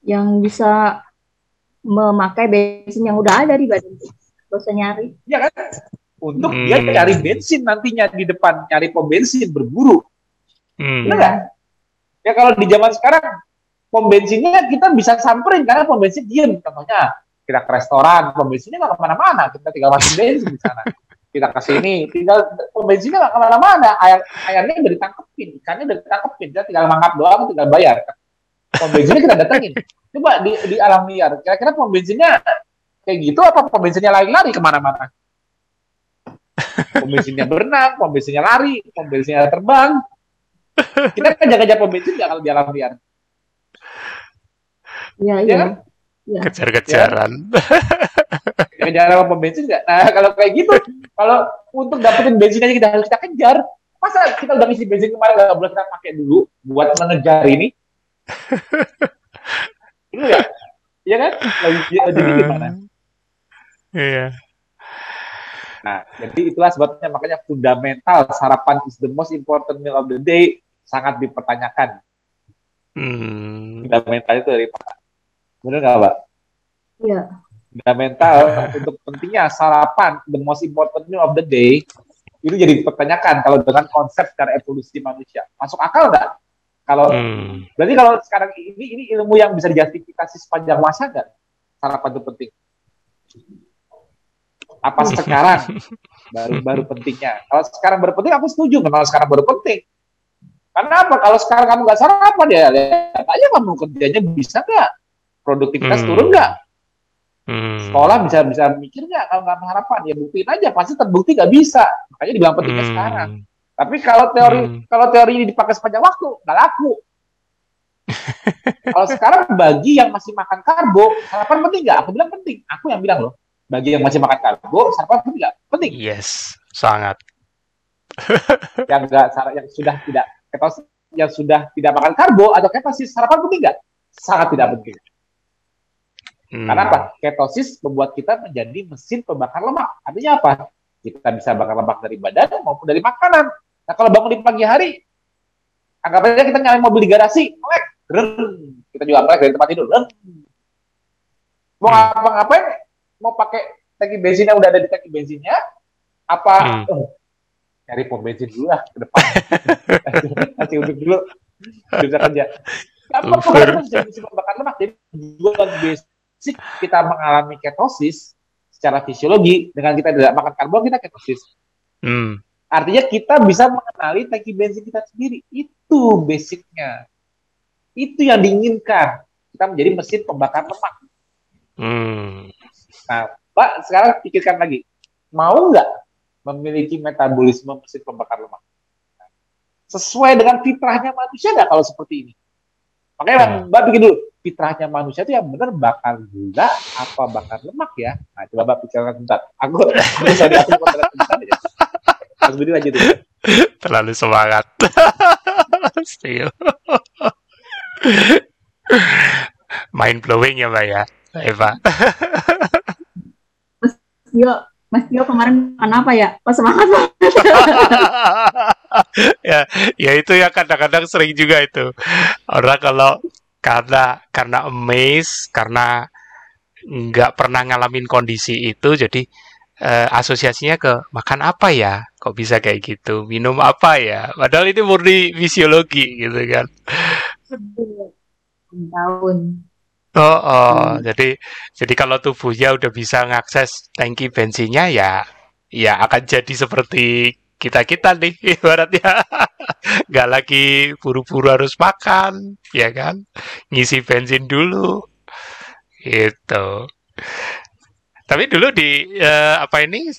Yang bisa memakai bensin yang udah ada di badan. Gak usah nyari. Iya kan? Untuk Hmm. dia cari bensin nantinya di depan, nyari pom bensin, berburu. hmm, Benar nggak? Ya kalau di zaman sekarang, pom bensinnya kita bisa samperin karena pom bensin diem. Contohnya kita ke restoran, pom bensinnya nggak ke mana-mana, kita tinggal masuk bensin di sana. Kita ke sini, tinggal pom bensinnya nggak ke mana-mana, Ayam, ayamnya udah ditangkepin, ikannya udah ditangkepin, kita tinggal mangkap doang, tinggal bayar. Pom bensinnya kita datengin. Coba di, di alam liar, kira-kira pom bensinnya kayak gitu apa pom bensinnya lari-lari ke mana-mana? Pom bensinnya berenang, pom bensinnya lari, pom bensinnya terbang. Kita kan jaga-jaga pom bensin nggak kalau di alam liar. Iya, Ya iya. kan? Iya. Kejar-kejaran. Kejar sama pom bensin nggak? Nah kalau kayak gitu, kalau untuk dapetin bensin aja kita harus kita kejar. Masa kita udah ngisi bensin kemarin nggak boleh kita pakai dulu buat mengejar ini? [LAUGHS] Ini ya, iya kan? Lagi lagi gimana? Iya. Nah, jadi itulah sebabnya makanya fundamental sarapan is the most important meal of the day sangat dipertanyakan. Hmm. Fundamental itu dari Pak. Benar nggak, Pak? Iya. Fundamental untuk pentingnya sarapan the most important meal of the day itu jadi dipertanyakan kalau dengan konsep secara evolusi manusia. Masuk akal nggak? Kalau Hmm. berarti kalau sekarang ini ini ilmu yang bisa dijustifikasi sepanjang masa nggak? Sarapan itu penting. Apa [LAUGHS] sekarang baru baru pentingnya? Kalau sekarang baru penting, aku setuju. Kalau sekarang baru penting, karena apa? Kalau sekarang kamu nggak sarapan ya, lihat aja kamu kerjanya bisa nggak? Produktivitas Hmm. turun nggak? Hmm. Sekolah bisa bisa mikir nggak kalau nggak harapan? Ya buktiin aja, pasti terbukti nggak bisa. Makanya dibilang pentingnya Hmm. sekarang. Tapi kalau teori Hmm. kalau teori ini dipakai sepanjang waktu, nggak laku. [LAUGHS] kalau sekarang bagi yang masih makan karbo, sarapan penting nggak? Aku bilang penting. Aku yang bilang loh. Bagi yang masih makan karbo, sarapan penting nggak? Penting. Yes, sangat. [LAUGHS] Yang nggak sar- yang sudah tidak ketos yang sudah tidak makan karbo atau ketosis sarapan penting nggak? Sangat tidak penting. Hmm. Karena apa? Ketosis membuat kita menjadi mesin pembakar lemak. Artinya apa? Kita bisa bakar lemak dari badan maupun dari makanan. Nah kalau bangun di pagi hari, anggap aja kita nyalain mobil di garasi, melek, kita juga melek dari tempat tidur. Greng. Mau Hmm. ngapa-ngapain, mau pakai tangki bensin yang udah ada di tangki bensinnya, apa Hmm. oh, cari pom bensin dulu lah ke depan. [LAUGHS] Nanti untuk dulu bisa kerja. Apa bisa mesin pembakar lemak? Jadi tujuan basic kita mengalami ketosis secara fisiologi dengan kita tidak makan karbon kita ketosis. Hmm. Artinya kita bisa mengenali tangki bensin kita sendiri. Itu basicnya. Itu yang diinginkan. Kita menjadi mesin pembakar lemak. Hmm. Nah, Pak, sekarang pikirkan lagi. Mau nggak memiliki metabolisme mesin pembakar lemak? Sesuai dengan fitrahnya manusia nggak kalau seperti ini? Makanya Hmm. Mbak pikir dulu, fitrahnya manusia itu yang benar bakar gula apa bakar lemak ya? Nah, coba Mbak pikirkan sebentar. Aku, aku sorry, aku sebentar aja. Mas Budi lanjut dulu. Terlalu semangat. [LAUGHS] Still. Mind blowing ya, Mbak ya. Eva. Tio, Mas Tio kemarin makan apa ya? Oh semangat banget. [LAUGHS] ya, ya itu ya kadang-kadang sering juga itu. Orang kalau karena karena amazed, karena nggak pernah ngalamin kondisi itu, jadi eh, asosiasinya ke makan apa ya? Kok bisa kayak gitu? Minum apa ya? Padahal ini murni fisiologi gitu kan. Tahun. Oh, oh. jadi jadi kalau tubuhnya udah bisa ngakses tangki bensinnya ya ya akan jadi seperti kita-kita nih [LAUGHS] ibaratnya. Nggak lagi buru-buru harus makan ya kan? Ngisi bensin dulu itu tapi dulu di eh, apa ini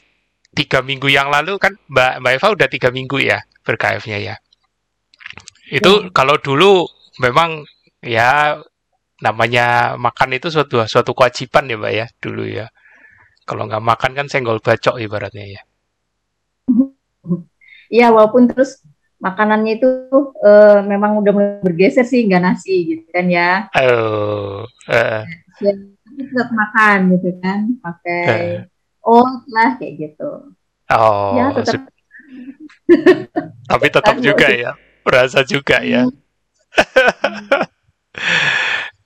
tiga minggu yang lalu kan Mbak Mbak Eva udah tiga minggu ya ber-KF-nya ya. Itu kalau dulu memang ya namanya makan itu suatu suatu kewajiban ya mbak ya dulu ya kalau nggak makan kan senggol bacok ibaratnya ya Iya, [LAUGHS] walaupun terus makanannya itu eh, memang udah mulai bergeser sih, nggak nasi gitu kan ya. oh eh, Ya, tetap makan gitu kan, pakai Eh. oat lah kayak gitu. oh ya, tetap [LAUGHS] tapi tetap juga ya berasa juga ya [LAUGHS]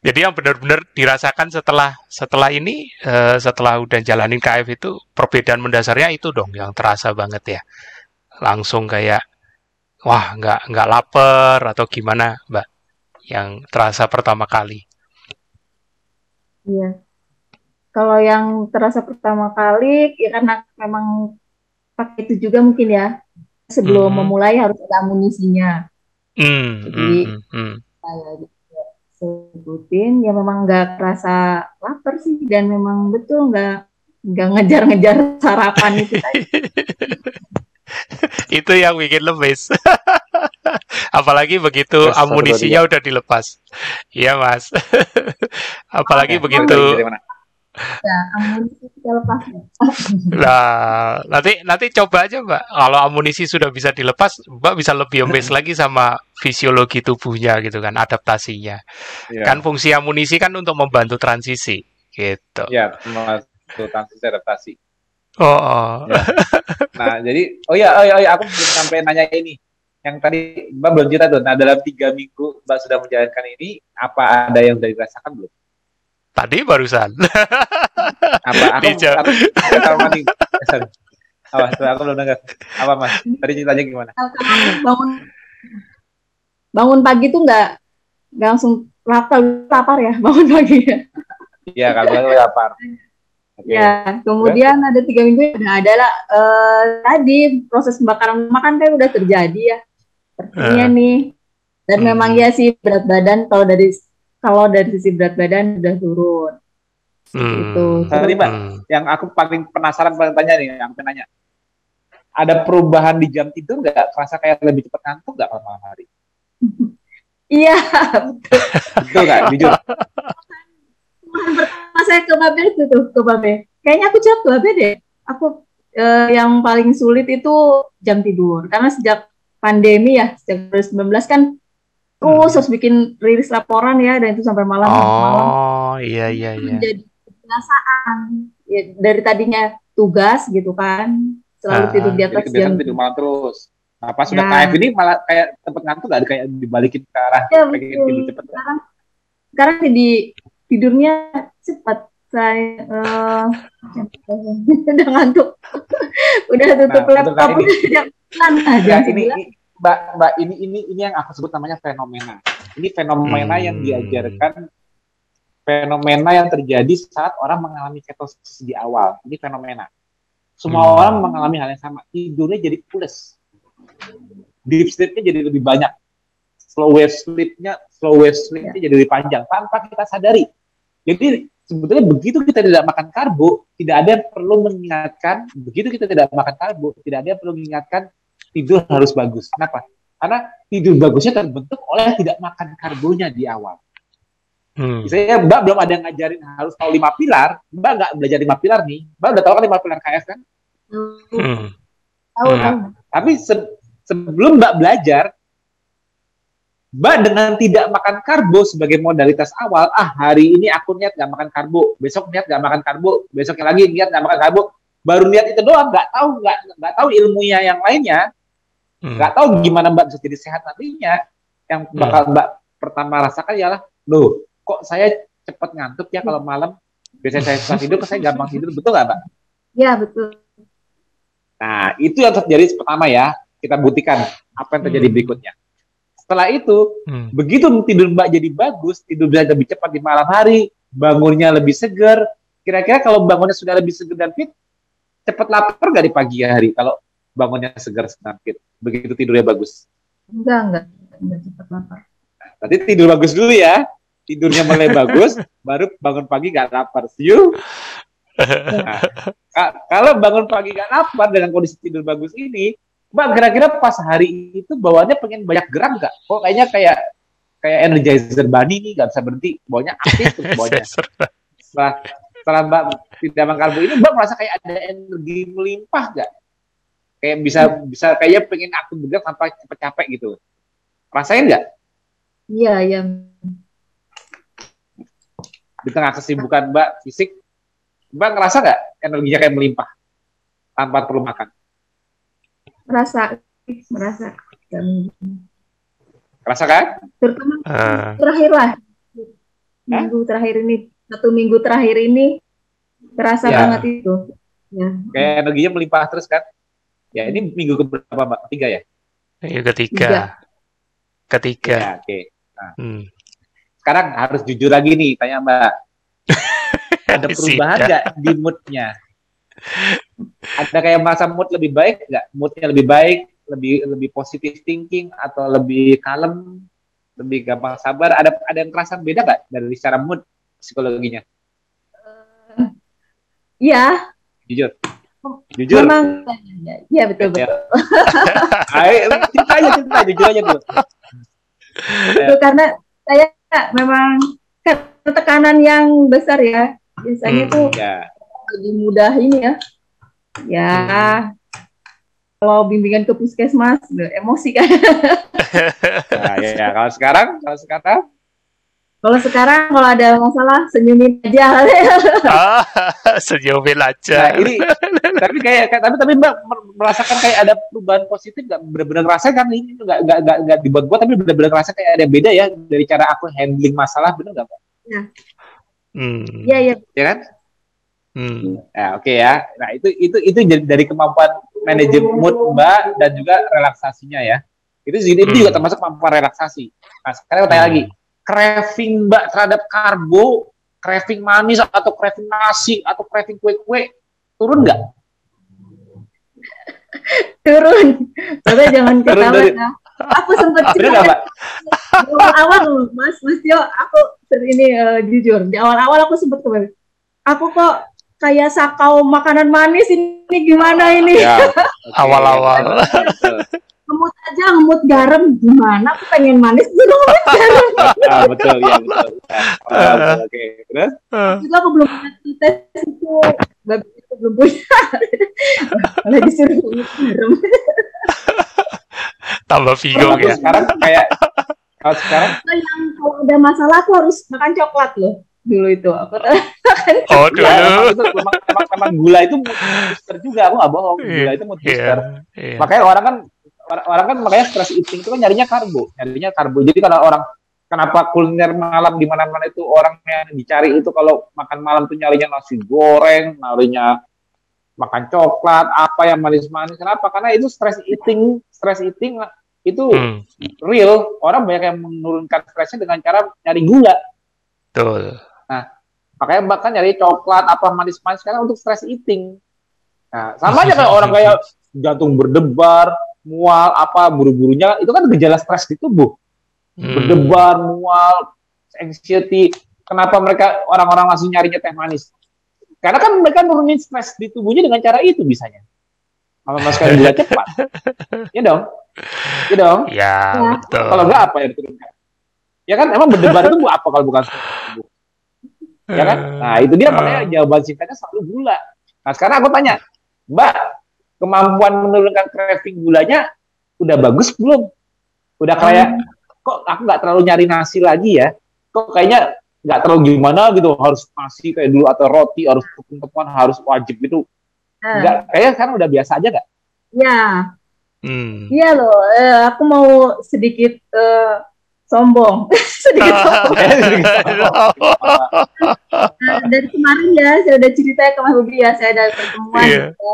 jadi yang benar-benar dirasakan setelah setelah ini eh, setelah udah jalanin KF itu perbedaan mendasarnya itu dong yang terasa banget ya langsung kayak wah nggak nggak lapar atau gimana mbak yang terasa pertama kali? Iya. Kalau yang terasa pertama kali, ya karena memang pakai itu juga mungkin ya. Sebelum Hmm. memulai harus ada amunisinya. Hmm, Jadi- hmm, hmm. Saya juga sebutin, ya memang nggak kerasa lapar sih. Dan memang betul nggak nggak ngejar-ngejar sarapan itu tadi. [LAUGHS] itu yang bikin lemes. [LAUGHS] Apalagi begitu Terus, amunisinya udah dilepas. Iya, Mas. [LAUGHS] Apalagi Ya, begitu mana? Ya, amunisi kita lepas. Nah, nanti nanti coba aja, Mbak. Kalau amunisi sudah bisa dilepas, Mbak bisa lebih amazed lagi sama fisiologi tubuhnya gitu kan, adaptasinya. Iya. Kan fungsi amunisi kan untuk membantu transisi gitu. Ya, termasuk transisi adaptasi. Oh, oh. Ya. Nah, jadi, oh ya, oh ya, oh ya, aku belum sampai nanya ini. Yang tadi Mbak belum cerita tuh. Nah, dalam tiga minggu Mbak sudah menjalankan ini, apa ada yang sudah dirasakan belum? Tadi barusan. Apa? Aku, Dijawab. aku, aku sama nih. Eh. Apa? Aku belum dengar. Apa, Mas? Tadi ceritanya gimana? Bangun bangun pagi tuh nggak nggak langsung lapar lapar ya bangun pagi ya. Iya, kalau aku lapar. Oke. Ya, kemudian ada tiga minggu udah ada lah eh, tadi proses pembakaran makan kan udah terjadi ya. Sepertinya Eh. nih. Dan Hmm. memang ya sih berat badan kalau dari kalau dari sisi berat badan udah turun. Hmm. Itu. Tadi, Mbak, Hmm. yang aku paling penasaran paling tanya nih, yang pengen nanya. Ada perubahan di jam tidur nggak? Kerasa kayak lebih cepat ngantuk nggak kalau malam hari? [LAUGHS] Iya, Betul nggak? Jujur. pertama saya ke Babe itu tuh ke Babe. Kayaknya aku jawab ke Babe deh. Aku eh, yang paling sulit itu jam tidur karena sejak pandemi ya sejak 2019 kan terus harus bikin rilis laporan ya dan itu sampai malam malam Oh, iya iya iya. menjadi kebiasaan ya, dari tadinya tugas gitu kan selalu Ah, tidur di Jadi atas jam tidur malam terus. Nah, pas sudah Ya. KF ini malah kayak tempat ngantuk nggak? Kayak dibalikin ke arah ya pengen betul tidur cepet. sekarang sekarang jadi tidurnya cepat saya eh [LAUGHS] [LAUGHS] udah ngantuk udah tutup Nah, laptop udah pelan aja Nah, ini, ini Mbak, Mbak ini ini ini yang aku sebut namanya fenomena. Ini fenomena Hmm. yang diajarkan fenomena yang terjadi saat orang mengalami ketosis di awal. Ini fenomena. Semua Hmm. orang mengalami hal yang sama. Tidurnya jadi pules. Deep sleep-nya jadi lebih banyak. Slow wave sleep-nya, slow wave sleep-nya jadi lebih panjang tanpa kita sadari. Jadi sebetulnya begitu kita tidak makan karbo, tidak ada yang perlu mengingatkan. Begitu kita tidak makan karbo, tidak ada yang perlu mengingatkan tidur harus bagus. Kenapa? Karena tidur bagusnya terbentuk oleh tidak makan karbonya di awal. Hmm. Misalnya Mbak belum ada yang ngajarin harus tahu lima pilar, Mbak nggak belajar lima pilar nih. Mbak udah tahu kan lima pilar KF kan? Hmm. tahu Hmm. Tapi se- sebelum Mbak belajar, Mbak dengan tidak makan karbo sebagai modalitas awal, ah hari ini aku niat nggak makan karbo, besok niat nggak makan karbo, besoknya lagi niat nggak makan karbo, baru niat itu doang, nggak tahu nggak nggak tahu ilmunya yang lainnya, Hmm. nggak tahu gimana Mbak bisa jadi sehat nantinya. Yang bakal Mbak pertama rasakan ialah, loh, kok saya cepat ngantuk ya kalau malam. Biasanya saya susah tidur, kok saya gampang tidur, betul nggak Mbak? ya betul Nah, itu yang terjadi pertama ya. Kita buktikan apa yang terjadi Hmm. berikutnya. Setelah itu, Hmm. begitu tidur Mbak jadi bagus, tidur bisa lebih cepat di malam hari, bangunnya lebih segar. Kira-kira kalau bangunnya sudah lebih segar dan fit, cepat lapar nggak di pagi hari kalau bangunnya segar dan fit? Begitu tidurnya bagus. enggak enggak enggak cepat lapar Nanti tidur bagus dulu ya. Tidurnya mulai bagus, [LAUGHS] baru bangun pagi nggak lapar. See you. Nah, ka- kalau bangun pagi nggak lapar dengan kondisi tidur bagus ini, Mbak kira-kira pas hari itu bawaannya pengen banyak gerak nggak? Kok kayaknya kayak kayak energizer bunny nih nggak bisa berhenti, bawanya aktif terus bawanya. Setelah setelah Mbak tidak makan karbo ini, Mbak merasa kayak ada energi melimpah nggak? Kayak bisa bisa kayaknya pengen aku bergerak sampai cepet capek gitu. Rasain nggak? iya iya di tengah kesibukan Mbak fisik, Mbak ngerasa nggak energinya kayak melimpah tanpa perlu makan? merasa merasa Dan Ngerasa kan? terutama Ah. terakhir lah minggu terakhir ini satu minggu terakhir ini terasa Ya. banget itu ya Kayak energinya melimpah terus kan? Ya ini minggu keberapa Mbak? Tiga ya? Yang ketiga. Tiga. Ketiga. Ya, oke. Hmm. sekarang harus jujur lagi nih, tanya Mbak. [LAUGHS] Ada perubahan nggak di moodnya? Ada kayak masa mood lebih baik nggak? Moodnya lebih baik, lebih lebih positif thinking atau lebih kalem, lebih gampang sabar? Ada ada yang kerasa beda nggak dari secara mood psikologinya? Iya, Jujur. Jujur. memang iya betul Ya. betul. [LAUGHS] Ayo, cerita aja, cerita jujur aja dulu. Itu karena saya memang kan tekanan yang besar ya. Biasanya Hmm. tuh Ya. lebih mudah ini ya. Ya. Kalau bimbingan ke puskesmas, emosi kan. [LAUGHS] Nah, ya, ya. Kalau sekarang, kalau sekarang, Kalau sekarang kalau ada masalah senyumin aja. [LAUGHS] [LAUGHS] ah, [LAUGHS] senyumin nah aja. ini, tapi kayak, tapi tapi mbak mer- merasakan kayak ada perubahan positif nggak benar-benar ngerasa kan ini nggak nggak nggak nggak dibuat buat tapi benar-benar ngerasa kayak ada beda ya dari cara aku handling masalah benar nggak mbak? Hmm. Iya iya. Ya kan? Hmm. Ya oke ya. Nah itu itu itu jadi dari kemampuan manajemen mood mbak dan juga relaksasinya ya. Itu itu Hmm. juga termasuk kemampuan relaksasi. Nah sekarang aku tanya Hmm. lagi, craving mbak terhadap karbo, craving manis atau craving nasi atau craving kue-kue turun nggak? [LAUGHS] Turun. Tapi jangan ketawa ya. Aku sempat cerita awal-awal Mas Mas Tio, aku ini eh, jujur di awal-awal aku sempat kemarin. Aku kok kayak sakau makanan manis ini gimana ini? Ya. [LAUGHS] Awal-awal. Ngemut aja ngemut garam gimana? Aku pengen manis dulu ngemut garam. [LAUGHS] Ah, betul ya betul. Ah, Oke, terus? Juga aku belum punya tes itu, babi itu belum punya. Lagi suruh ngemut garam. [LAUGHS] Tambah Aku ya. sekarang kayak kalau sekarang Yang kalau ada masalah aku harus makan coklat loh dulu itu. Aku Oh ya, emang dulu. itu memang, memang, memang gula itu mood booster juga. Aku nggak bohong. Gula itu mood Iya. booster. Iya. Makanya orang kan orang, kan makanya stress eating itu kan nyarinya karbo, nyarinya karbo. Jadi kalau orang kenapa kuliner malam di mana-mana itu orang yang dicari itu kalau makan malam tuh nyarinya nasi goreng, nyarinya makan coklat, apa yang manis-manis. Kenapa? Karena itu stress eating, stress eating itu Hmm. real. Orang banyak yang menurunkan stresnya dengan cara nyari gula. Betul. Makanya bahkan nyari coklat apa manis-manis karena untuk stress eating. Nah, sama aja kayak orang kayak [LAUGHS] jantung berdebar, mual apa buru-burunya itu kan gejala stres di tubuh. Hmm. Berdebar, mual, anxiety. Kenapa mereka orang-orang langsung nyarinya teh manis? Karena kan mereka nurunin stres di tubuhnya dengan cara itu bisanya. Kalau masukkan [LAUGHS] gula cepat. Ya dong. Ya dong. Ya, betul. Kalau enggak apa yang diturunkan? Ya kan emang berdebar itu apa kalau bukan stres tubuh? ya kan? Nah itu dia makanya jawaban singkatnya selalu gula. Nah sekarang aku tanya, Mbak, kemampuan menurunkan craving gulanya udah bagus belum? Udah kayak kok aku nggak terlalu nyari nasi lagi ya? Kok kayaknya nggak terlalu gimana gitu harus nasi kayak dulu atau roti harus tepung-tepungan harus wajib gitu? Nah, Enggak, kayaknya sekarang udah biasa aja nggak? ya, Hmm. iya loh. Eh, aku mau sedikit eh, sombong, [LAUGHS] [LAUGHS] sedikit sombong. Nah, dari kemarin ya, saya udah cerita ke Mas Bobi ya, saya ada pertemuan, Iya. gitu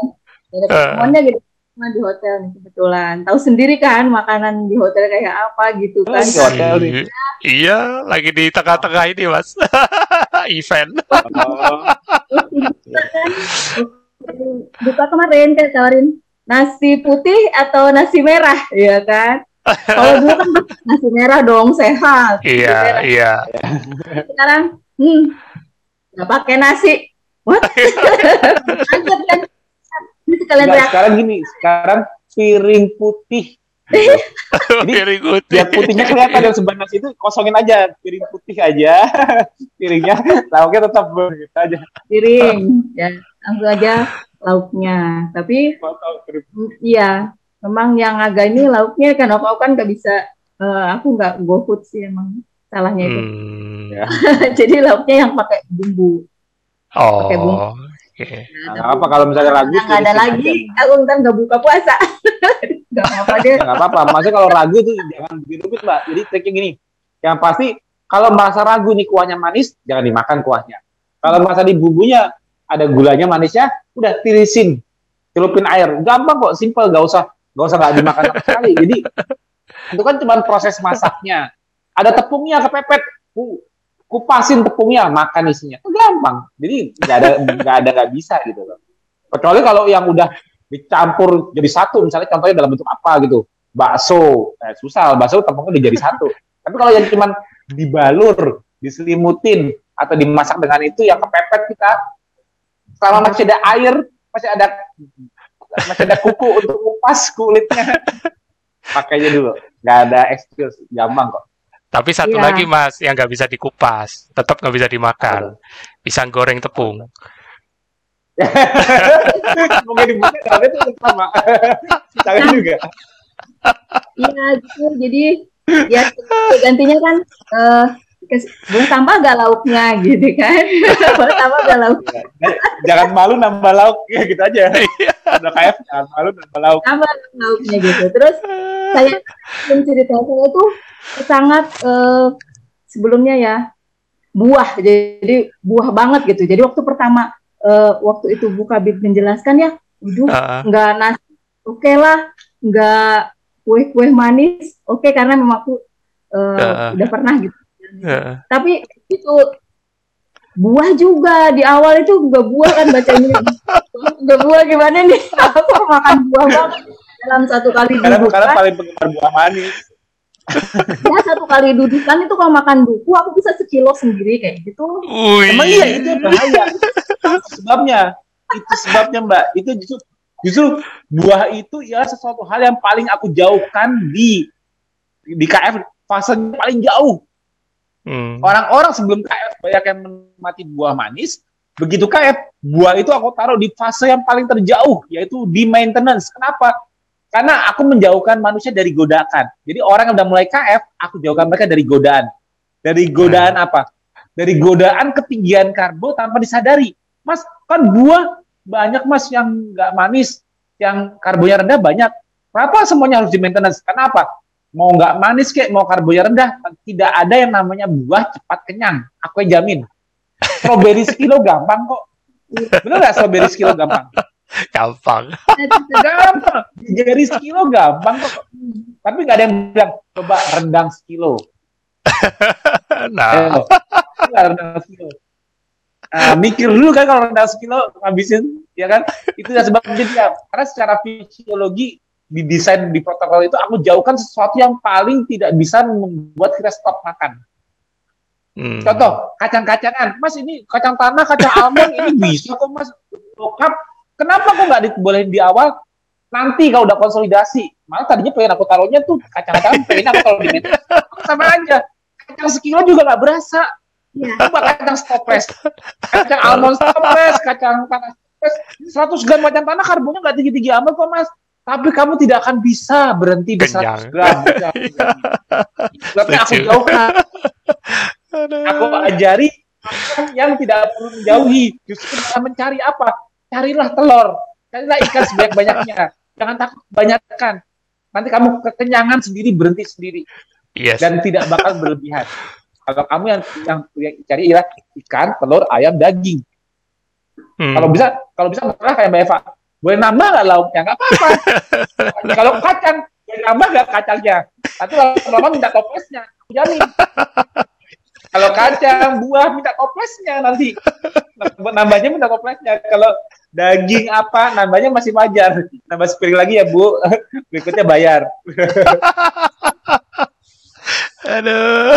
kan. Ada pertemuannya gitu, pertemuan di hotel nih kebetulan. Tahu sendiri kan makanan di hotel kayak apa gitu kan. Di hotel nih. Iya, lagi di tengah-tengah ini, Mas. [LAUGHS] Event. Oh, [LAUGHS] Buka kemarin kan tawarin nasi putih atau nasi merah, ya kan? Kalau dulu kan [LAUGHS] nasi merah dong sehat. Iya, merah. iya. Sekarang, hmm, nggak pakai nasi. What? Kaget kan? Sekalian Enggak, reaksi. sekarang gini, sekarang piring putih. [LAUGHS] Jadi, Very good. biar putihnya kelihatan dan nasi itu kosongin aja piring putih aja [LAUGHS] piringnya lauknya tetap begitu aja piring ya langsung aja lauknya tapi piring. iya memang yang agak ini lauknya kan aku aku kan nggak bisa eh, aku nggak go food sih emang salahnya itu Hmm. Ya. [LAUGHS] jadi lauknya yang pakai bumbu Oh, Pakai bumbu. Oke. Nah, nggak apa kalau misalnya ragu nggak ada lagi aja. aku ntar nggak buka puasa. [LAUGHS] Nggak apa-apa deh. nggak apa-apa. Maksudnya kalau ragu tuh jangan ribet mbak. Jadi triknya gini. Yang pasti kalau merasa ragu nih kuahnya manis jangan dimakan kuahnya. Kalau merasa di bumbunya ada gulanya manisnya udah tirisin. Celupin air. Gampang kok simple. Nggak usah nggak usah nggak dimakan sama sekali. Jadi itu kan cuma proses masaknya. Ada tepungnya kepepet. Ku, kupasin tepungnya, makan isinya. Gampang. Jadi nggak ada nggak ada nggak bisa gitu loh. Kecuali kalau yang udah dicampur jadi satu, misalnya contohnya dalam bentuk apa gitu, bakso, eh, susah, bakso tepungnya udah jadi satu. Tapi kalau yang cuman dibalur, diselimutin atau dimasak dengan itu yang kepepet kita, selama masih ada air, masih ada masih ada kuku untuk kupas kulitnya, pakainya dulu. Nggak ada excuse, gampang kok. Tapi satu Iya. lagi mas yang nggak bisa dikupas, tetap nggak bisa dimakan. Pisang goreng tepung. [LAUGHS] Mungkin dibuka tapi itu sama. Jangan juga. Iya gitu. Jadi ya gantinya kan eh kes- buang tambah gak lauknya gitu kan. [LAUGHS] buang tambah gak lauk. Jangan malu nambah lauk ya gitu aja. [LAUGHS] Udah KF jangan malu nambah lauk. Tambah lauknya gitu. Terus saya cerita saya itu sangat eh, sebelumnya ya buah. Jadi buah banget gitu. Jadi waktu pertama eh, waktu itu buka bib menjelaskan ya, waduh Ah, nggak nasi oke lah nggak kue-kue manis oke karena memang aku eh, Heeh. udah pernah gitu eh, tapi itu buah juga di awal itu juga buah kan bacanya [LAUGHS] juga buah gimana nih [LAUGHS] aku makan buah banget dalam satu kali Karena karena paling penggemar buah manis. Ya satu kali duduk kan itu kalau makan duku aku bisa sekilo sendiri kayak gitu Wih. Emang iya itu bahaya. Itu sebabnya. Itu sebabnya Mbak. Itu justru justru buah itu ya sesuatu hal yang paling aku jauhkan di di KF fasenya paling jauh. Hmm. Orang-orang sebelum KF banyak yang menikmati buah manis, begitu KF, buah itu aku taruh di fase yang paling terjauh, yaitu di maintenance. Kenapa? Karena aku menjauhkan manusia dari godaan. Jadi orang yang udah mulai KF, aku jauhkan mereka dari godaan. Dari godaan apa? Dari godaan ketinggian karbo tanpa disadari. Mas, kan buah banyak mas yang nggak manis, yang karbonya rendah banyak. Kenapa semuanya harus di maintenance? Kenapa? Mau nggak manis kek, mau karbonya rendah, tidak ada yang namanya buah cepat kenyang. Aku yang jamin. Strawberry sekilo gampang kok. Bener nggak strawberry sekilo gampang? Gampang. Gampang. Strawberry sekilo gampang kok. Tapi nggak ada yang bilang, coba rendang sekilo. Nah, Ayo. Nggak rendang sekilo. Nah, mikir dulu kan kalau rendang sekilo ngabisin, ya kan? Itu ya sebabnya dia. Karena secara fisiologi di desain di protokol itu aku jauhkan sesuatu yang paling tidak bisa membuat kita stop makan. hmm. Contoh, kacang-kacangan. Mas ini kacang tanah, kacang almond ini bisa kok mas. Bokap, kenapa kok nggak dibolehin di awal? Nanti kalau udah konsolidasi. Malah tadinya pengen aku taruhnya tuh kacang-kacangan, pengen aku taruh di meja. Sama aja. Kacang sekilo juga nggak berasa. ya Coba kacang stoples. Kacang almond stoples, kacang tanah stoples. 100 gram kacang tanah karbonnya nggak tinggi-tinggi amat kok mas. Tapi kamu tidak akan bisa berhenti di 100 Kenyang. gram. Sebabnya aku jauhkan aku ajari yang tidak perlu menjauhi justru malah mencari apa carilah telur. Carilah ikan sebanyak-banyaknya. Jangan takut kebanyakan. Nanti kamu kekenyangan sendiri berhenti sendiri. Yes. dan tidak bakal berlebihan. Kalau kamu yang yang, cari ialah ikan telur ayam daging. Hmm. kalau bisa kalau bisa malah kayak Mbak Eva. Boleh nambah nggak lauknya nggak apa-apa. [LAUGHS] Kalau kacang boleh nambah nggak kacangnya? Tapi lama-lama minta toplesnya aku jamin. Kalau kacang buah minta toplesnya nanti. Nambahnya minta toplesnya. Kalau daging apa? Nambahnya masih wajar. Nambah sepiring lagi ya bu. [LAUGHS] Berikutnya bayar. [LAUGHS] Aduh.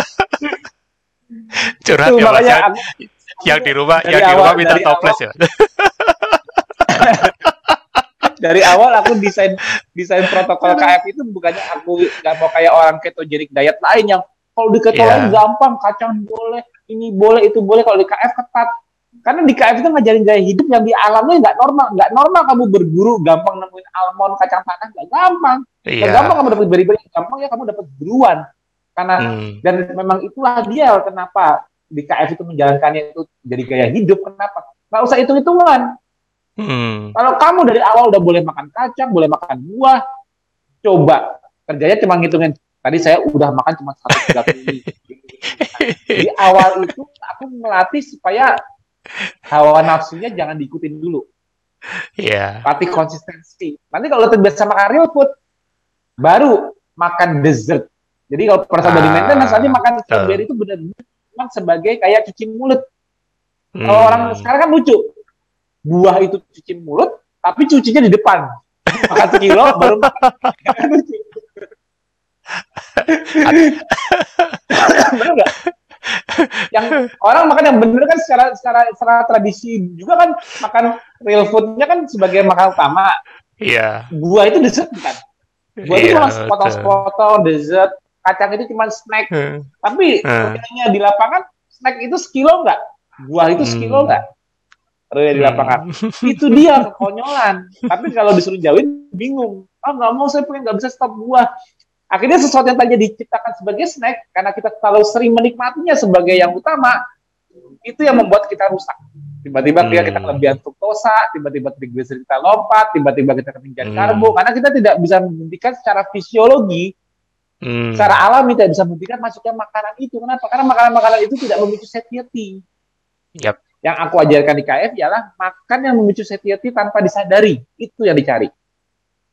Curhat Tuh, ya makanya ya. aku- Yang di rumah, yang di rumah awal- minta toples ya. [LAUGHS] dari awal aku desain desain protokol KF itu bukannya aku nggak mau kayak orang ketogenic diet lain yang kalau di keto lain gampang kacang boleh ini boleh itu boleh. Kalau di KF ketat karena di KF itu ngajarin gaya hidup yang di alamnya nggak normal nggak normal kamu berburu gampang nemuin almond kacang tanah nggak gampang nggak Iya. gampang kamu dapat beri-beri gampang ya kamu dapat buruan karena Hmm. dan memang itulah dia kenapa di KF itu menjalankannya itu jadi gaya hidup kenapa nggak usah hitung-hitungan Hmm. kalau kamu dari awal udah boleh makan kacang, boleh makan buah, coba kerjanya cuma ngitungin. Tadi saya udah makan cuma satu tiga. [LAUGHS] Di awal itu aku melatih supaya hawa nafsunya jangan diikutin dulu. Iya. Latih konsistensi. Nanti kalau terbiasa makan real food, baru makan dessert. Jadi kalau pada saat Ah, di maintenance nanti makan strawberry itu benar-benar cuma sebagai kayak cuci mulut. Kalau orang sekarang kan lucu, buah itu cuci mulut, tapi cucinya di depan. Makan sekilo [LAUGHS] baru makan. nggak? Yang orang makan yang bener kan secara secara secara tradisi juga kan makan real foodnya kan sebagai makan utama. Iya. Buah itu dessert kan. Buah itu Iya, cuma sepotong-sepotong dessert. Kacang itu cuma snack. Hmm. Tapi Hmm. di lapangan snack itu sekilo nggak? Buah itu sekilo Hmm. nggak? Real di Hmm. lapangan. Itu dia kekonyolan. Tapi kalau disuruh jauhin bingung. Ah nggak mau saya pengen nggak bisa stop buah. Akhirnya sesuatu yang tadi diciptakan sebagai snack karena kita terlalu sering menikmatinya sebagai yang utama itu yang membuat kita rusak. Tiba-tiba Hmm. kita kelebihan fruktosa, tiba-tiba triglycerid kita lompat, tiba-tiba kita ketinggian Hmm. karbo karena kita tidak bisa menghentikan secara fisiologi, Hmm. secara alami tidak bisa menghentikan masuknya makanan itu. Kenapa? Karena makanan-makanan itu tidak memicu satiety. Yap. Yang aku ajarkan di KF ialah makan yang memicu satiety tanpa disadari. Itu yang dicari.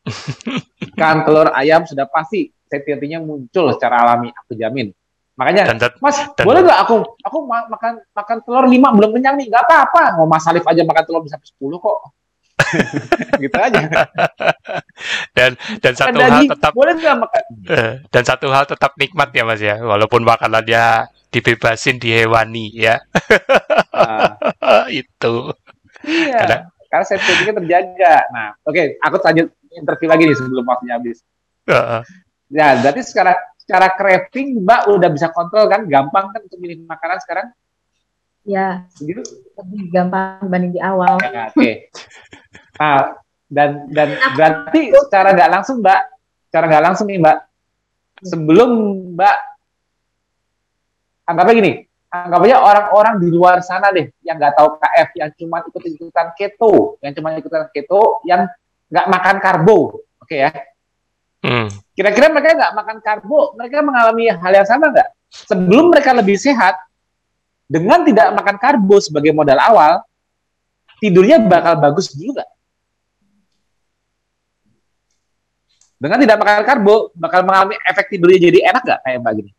[LAUGHS] Ikan, telur, ayam sudah pasti satiety-nya muncul secara alami, aku jamin. Makanya, Dan tet- Mas, dan- boleh nggak aku aku ma- makan makan telur lima belum kenyang nih? Nggak apa-apa. Mau Mas Alif aja makan telur bisa sampai 10 kok. [LAUGHS] gitu aja. dan dan satu hal daging, tetap boleh nggak makan? eh, dan satu hal tetap nikmat ya Mas ya, walaupun makanannya dibebasin dihewani ya. Ah. [LAUGHS] itu. Iya. Karena- Karena safety-nya terjaga. Nah, oke, aku lanjut interview lagi nih sebelum waktunya habis. Heeh. Ya, berarti secara secara craving Mbak udah bisa kontrol kan? Gampang kan untuk milih makanan sekarang? Ya, Begitu? lebih gampang dibanding di awal. Ya, oke. Nah, [LAUGHS] dan dan berarti secara nggak langsung Mbak, secara nggak langsung nih Mbak, sebelum Mbak anggapnya gini, anggap aja orang-orang di luar sana deh yang nggak tahu KF, yang cuma ikut-ikutan keto, yang cuma ikutan keto, yang nggak makan karbo, oke ya? Hmm. Kira-kira mereka nggak makan karbo, mereka mengalami hal yang sama nggak? Sebelum mereka lebih sehat, dengan tidak makan karbo sebagai modal awal, tidurnya bakal bagus dulu nggak? Dengan tidak makan karbo, bakal mengalami efek tidurnya jadi enak nggak kayak mbak gini?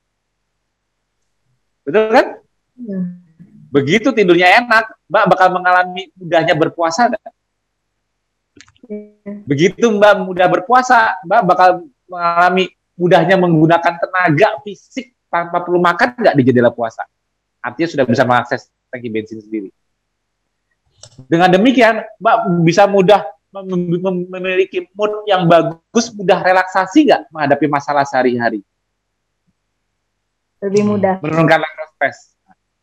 Betul kan? Ya. Begitu tidurnya enak, mbak bakal mengalami mudahnya berpuasa nggak? Begitu mbak mudah berpuasa, mbak bakal mengalami mudahnya menggunakan tenaga fisik tanpa perlu makan nggak di jendela puasa. Artinya sudah bisa mengakses tangki bensin sendiri. Dengan demikian, mbak bisa mudah mem- mem- memiliki mood yang bagus, mudah relaksasi nggak menghadapi masalah sehari-hari, Lebih Hmm. mudah. menurunkan level stres.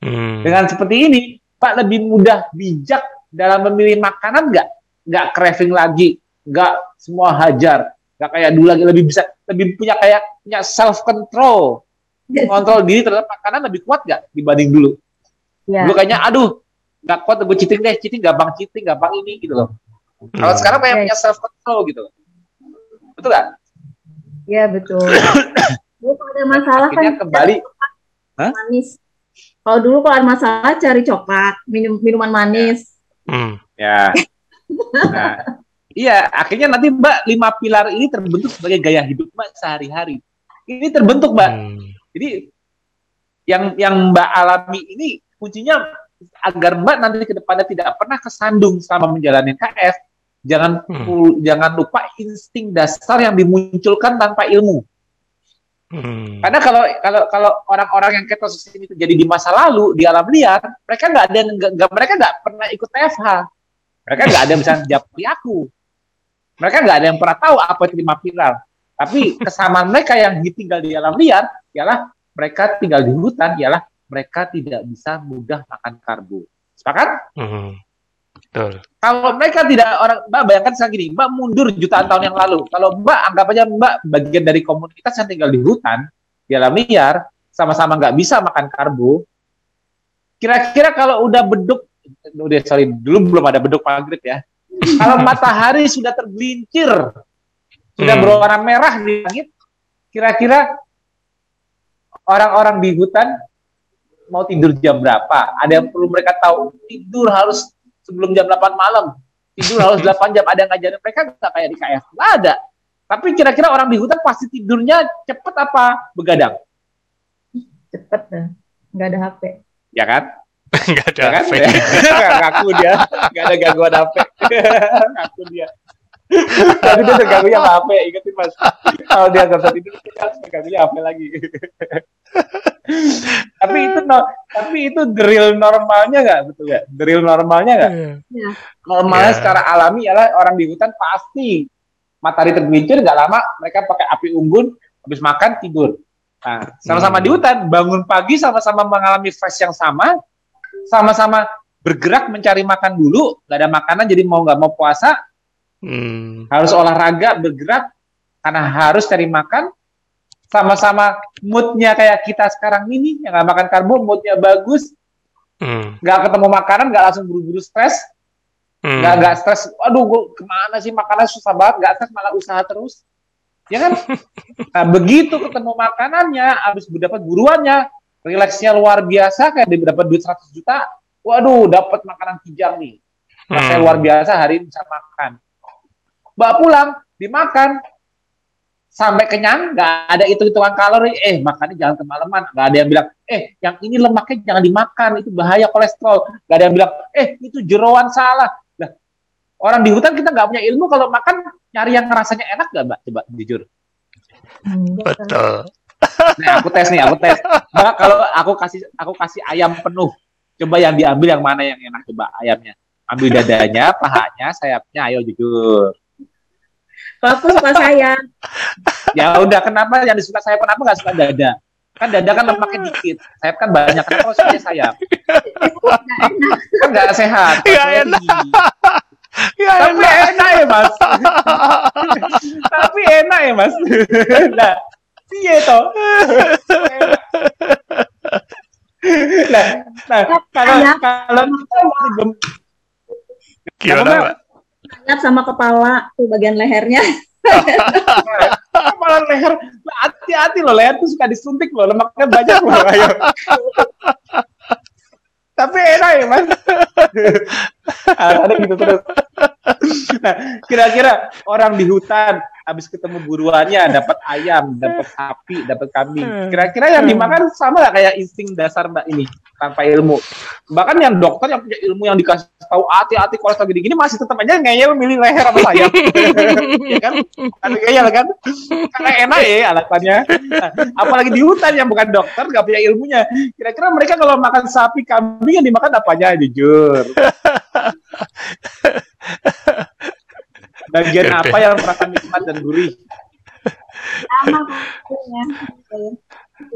Hmm. Dengan seperti ini, Pak lebih mudah bijak dalam memilih makanan nggak? Nggak craving lagi, nggak semua hajar, nggak kayak dulu lagi lebih bisa, lebih punya kayak punya self control, kontrol diri terhadap makanan lebih kuat nggak dibanding dulu? Ya. Dulu kayaknya, aduh, nggak kuat, gue cheating deh, cheating gampang cheating, gampang ini gitu loh. Kalau Hmm. sekarang kayak punya self control gitu, loh. betul nggak? Iya betul. [COUGHS] Dulu kalau ada masalah kan Akhirnya kembali, manis. Kalau dulu kalau ada masalah cari coklat, minum minuman manis. Hmm. ya. Nah, iya, akhirnya nanti Mbak lima pilar ini terbentuk sebagai gaya hidup Mbak sehari-hari. Ini terbentuk Mbak. Hmm. Jadi yang yang Mbak alami ini kuncinya agar Mbak nanti ke depannya tidak pernah kesandung selama menjalani KF. Jangan Hmm. jangan lupa insting dasar yang dimunculkan tanpa ilmu. Hmm. Karena kalau kalau kalau orang-orang yang ketosis ini terjadi di masa lalu di alam liar, mereka nggak ada nggak- mereka nggak pernah ikut TFH. Mereka nggak ada yang bisa di aku. Mereka nggak ada yang pernah tahu apa itu lima pilar. Tapi kesamaan mereka yang tinggal di alam liar ialah mereka tinggal di hutan ialah mereka tidak bisa mudah makan karbo. Sepakat? Hmm. Betul. Kalau mereka tidak orang Mbak bayangkan sekarang gini, Mbak mundur jutaan tahun yang lalu. Kalau Mbak anggap aja Mbak bagian dari komunitas yang tinggal di hutan, di alam liar, sama-sama nggak bisa makan karbo. Kira-kira kalau udah beduk, udah sorry dulu belum ada beduk maghrib ya. Kalau [LAUGHS] matahari sudah tergelincir, sudah Hmm. berwarna merah di langit, kira-kira orang-orang di hutan mau tidur jam berapa? Ada yang perlu mereka tahu. Tidur harus sebelum jam 8 malam. Tidur harus [LAUGHS] 8 jam. Ada yang ngajarin mereka nggak kayak di KF? Nggak ada. Tapi kira-kira orang di hutan pasti tidurnya cepet apa begadang? Cepet dah. nggak ada HP. Ya kan? [LAUGHS] Nggak ada Ya kan? [LAUGHS] Ngaku dia, nggak ada gangguan HP. [LAUGHS] Ngaku dia. Tapi dia terganggunya sama HP, ingetin mas. Kalau dia nggak bisa tidur, dia terganggunya HP lagi. tapi itu no, tapi itu drill normalnya nggak betul nggak? Drill normalnya nggak? Normalnya Ya. secara alami adalah orang di hutan pasti matahari tergelincir nggak lama mereka pakai api unggun habis makan tidur. Nah, sama-sama Hmm. di hutan bangun pagi sama-sama mengalami fresh yang sama, sama-sama bergerak mencari makan dulu, nggak ada makanan jadi mau nggak mau puasa, Hmm. harus olahraga bergerak karena harus cari makan, sama-sama moodnya kayak kita sekarang ini yang nggak makan karbo, moodnya bagus, Hmm. nggak ketemu makanan, nggak langsung buru-buru stres, Hmm. nggak nggak stres aduh gua ke mana sih makanan susah banget nggak stres malah usaha terus ya kan [LAUGHS] nah begitu ketemu makanannya habis dapat buruannya rileksnya luar biasa kayak dia dapat duit 100 juta waduh dapat makanan kijang nih. Rasanya Hmm. luar biasa hari ini bisa makan. Bawa pulang dimakan. Sampai kenyang nggak ada hitung hitungan kalori. Eh makannya jangan kemalaman. Nggak ada yang bilang eh yang ini lemaknya jangan dimakan itu bahaya kolesterol. Nggak ada yang bilang eh itu jeroan salah. Lah orang di hutan kita nggak punya ilmu kalau makan nyari yang rasanya enak nggak mbak? Coba jujur. Kan. Betul. Nah, aku tes nih, aku tes. Mbak, kalau aku kasih aku kasih ayam penuh, coba yang diambil yang mana yang enak coba ayamnya. Ambil dadanya, pahanya, sayapnya, ayo jujur. Aku suka sayap. Ya udah, kenapa yang disuka sayap, kenapa nggak suka dada? Kan dada kan lemaknya dikit, sayap kan banyak, kenapa kok suka sayap? Kan nggak sehat. Sorry. enak. Ya, Tapi enak. enak ya mas. Tapi enak ya mas. Nah, iya toh. Nah, nah kalau kalau kita masih belum Gimana, Mbak? Mbak? Sayap sama kepala tuh bagian lehernya. [LAUGHS] kepala leher, hati-hati loh leher tuh suka disuntik loh, lemaknya banyak loh. Ayo. [LAUGHS] Tapi enak ya mas. [LAUGHS] Ada gitu terus. Nah, kira-kira orang di hutan habis ketemu buruannya dapat ayam, dapat sapi, dapat kambing. Kira-kira yang dimakan sama nggak kayak insting dasar mbak ini tanpa ilmu. Bahkan yang dokter yang punya ilmu yang dikasih tahu hati-hati kolesterol gini-gini masih tetap aja ngeyel milih leher sama ayam. [LAUGHS] ya kan? Ada ngeyel kan? Karena enak ya alasannya. Nah, apalagi di hutan yang bukan dokter, nggak punya ilmunya. Kira-kira mereka kalau makan sapi, kambing yang dimakan apanya? Jujur. Bagian Oke, apa yang terasa nikmat dan gurih? Sama.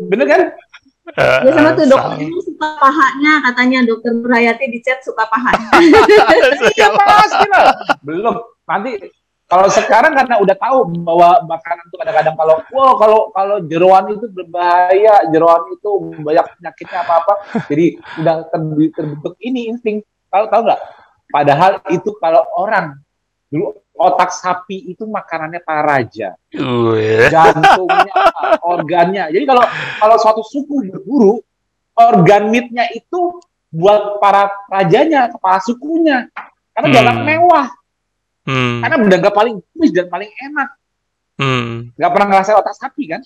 Bener kan? Ya sama tuh eh, dokter ini suka pahanya katanya dokter Nurhayati di chat suka pahanya. [LAUGHS] Iya pasti lah. Belum. Nanti kalau sekarang karena udah tahu bahwa makanan itu kadang-kadang kalau wow kalau kalau jeroan itu berbahaya, jeroan itu banyak penyakitnya apa-apa. Jadi udah ter- terbentuk ini insting. Tahu tahu nggak? Padahal itu kalau orang dulu otak sapi itu makanannya para raja. Jantungnya, organnya. Jadi kalau kalau suatu suku berburu, organ meatnya itu buat para rajanya, kepala sukunya. Karena Hmm. mewah, Hmm. karena dianggap paling bagus dan paling enak. Hmm. Nggak pernah ngerasain otak sapi kan?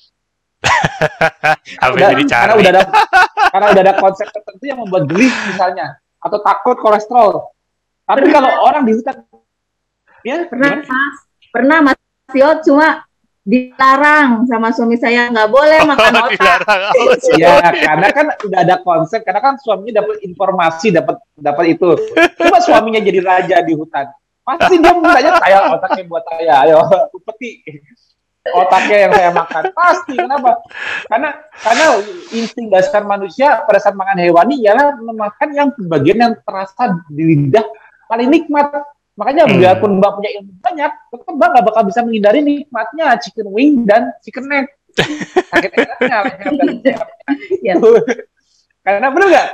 [LAUGHS] Apa Udah- yang karena udah ada karena udah ada konsep tertentu yang membuat geli misalnya atau takut kolesterol. Tapi [LAUGHS] kalau orang di hutan ya Pernah gimana? mas, pernah mas Tio cuma dilarang sama suami saya nggak boleh makan Oh, otak. dilarang. Oh, [LAUGHS] Ya, karena kan udah ada konsep, karena kan suaminya dapat informasi, dapat dapat itu. Coba suaminya jadi raja di hutan. Pasti dia mintanya saya otaknya buat saya, ayo peti otaknya yang saya makan. Pasti kenapa? Karena karena insting dasar manusia pada saat makan hewani ialah memakan yang bagian yang terasa di lidah paling nikmat. Makanya Hmm. biarpun Mbak punya ilmu banyak, tetap Mbak nggak bakal bisa menghindari nikmatnya chicken wing dan chicken neck. Sakit enaknya, Ya. itu. Karena bener nggak?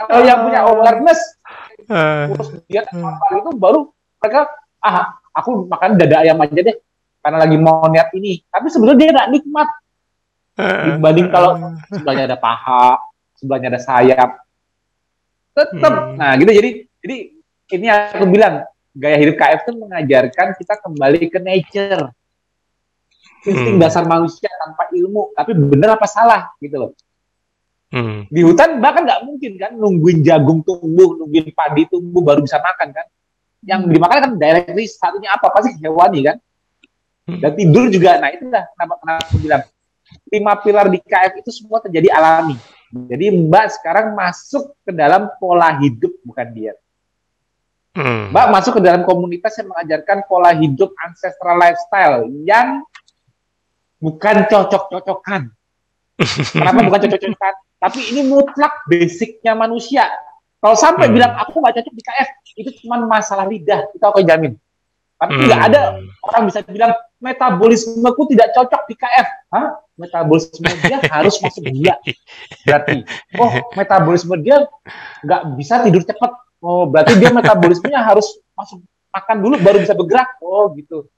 Kalau yang punya awareness, Eh, terus dia apa itu baru mereka ah aku makan dada ayam aja deh karena lagi mau niat ini. Tapi sebetulnya dia nggak nikmat eh, dibanding kalau sebelahnya ada paha, sebelahnya ada sayap. Tetap. Hmm. Nah gitu jadi jadi ini aku bilang gaya hidup KF itu mengajarkan kita kembali ke nature. Insting Hmm. dasar manusia tanpa ilmu, tapi bener apa salah gitu loh. Hmm. Di hutan bahkan nggak mungkin kan nungguin jagung tumbuh, nungguin padi tumbuh baru bisa makan kan. Yang hmm. dimakan kan directly satunya apa pasti hewani kan. Hmm. Dan tidur juga, nah itu lah kenapa kenapa aku bilang lima pilar di KF itu semua terjadi alami. Jadi Mbak sekarang masuk ke dalam pola hidup bukan diet. Hmm. Mbak masuk ke dalam komunitas yang mengajarkan pola hidup ancestral lifestyle yang bukan cocok-cocokan. [LAUGHS] Kenapa bukan cocok-cocokan? Tapi ini mutlak basicnya manusia. Kalau sampai hmm. bilang aku nggak cocok di KF, itu cuma masalah lidah. Itu aku jamin. Tapi hmm. tidak ada orang bisa bilang metabolismeku tidak cocok di KF. Hah? Metabolisme dia [LAUGHS] harus masuk gula. Berarti, oh metabolisme dia nggak bisa tidur cepat. Oh berarti dia metabolismenya [LAUGHS] harus masuk makan dulu baru bisa bergerak. Oh gitu.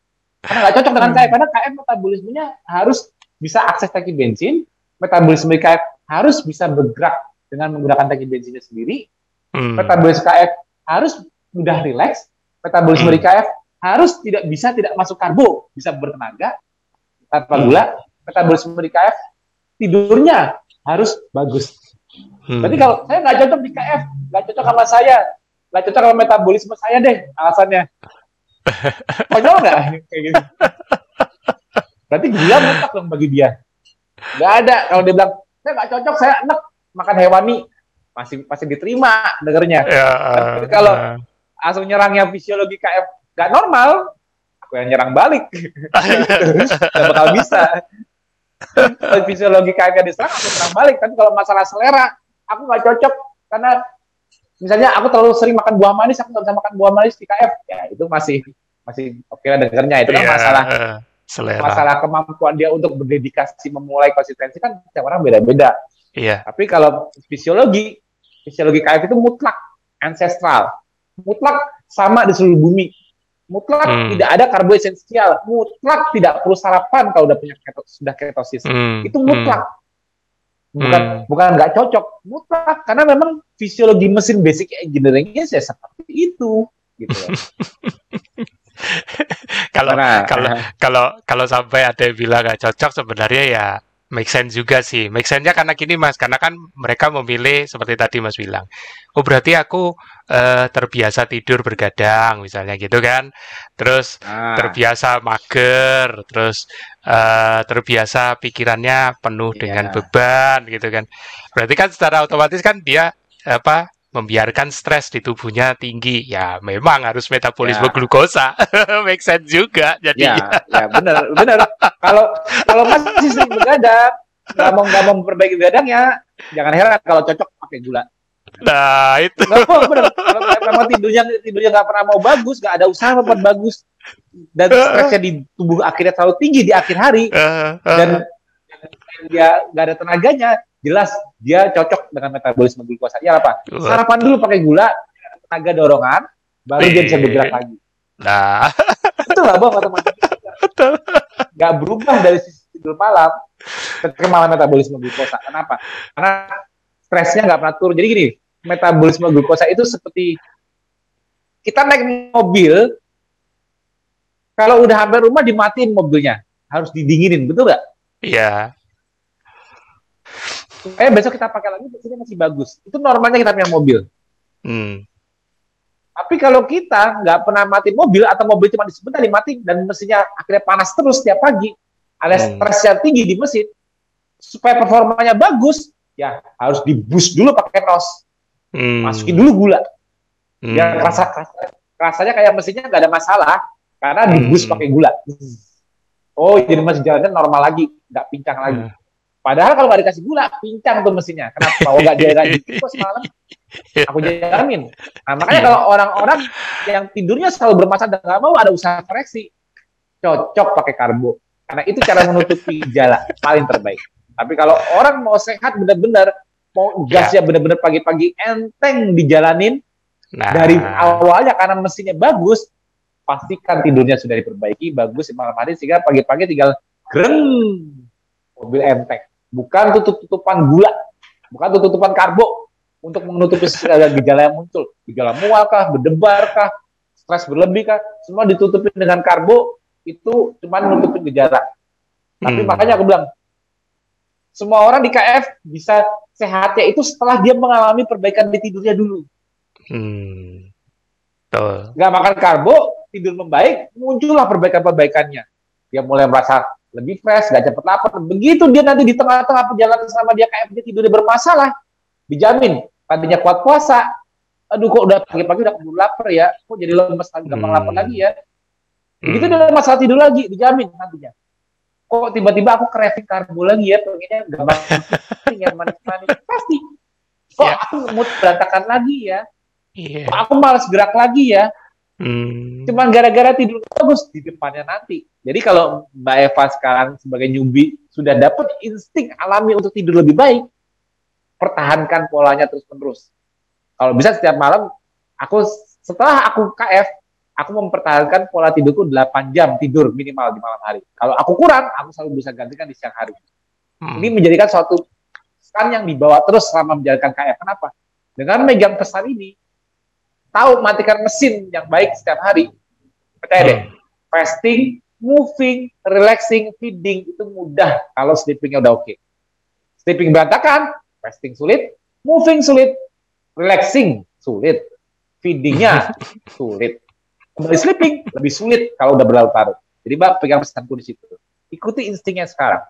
Karena nggak cocok dengan KF. Karena KF metabolismenya harus bisa akses tangki bensin. Metabolisme KF harus bisa bergerak dengan menggunakan tangki bensinnya sendiri. Hmm. Metabolisme KF harus mudah rileks. Metabolisme hmm. KF harus tidak bisa tidak masuk karbo, bisa bertenaga tanpa hmm. gula. Metabolisme KF tidurnya harus bagus. Hmm. Berarti kalau saya nggak cocok di KF, nggak cocok sama saya, nggak cocok sama metabolisme saya deh alasannya. [LAUGHS] Konyol nggak kayak gitu? Berarti gula mutlak dong bagi dia. Nggak ada kalau dia bilang saya nggak cocok saya enak makan hewani masih masih diterima dengernya ya, uh, kalau uh. langsung nyerangnya fisiologi KF nggak normal aku yang nyerang balik [LAUGHS] nggak bakal bisa fisiologi KF yang diserang aku serang balik tapi kalau masalah selera aku nggak cocok karena misalnya aku terlalu sering makan buah manis aku nggak bisa makan buah manis di KF ya itu masih masih oke okay lah dengernya itu kan yeah, masalah selera. Masalah kemampuan dia untuk berdedikasi memulai konsistensi kan setiap orang beda-beda. Iya. Tapi kalau fisiologi, fisiologi KF itu mutlak, ancestral. Mutlak sama di seluruh bumi. Mutlak hmm. tidak ada karbo esensial. Mutlak tidak perlu sarapan kalau udah punya keto, sudah ketosis. Hmm. Itu mutlak. Hmm. Bukan hmm. bukan nggak cocok, mutlak karena memang fisiologi mesin basic engineeringnya saya seperti itu gitu. [LAUGHS] kalau kalau kalau kalau sampai ada yang bilang gak cocok sebenarnya ya make sense juga sih. Make sense-nya karena gini Mas, karena kan mereka memilih seperti tadi Mas bilang. Oh berarti aku uh, terbiasa tidur bergadang misalnya gitu kan. Terus ah. terbiasa mager, terus uh, terbiasa pikirannya penuh yeah. dengan beban gitu kan. Berarti kan secara otomatis kan dia apa membiarkan stres di tubuhnya tinggi, ya memang harus metabolisme ya. glukosa. [LAUGHS] Make sense juga. Jadi ya, ya benar, benar. Kalau kalau masih sering begadang, nggak mau nggak mau memperbaiki begadangnya, jangan heran kalau cocok pakai gula. Nah itu. Nggak mau, benar. Kalau memang tidurnya tidurnya nggak pernah mau bagus, nggak ada usaha membuat bagus, dan stresnya di tubuh akhirnya terlalu tinggi di akhir hari, dan dia nggak ada tenaganya, jelas dia cocok dengan metabolisme glukosa. Ya apa? Sarapan dulu pakai gula, tenaga dorongan, baru dia bisa bergerak lagi. Nah, [LAUGHS] itu lah bang otomatis. Gak berubah dari sisi tidur malam ke malam metabolisme glukosa. Kenapa? Karena stresnya nggak pernah turun. Jadi gini, metabolisme glukosa itu seperti kita naik mobil, kalau udah hampir rumah dimatiin mobilnya, harus didinginin, betul nggak? Iya eh besok kita pakai lagi mesinnya masih bagus itu normalnya kita punya mobil hmm. tapi kalau kita nggak pernah mati mobil atau mobil cuma sebentar dimati dan mesinnya akhirnya panas terus setiap pagi alias hmm. stres yang tinggi di mesin supaya performanya bagus ya harus di boost dulu pakai nos hmm. masukin dulu gula hmm. biar rasa, rasanya kayak mesinnya nggak ada masalah karena di boost hmm. pakai gula oh jadi masih jalannya normal lagi nggak pincang lagi hmm. Padahal kalau nggak dikasih gula, pincang tuh mesinnya. Kenapa? Oh nggak dia nggak [LAUGHS] gitu semalam. Aku jamin. Nah, makanya kalau orang-orang yang tidurnya selalu bermasalah dan nggak mau ada usaha koreksi, cocok pakai karbo. Karena itu cara menutupi [LAUGHS] gejala paling terbaik. Tapi kalau orang mau sehat benar-benar, mau gasnya ya. benar-benar pagi-pagi enteng dijalanin, nah. dari awalnya karena mesinnya bagus, pastikan tidurnya sudah diperbaiki, bagus malam hari sehingga pagi-pagi tinggal greng mobil enteng bukan tutup-tutupan gula, bukan tutup-tutupan karbo untuk menutupi segala gejala yang muncul. Gejala mual kah, berdebar kah, stres berlebih kah, semua ditutupi dengan karbo itu cuma menutupi gejala. Tapi hmm. makanya aku bilang, semua orang di KF bisa sehatnya itu setelah dia mengalami perbaikan di tidurnya dulu. Hmm. Betul. Nggak makan karbo, tidur membaik, muncullah perbaikan-perbaikannya. Dia mulai merasa lebih fresh, nggak cepet lapar. Begitu dia nanti di tengah-tengah perjalanan sama dia kayak dia tidurnya bermasalah, dijamin tadinya kuat puasa, aduh kok udah pagi-pagi udah keburu lapar ya, kok jadi lemes lagi, gampang Hmm. lapar lagi ya. Begitu Hmm. dia masalah tidur lagi, dijamin nantinya. Kok tiba-tiba aku craving karbo lagi ya, pengennya gampang [LAUGHS] yang manis-manis. Pasti. Kok Ya. aku mood berantakan lagi ya, Iya. kok aku malas gerak lagi ya, Hmm. cuman gara-gara tidur bagus di depannya nanti. Jadi kalau Mbak Eva sekarang sebagai newbie sudah dapat insting alami untuk tidur lebih baik, pertahankan polanya terus-menerus. Kalau bisa setiap malam, aku setelah aku KF, aku mempertahankan pola tidurku 8 jam tidur minimal di malam hari. Kalau aku kurang, aku selalu bisa gantikan di siang hari. Hmm. Ini menjadikan suatu pesan yang dibawa terus selama menjalankan KF. Kenapa? Dengan megang pesan ini, tahu matikan mesin yang baik setiap hari. Percaya deh, Hmm. fasting, moving, relaxing, feeding itu mudah kalau sleepingnya udah oke. Sleeping berantakan, fasting sulit, moving sulit, relaxing sulit, feedingnya [LAUGHS] sulit. Kembali sleeping lebih sulit kalau udah berlarut-larut. Jadi mbak pegang pesanku di situ. Ikuti instingnya sekarang.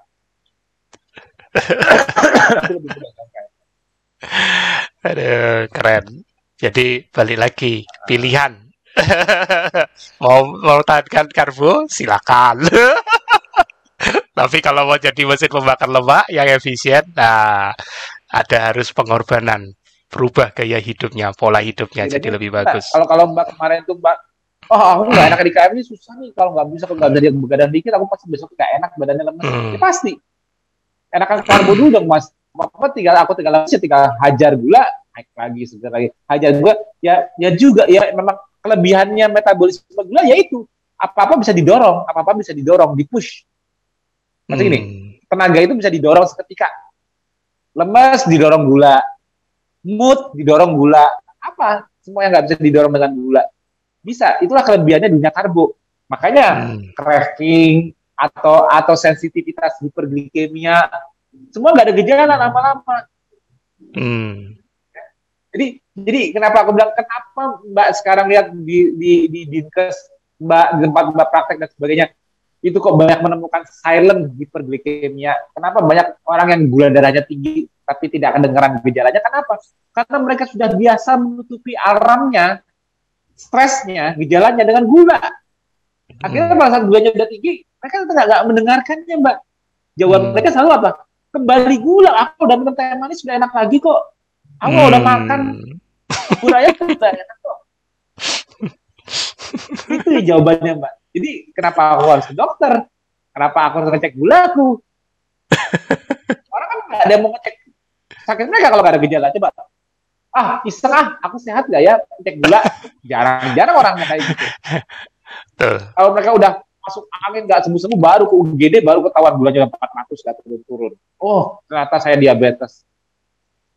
[LAUGHS] Aduh, keren. Jadi balik lagi pilihan. [LAUGHS] mau mau tahankan karbo silakan. [LAUGHS] Tapi kalau mau jadi mesin pembakar lemak yang efisien, nah ada harus pengorbanan, berubah gaya hidupnya, pola hidupnya Jadi, jadi lebih bagus. Kalau kalau mbak kemarin tuh mbak, oh aku nggak enak di KM ini susah nih. Kalau nggak bisa kalau nggak bisa begadang dikit, aku pasti besok nggak enak badannya lemes. Hmm. Ya pasti. Enakan karbo dulu dong mas. Apa tinggal aku tinggal lemes ya tinggal hajar gula naik lagi sebentar lagi. Hajar gula ya ya juga ya memang kelebihannya metabolisme gula yaitu apa apa bisa didorong, apa apa bisa didorong, dipush. Maksudnya gini, Hmm. tenaga itu bisa didorong seketika. Lemes didorong gula, mood didorong gula, apa semua yang nggak bisa didorong dengan gula bisa. Itulah kelebihannya dunia karbo. Makanya Hmm. craving atau atau sensitivitas hiperglikemia semua nggak ada gejala lama-lama. Hmm. Jadi jadi kenapa aku bilang kenapa Mbak sekarang lihat di di di dinkes Mbak tempat Mbak praktek dan sebagainya itu kok banyak menemukan silent hiperglikemia. Kenapa banyak orang yang gula darahnya tinggi tapi tidak kedengaran gejalanya? Kenapa? Karena mereka sudah biasa menutupi alarmnya, stresnya, gejalanya dengan gula. Akhirnya pada saat gulanya udah tinggi, mereka tidak nggak mendengarkannya, Mbak. Jawaban Hmm. mereka selalu apa? Kembali gula, aku udah minum teh manis sudah enak lagi kok. Aku udah Hmm. makan gulanya udah enak kok. [LAUGHS] Itu ya jawabannya, Mbak. Jadi kenapa aku harus ke dokter? Kenapa aku harus ngecek gulaku? [LAUGHS] Orang kan nggak ada yang mau ngecek sakit mereka kalau nggak ada gejala. Coba, ah iseng ah, aku sehat nggak ya? Cek gula, jarang-jarang orang kayak gitu. Kalau mereka udah masuk angin nggak sembuh-sembuh, baru ke UGD, baru ketahuan gulanya udah 400 nggak turun-turun. Oh, ternyata saya diabetes.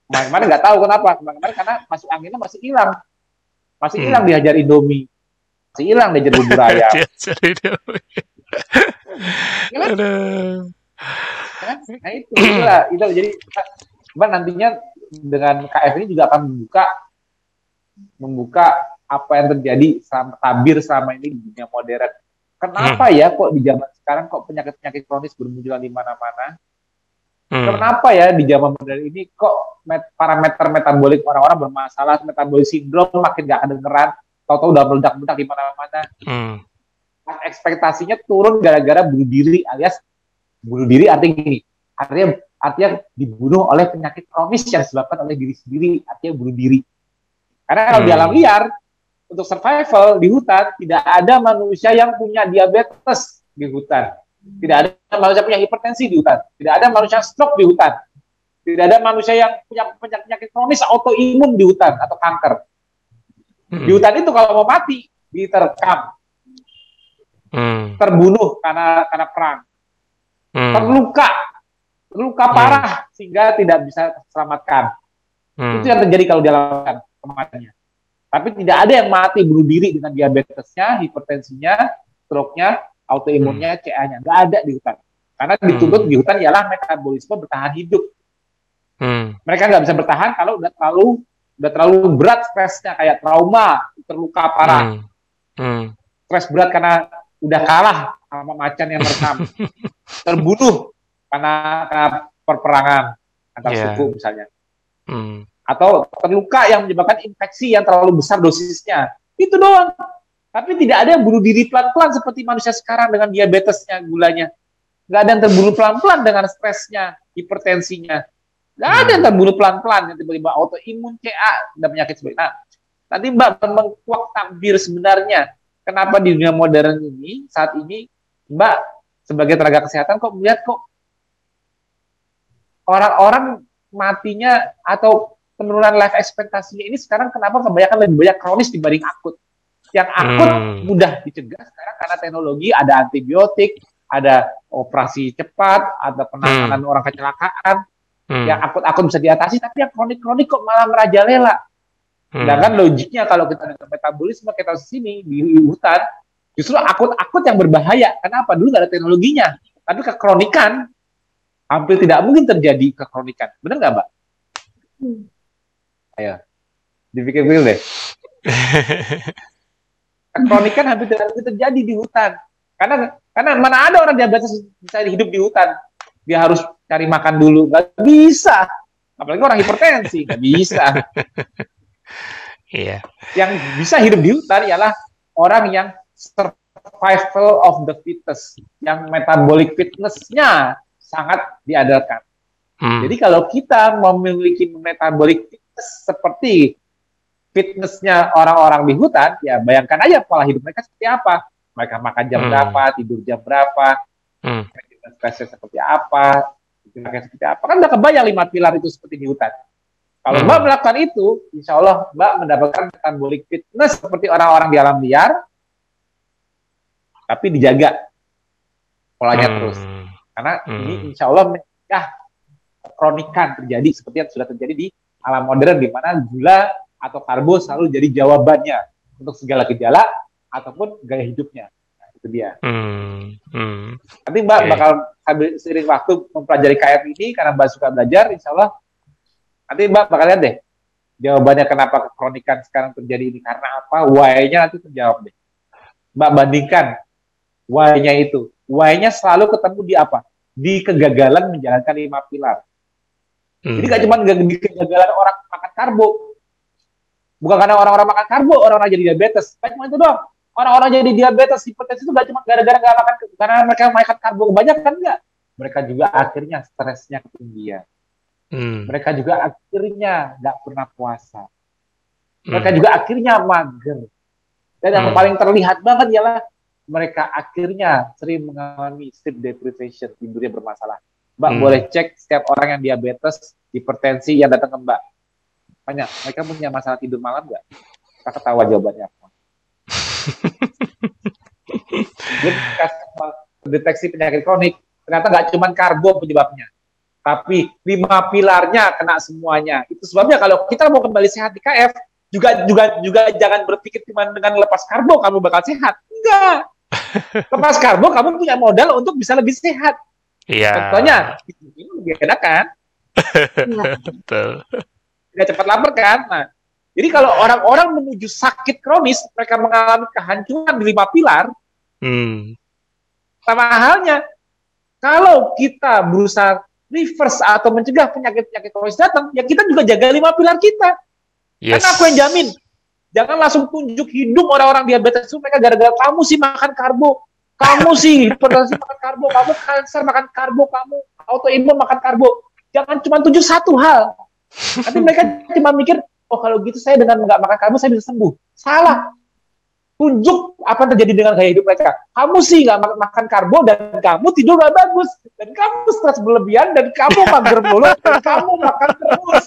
Kemarin-kemarin nggak tahu kenapa. Kemarin-kemarin karena masuk anginnya masih hilang. Masih Hmm. hilang dihajar Indomie. Masih hilang dihajar bubur ayam. [LAUGHS] Ya kan? Aduh. kan? Nah itu, itulah, itu jadi Mbak nantinya dengan KF ini juga akan membuka membuka apa yang terjadi sama tabir selama ini di dunia modern. Kenapa ya kok di zaman sekarang kok penyakit-penyakit kronis bermunculan di mana-mana? Hmm. Kenapa ya di zaman modern ini kok met- parameter metabolik orang-orang bermasalah, metabolik sindrom makin gak kedengeran, tahu-tahu udah meledak-meledak di mana-mana. Hmm. ekspektasinya turun gara-gara bunuh diri alias bunuh diri artinya gini artinya artinya dibunuh oleh penyakit kronis yang disebabkan oleh diri sendiri artinya bunuh diri karena kalau di Hmm. alam liar untuk survival di hutan tidak ada manusia yang punya diabetes di hutan tidak ada manusia punya hipertensi di hutan tidak ada manusia stroke di hutan tidak ada manusia yang punya penyakit kronis autoimun di hutan atau kanker Hmm. di hutan itu kalau mau mati diterkam Hmm. terbunuh karena karena perang, Hmm. terluka, terluka parah sehingga tidak bisa selamatkan. Hmm. Itu yang terjadi kalau dilakukan kematiannya. Tapi tidak ada yang mati bunuh diri dengan diabetesnya, hipertensinya, stroke-nya, autoimunnya, CA-nya. Nggak ada di hutan. Karena dituntut Hmm. di hutan ialah metabolisme bertahan hidup. Hmm. Mereka nggak bisa bertahan kalau udah terlalu udah terlalu berat stresnya kayak trauma, terluka parah, Hmm. Hmm. stres berat karena udah kalah sama macan yang merekam, [LAUGHS] terbunuh karena, karena perperangan antar Yeah. suku misalnya, Hmm. atau terluka yang menyebabkan infeksi yang terlalu besar dosisnya, itu doang. Tapi tidak ada yang bunuh diri pelan-pelan seperti manusia sekarang dengan diabetesnya, gulanya. Nggak ada yang terbunuh pelan-pelan dengan stresnya, hipertensinya. Nggak ada yang terbunuh pelan-pelan yang tiba-tiba autoimun CA dan penyakit sebagainya. Nah, nanti Mbak mengkuak takbir sebenarnya. Kenapa di dunia modern ini saat ini Mbak sebagai tenaga kesehatan kok melihat kok orang-orang matinya atau penurunan life ekspektasinya ini sekarang kenapa kebanyakan lebih banyak kronis dibanding akut. Yang akut Hmm. mudah dicegah sekarang karena teknologi ada antibiotik, ada operasi cepat, ada penanganan orang kecelakaan, Hmm. yang akut-akut bisa diatasi, tapi yang kronik-kronik kok malah merajalela. Hmm. Sedangkan logiknya kalau kita dengan metabolisme kita sini di hutan, justru akut-akut yang berbahaya. Kenapa? Dulu nggak ada teknologinya. Tapi kekronikan hampir tidak mungkin terjadi kekronikan. Benar nggak, Mbak? Hmm. Ayo, dipikir-pikir deh. [LAUGHS] Kekronikan hampir tidak terjadi di hutan. Karena karena mana ada orang diabetes bisa hidup di hutan. Dia harus cari makan dulu. Nggak bisa. Apalagi orang hipertensi. Nggak bisa. Iya. yang bisa hidup di hutan ialah orang yang survival of the fittest, yang metabolic fitness-nya sangat diandalkan. Hmm. Jadi kalau kita memiliki metabolic fitness seperti fitnessnya orang-orang di hutan, ya bayangkan aja pola hidup mereka seperti apa. Mereka makan jam Hmm. berapa, tidur jam berapa, Hmm. stresnya seperti apa, geraknya seperti apa. Kan udah kebayang lima pilar itu seperti di hutan. Kalau Hmm. Mbak melakukan itu, insya Allah Mbak mendapatkan metabolic fitness seperti orang-orang di alam liar, tapi dijaga polanya Hmm. terus. Karena Hmm. ini insya Allah mencegah kronikan terjadi seperti yang sudah terjadi di alam modern, di mana gula atau karbo selalu jadi jawabannya untuk segala gejala ataupun gaya hidupnya. Nah, itu dia. Hmm. Hmm. Nanti Mbak Oke. bakal sambil seiring waktu mempelajari KF ini karena Mbak suka belajar, insya Allah nanti Mbak bakal lihat deh jawabannya kenapa kekronikan sekarang terjadi ini karena apa, why-nya nanti terjawab deh. Mbak bandingkan why-nya itu. Why-nya selalu ketemu di apa? Di kegagalan menjalankan lima pilar. Hmm. Jadi gak cuma di kegagalan orang makan karbo. Bukan karena orang-orang makan karbo, orang-orang jadi diabetes. Gak cuma itu doang. Orang-orang jadi diabetes, hipertensi itu gak cuma gara-gara gak makan, karena mereka makan karbo kebanyakan enggak. Mereka juga akhirnya stresnya ketinggian. Hmm. Mereka juga akhirnya gak pernah puasa. Mereka Hmm. juga akhirnya mager. Dan yang Hmm. paling terlihat banget ialah mereka akhirnya sering mengalami sleep deprivation, tidurnya bermasalah. Mbak Hmm. boleh cek setiap orang yang diabetes, hipertensi yang datang ke Mbak. Tanya, mereka punya masalah tidur malam nggak? Kita ketawa jawabannya apa. Dia deteksi penyakit kronik, ternyata nggak cuma karbo penyebabnya, tapi lima pilarnya kena semuanya. Itu sebabnya kalau kita mau kembali sehat di KF, juga juga juga jangan berpikir cuma dengan lepas karbo kamu bakal sehat. Enggak. [LAUGHS] Lepas karbo kamu punya modal untuk bisa lebih sehat. Iya. Contohnya, ini lebih enak kan? [LAUGHS] Betul. Nggak cepat lapar kan? Nah, jadi kalau orang-orang menuju sakit kronis, mereka mengalami kehancuran di lima pilar, Hmm. sama halnya kalau kita berusaha reverse atau mencegah penyakit-penyakit kronis datang, ya kita juga jaga lima pilar kita. Yes. Karena aku yang jamin. Jangan langsung tunjuk hidup orang-orang diabetes itu mereka gara-gara kamu sih makan karbo. Kamu [LAUGHS] sih hipertensi makan karbo, kamu kanker makan karbo, kamu autoimun makan karbo. Jangan cuma tunjuk satu hal. Tapi mereka cuma mikir, oh kalau gitu saya dengan nggak makan karbo saya bisa sembuh. Salah. Tunjuk apa yang terjadi dengan gaya hidup mereka. Kamu sih nggak makan, makan karbo dan kamu tidur nggak bagus. Dan kamu stres berlebihan dan kamu [LAUGHS] mager mulu dan kamu makan terus.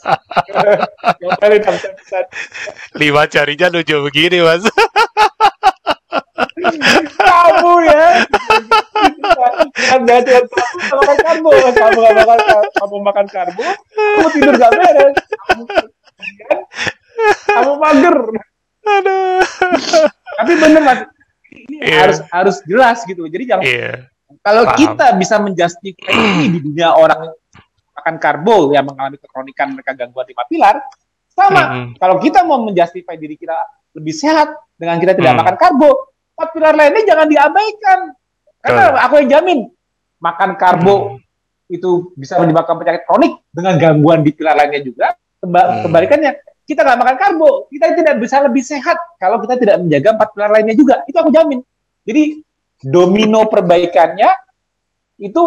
[LAUGHS] Lima jarinya lucu begini, Mas. [LAUGHS] kamu ya Anda dengan kamu makan karbo kamu nggak makan kamu makan karbo kamu tidur gak beres kamu, kamu mager Aduh. tapi bener mas ini Iya. harus harus jelas gitu jadi jangan Iya. kalau paham. kita bisa menjustify ini di dunia orang makan karbo yang mengalami kekronikan mereka gangguan lima pilar, sama. Hmm. Kalau kita mau menjustify diri kita lebih sehat dengan kita tidak Hmm. makan karbo, empat pilar lainnya jangan diabaikan. Karena Betul. aku yang jamin makan karbo Hmm. itu bisa menyebabkan penyakit kronik dengan gangguan di pilar lainnya juga. Keba- Hmm. Kebalikannya, kita nggak makan karbo, kita tidak bisa lebih sehat kalau kita tidak menjaga empat pilar lainnya juga. Itu aku jamin. Jadi domino perbaikannya itu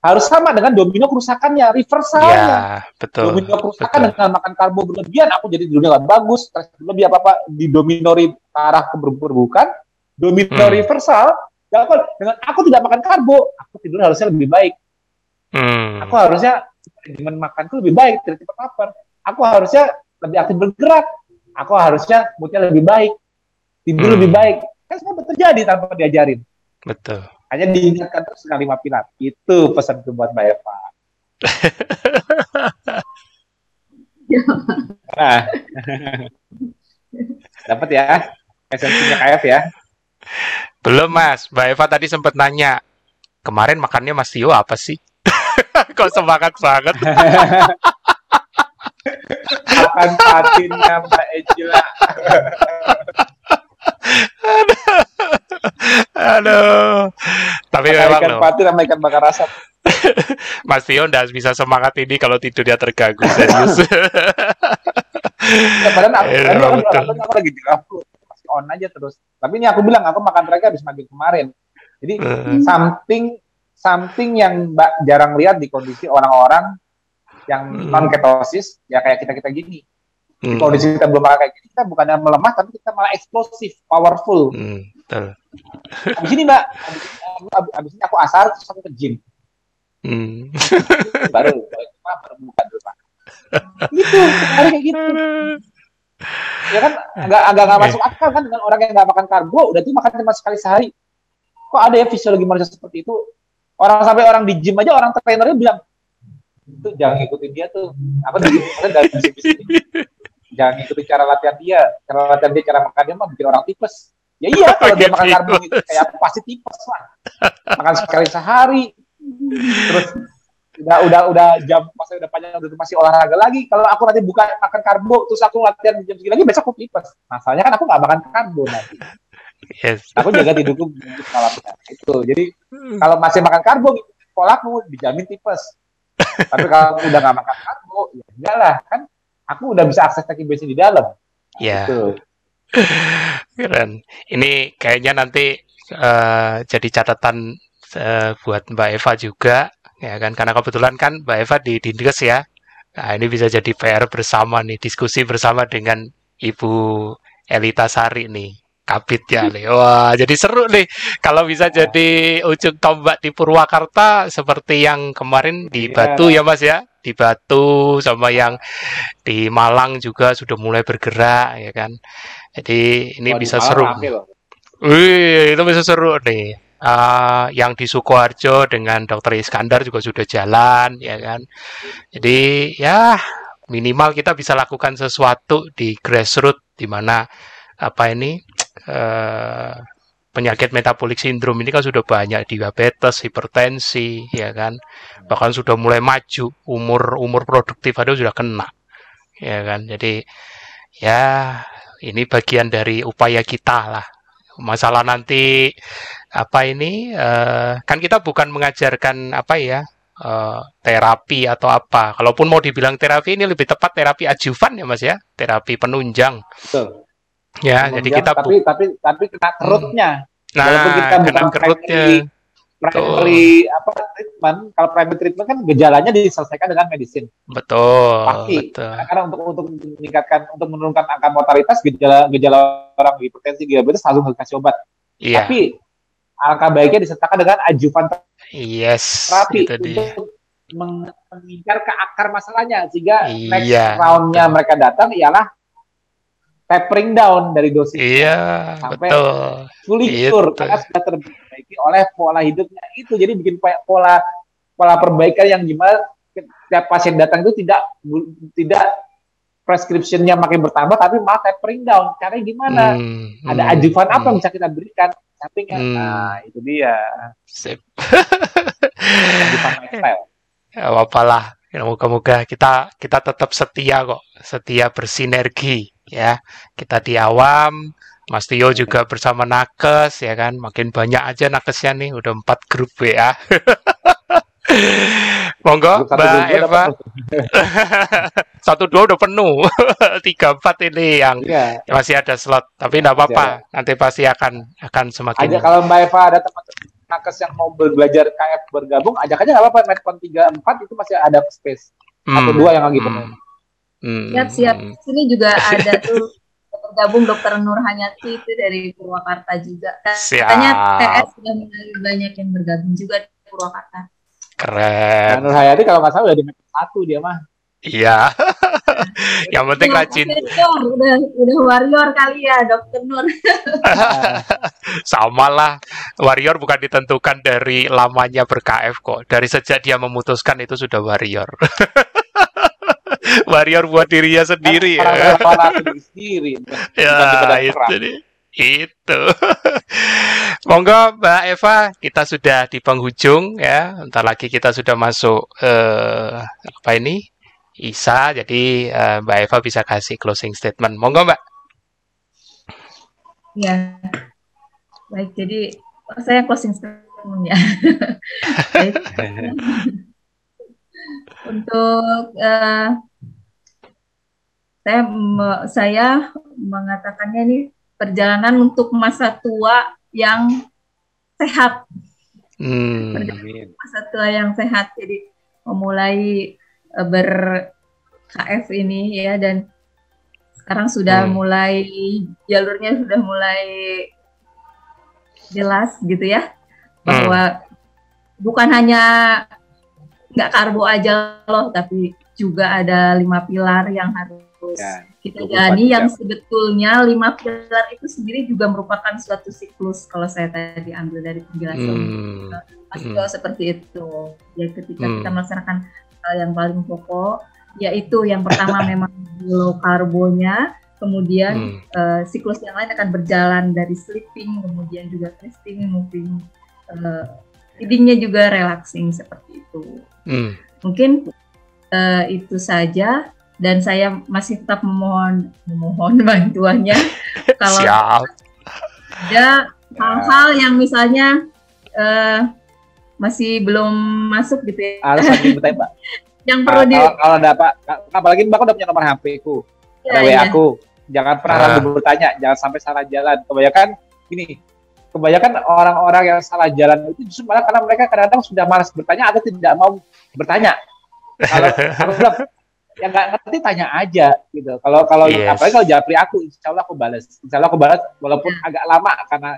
harus sama dengan domino kerusakannya, reversalnya. Ya, betul. Domino kerusakan betul. dengan makan karbo berlebihan, aku jadi tidurnya nggak bagus, stres berlebih apa apa di domino ke arah keberbukan, domino Hmm. reversal, aku- dengan aku tidak makan karbo, aku tidur harusnya lebih baik. Hmm. Aku harusnya manajemen makanku lebih baik, tidak cepat lapar. Aku harusnya lebih aktif bergerak. Aku harusnya moodnya lebih baik, tidur Hmm. lebih baik. Kan semua terjadi tanpa diajarin. Betul. Hanya diingatkan terus dengan lima pilar. Itu pesan buat Mbak Eva. [LAUGHS] Nah, [LAUGHS] dapat ya esensinya KF ya. Belum, Mas. Mbak Eva tadi sempat nanya, kemarin makannya Mas Tio apa sih? [LAUGHS] Kok semangat banget? Akan patinnya Mbak Ejila. Aduh. Tapi memang Ikan patin sama ikan bakar asap. [LAUGHS] Mas Tio nggak bisa semangat ini kalau tidurnya terganggu serius. Aku, aku, aku, aku lagi di masih on aja terus. Tapi ini aku bilang aku makan terakhir habis maghrib kemarin. Jadi Eh, something something yang Mbak jarang lihat di kondisi orang-orang yang Hmm. non ketosis ya kayak kita kita gini. Di hmm, kondisi kita belum makan kayak gini kita bukannya melemah tapi kita malah eksplosif, powerful. hmm, betul. Abis ini Mbak, abis ini, abis, abis ini aku asar terus aku ke gym. Hmm. Baru baru baru buka dulu Pak. Gitu, hari kayak gitu. [LAUGHS] Ya kan agak agak nggak masuk akal kan dengan orang yang nggak makan karbo udah tuh makan cuma sekali sehari. Kok ada ya fisiologi manusia seperti itu? Orang sampai orang di gym aja orang trainernya bilang itu jangan ngikutin dia tuh. Apa dari. Jangan ngikutin cara latihan dia. Cara latihan dia, cara makan dia mah bikin orang tipes. Ya iya [LAUGHS] kalau dia makan karbo gitu kayak apa pasti tipes lah. Makan sekali sehari. Terus udah udah udah jam masa udah panjang udah masih olahraga lagi. Kalau aku nanti buka makan karbo terus aku latihan jam segini lagi besok aku tipes masalahnya kan aku nggak makan karbo nanti Yes. aku jaga tidurku malamnya itu. Jadi kalau masih makan karbo polaku dijamin tipes. Tapi kalau udah nggak makan karbo ya enggak lah. Kan aku udah bisa akses bensin di dalam. Ya, Tuh. [LAUGHS] keren. Ini kayaknya nanti eh, jadi catatan eh, buat Mbak Eva juga, ya kan? Karena kebetulan kan Mbak Eva di Dinkes ya. Nah, ini bisa jadi PR bersama nih, diskusi bersama dengan Ibu Elita Sari nih. Kabit ya nih. [LAUGHS] Wah, jadi seru nih kalau bisa jadi ujung tombak di Purwakarta seperti yang kemarin di Iya. Batu ya Mas ya. Di Batu sama yang di Malang juga sudah mulai bergerak ya kan. Jadi ini di bisa seru. Wih, itu bisa seru nih. Ah, yang di Sukoharjo dengan Dokter Iskandar juga sudah jalan, ya kan. Jadi ya minimal kita bisa lakukan sesuatu di grassroots di mana apa ini eh, penyakit metabolik sindrom ini kan sudah banyak diabetes, hipertensi, ya kan. Bahkan sudah mulai maju umur umur produktif ada sudah kena, ya kan. Jadi ya ini bagian dari upaya kita lah masalah nanti apa ini eh, kan kita bukan mengajarkan apa ya eh, terapi atau apa. Kalaupun mau dibilang terapi ini lebih tepat terapi ajuvan ya mas ya? Terapi penunjang. Betul. ya Menunjang, jadi kita tapi tapi tapi kena kerutnya. Nah walaupun kita kena bukan kerutnya. primary apa treatment kalau primary treatment kan gejalanya diselesaikan dengan medicine betul Pasti. betul. Karena untuk untuk meningkatkan untuk menurunkan angka mortalitas gejala gejala orang hipertensi diabetes langsung dikasih obat. Iya. Tapi angka baiknya disertakan dengan ajuvan yes terapi itu dia. untuk meng- mengincar ke akar masalahnya sehingga next Iya, roundnya mereka datang ialah tapering down dari dosis iya Sampai- betul. fully cure karena sudah terbaiki oleh pola hidupnya itu. Jadi bikin po- pola pola perbaikan yang gimana setiap pasien datang itu tidak tidak prescriptionnya makin bertambah tapi malah tapering down. Caranya gimana? Hmm, ada hmm, ajuvan apa yang hmm, bisa kita berikan sampingnya Hmm. nah itu dia sip. [LAUGHS] Ya, apalah Ya, Moga-moga kita kita tetap setia kok, setia bersinergi ya. Kita di awam, Mas Tio juga bersama Nakes ya kan. Makin banyak aja Nakesnya nih, udah empat grup WA. [LAUGHS] Monggo, Mbak Eva. [LAUGHS] Satu dua udah penuh, [LAUGHS] tiga empat ini yang Iya. masih ada slot. Tapi nggak apa-apa, nanti pasti akan akan semakin. Aja kalau Mbak Eva ada teman-teman nakes yang mau belajar KF bergabung, ajak aja nggak apa-apa. Medcon 3 4 itu masih ada space. Atau Hmm, dua yang lagi hmm, penuh. hmm, Siap siap. hmm. Sini juga [LAUGHS] ada tuh bergabung Dokter Nur Hanyati itu dari Purwakarta juga. Katanya Siap. TS sudah banyak yang bergabung juga di Purwakarta. Keren. Nur Hayati kalau nggak salah udah di Medcon 1 dia mah. Iya. [LAUGHS] yang penting rajin. senior, udah udah warrior kali ya Dokter Nur. [LAUGHS] Sama lah. Warrior bukan ditentukan dari lamanya ber-KF kok. Dari sejak dia memutuskan itu sudah warrior. [LAUGHS] warrior buat dirinya sendiri ya. diri sendiri. Ya, itu. Itu. [LAUGHS] Monggo Mbak Eva, kita sudah di penghujung ya. Bentar lagi kita sudah masuk eh apa ini? Isa, jadi eh, Mbak Eva bisa kasih closing statement. Monggo Mbak. Ya. Baik, jadi oh, saya closing statement ya. [LAUGHS] [LAUGHS] Untuk eh, saya me- saya mengatakannya ini perjalanan untuk masa tua yang sehat, Hmm. Amin. masa tua yang sehat. Jadi memulai eh, ber KF ini ya dan sekarang sudah Hmm. mulai jalurnya sudah mulai jelas gitu ya bahwa bukan hanya nggak karbo aja loh tapi juga ada lima pilar yang harus Ya, kita 24 jalani yang jam. sebetulnya lima pilar itu sendiri juga merupakan suatu siklus kalau saya tadi ambil dari penjelasan Hmm. Mas Hmm. Seperti itu. Ya ketika Hmm. kita melaksanakan hal yang paling pokok, yaitu yang pertama [LAUGHS] memang low karbonya, kemudian Hmm. eh, siklus yang lain akan berjalan dari sleeping, kemudian juga fasting, moving, eh, feedingnya juga relaxing seperti itu. Hmm. Mungkin eh, itu saja dan saya masih tetap memohon memohon [LAUGHS] bantuannya kalau Siap. ada hal-hal yang misalnya eh, masih belum masuk gitu ya, Alasan yang bertanya, Mbak. [LAUGHS] yang perlu di kalau, kalau ada apa, apalagi Mbak udah punya nomor HP ku, ya, ada ya. WA ku. Jangan pernah Ah. ragu bertanya, jangan sampai salah jalan. Kebanyakan gini, kebanyakan orang-orang yang salah jalan itu justru malah karena mereka kadang-kadang sudah malas bertanya atau tidak mau bertanya. Kalau [LAUGHS] yang nggak ngerti tanya aja gitu. Kalau kalau Yes. apalagi kalau japri aku, insya Allah aku balas. Insya Allah aku balas walaupun agak lama karena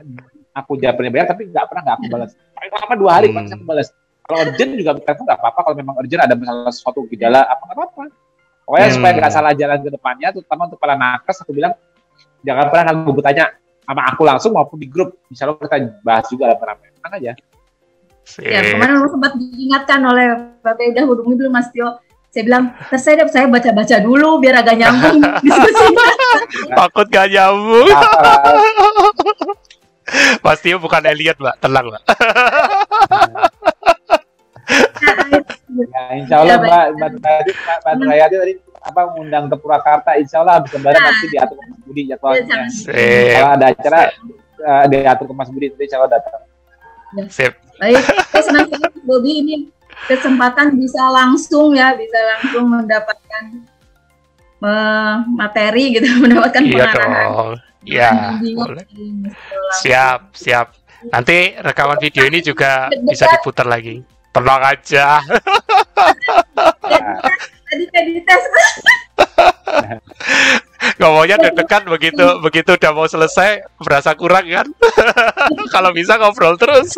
aku japrinya banyak, tapi nggak pernah nggak aku balas. Paling lama dua hari Hmm. pasti aku balas. Kalau urgent juga telepon nggak apa-apa. Kalau memang urgent ada masalah sesuatu gejala apa nggak apa-apa. Pokoknya Hmm. supaya nggak salah jalan ke depannya, terutama untuk para nakes, aku bilang jangan pernah ragu bertanya sama aku langsung maupun di grup. Insya Allah kita bahas juga lah Tenang aja. Ya, kemarin sempat diingatkan oleh Bapak udah hubungi dulu Mas Tio. Saya bilang, "Ntar saya, saya baca-baca dulu biar agak nyambung [LAUGHS] diskusinya. Takut gak nyambung. Apa- Pasti [LAUGHS] bukan Elliot, Mbak. Tenang, Mbak. Ya, insya Allah Ya, Mbak Mbak tadi Mbak Mbak tadi apa mengundang ke Purwakarta, insya Allah habis lebaran Nah. nanti diatur ke Mas Budi jadwalnya. Sip. Kalau ada acara eh, diatur ke Mas Budi, nanti insya Allah datang. Sip. Baik, saya senang sekali Bobi ini kesempatan bisa langsung ya, bisa langsung mendapatkan eh, materi gitu, [LAUGHS] mendapatkan Iya pengarahan. dong. Ya, boleh. Siap, siap. Nanti rekaman video ini juga bisa diputar lagi. Tenang aja. Tadi saya dites. [LAUGHS] Ngomongnya deg-degan begitu begitu udah mau selesai berasa kurang kan? [LAUGHS] Kalau bisa ngobrol terus.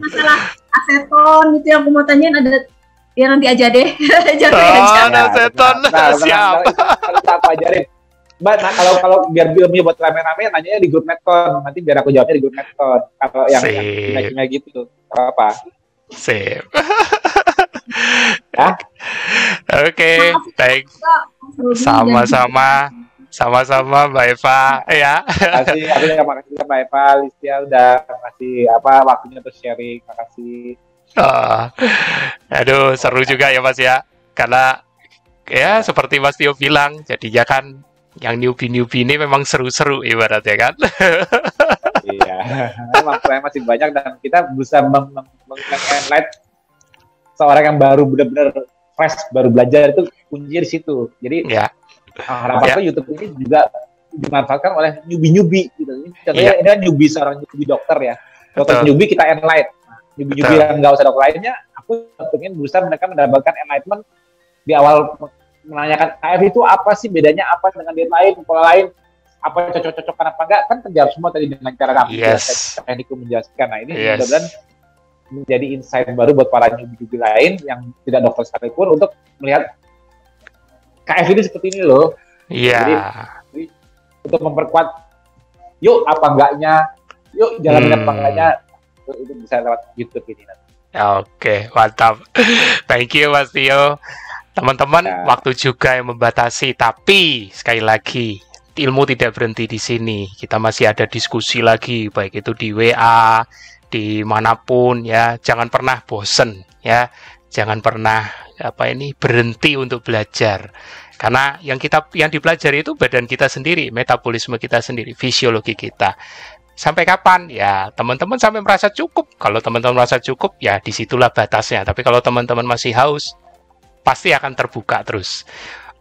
Masalah aseton gitu yang aku mau tanyain ada ya nanti aja deh [LAUGHS] jangan Oh, aja ada setan. Siap. Kalau tak aku ajarin. Mbak, nah, kalau kalau biar ilmunya buat rame-rame, nanyanya di grup Netcon. Nanti biar aku jawabnya di grup Netcon. Kalau yang kimia-kimia gitu, nggak apa. Sip. Ya. [LAUGHS] Oke, thanks. Sama-sama. Sama-sama Mbak Eva ya. Makasih, aku juga makasih Mbak Eva, Listia udah ngasih apa waktunya untuk sharing. Makasih. Oh, aduh, seru juga ya Mas ya. Karena ya seperti Mas Tio bilang, jadinya kan yang newbie-newbie ini memang seru-seru ibaratnya kan. iya, memang masih banyak dan kita bisa meng enlight seorang yang baru benar-benar fresh baru belajar itu kuncinya di situ. Jadi ya. Harapan ya. YouTube ini juga dimanfaatkan oleh newbie-newbie gitu. Contohnya ya. ini kan newbie seorang newbie dokter ya. Dokter newbie kita enlight Nyubi-nyubi yang nggak usah dokter lainnya, aku ingin berusaha mereka mendapatkan enlightenment di awal menanyakan KF itu apa sih bedanya apa dengan diet lain, pola lain, apa cocok-cocokan apa enggak, kan terjawab semua tadi dengan cara kamu yes. teknikku menjelaskan. Nah ini yes. mudah-mudahan menjadi insight baru buat para nyubi-nyubi lain yang tidak dokter sekalipun untuk melihat KF ini seperti ini loh. Iya. Yeah. Jadi, untuk memperkuat, yuk apa enggaknya, yuk jalan hmm. apa enggaknya, itu bisa lewat YouTube ini nanti. Oke, mantap. [LAUGHS] Thank you Mas Tio. Teman-teman, ya. waktu juga yang membatasi, tapi sekali lagi ilmu tidak berhenti di sini. Kita masih ada diskusi lagi, baik itu di WA, di mana pun ya. Jangan pernah bosen ya. Jangan pernah apa ini berhenti untuk belajar. Karena yang kita yang dipelajari itu badan kita sendiri, metabolisme kita sendiri, fisiologi kita. Sampai kapan? Ya, teman-teman sampai merasa cukup. Kalau teman-teman merasa cukup, ya di situlah batasnya. Tapi kalau teman-teman masih haus, pasti akan terbuka terus.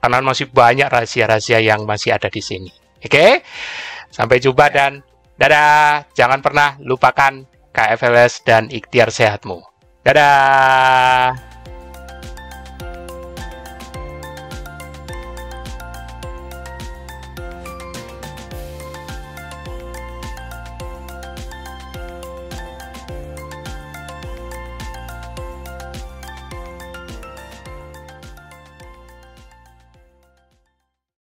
Karena masih banyak rahasia-rahasia yang masih ada di sini. Oke? Sampai jumpa dan dadah. Jangan pernah lupakan KFLS dan ikhtiar sehatmu. Dadah.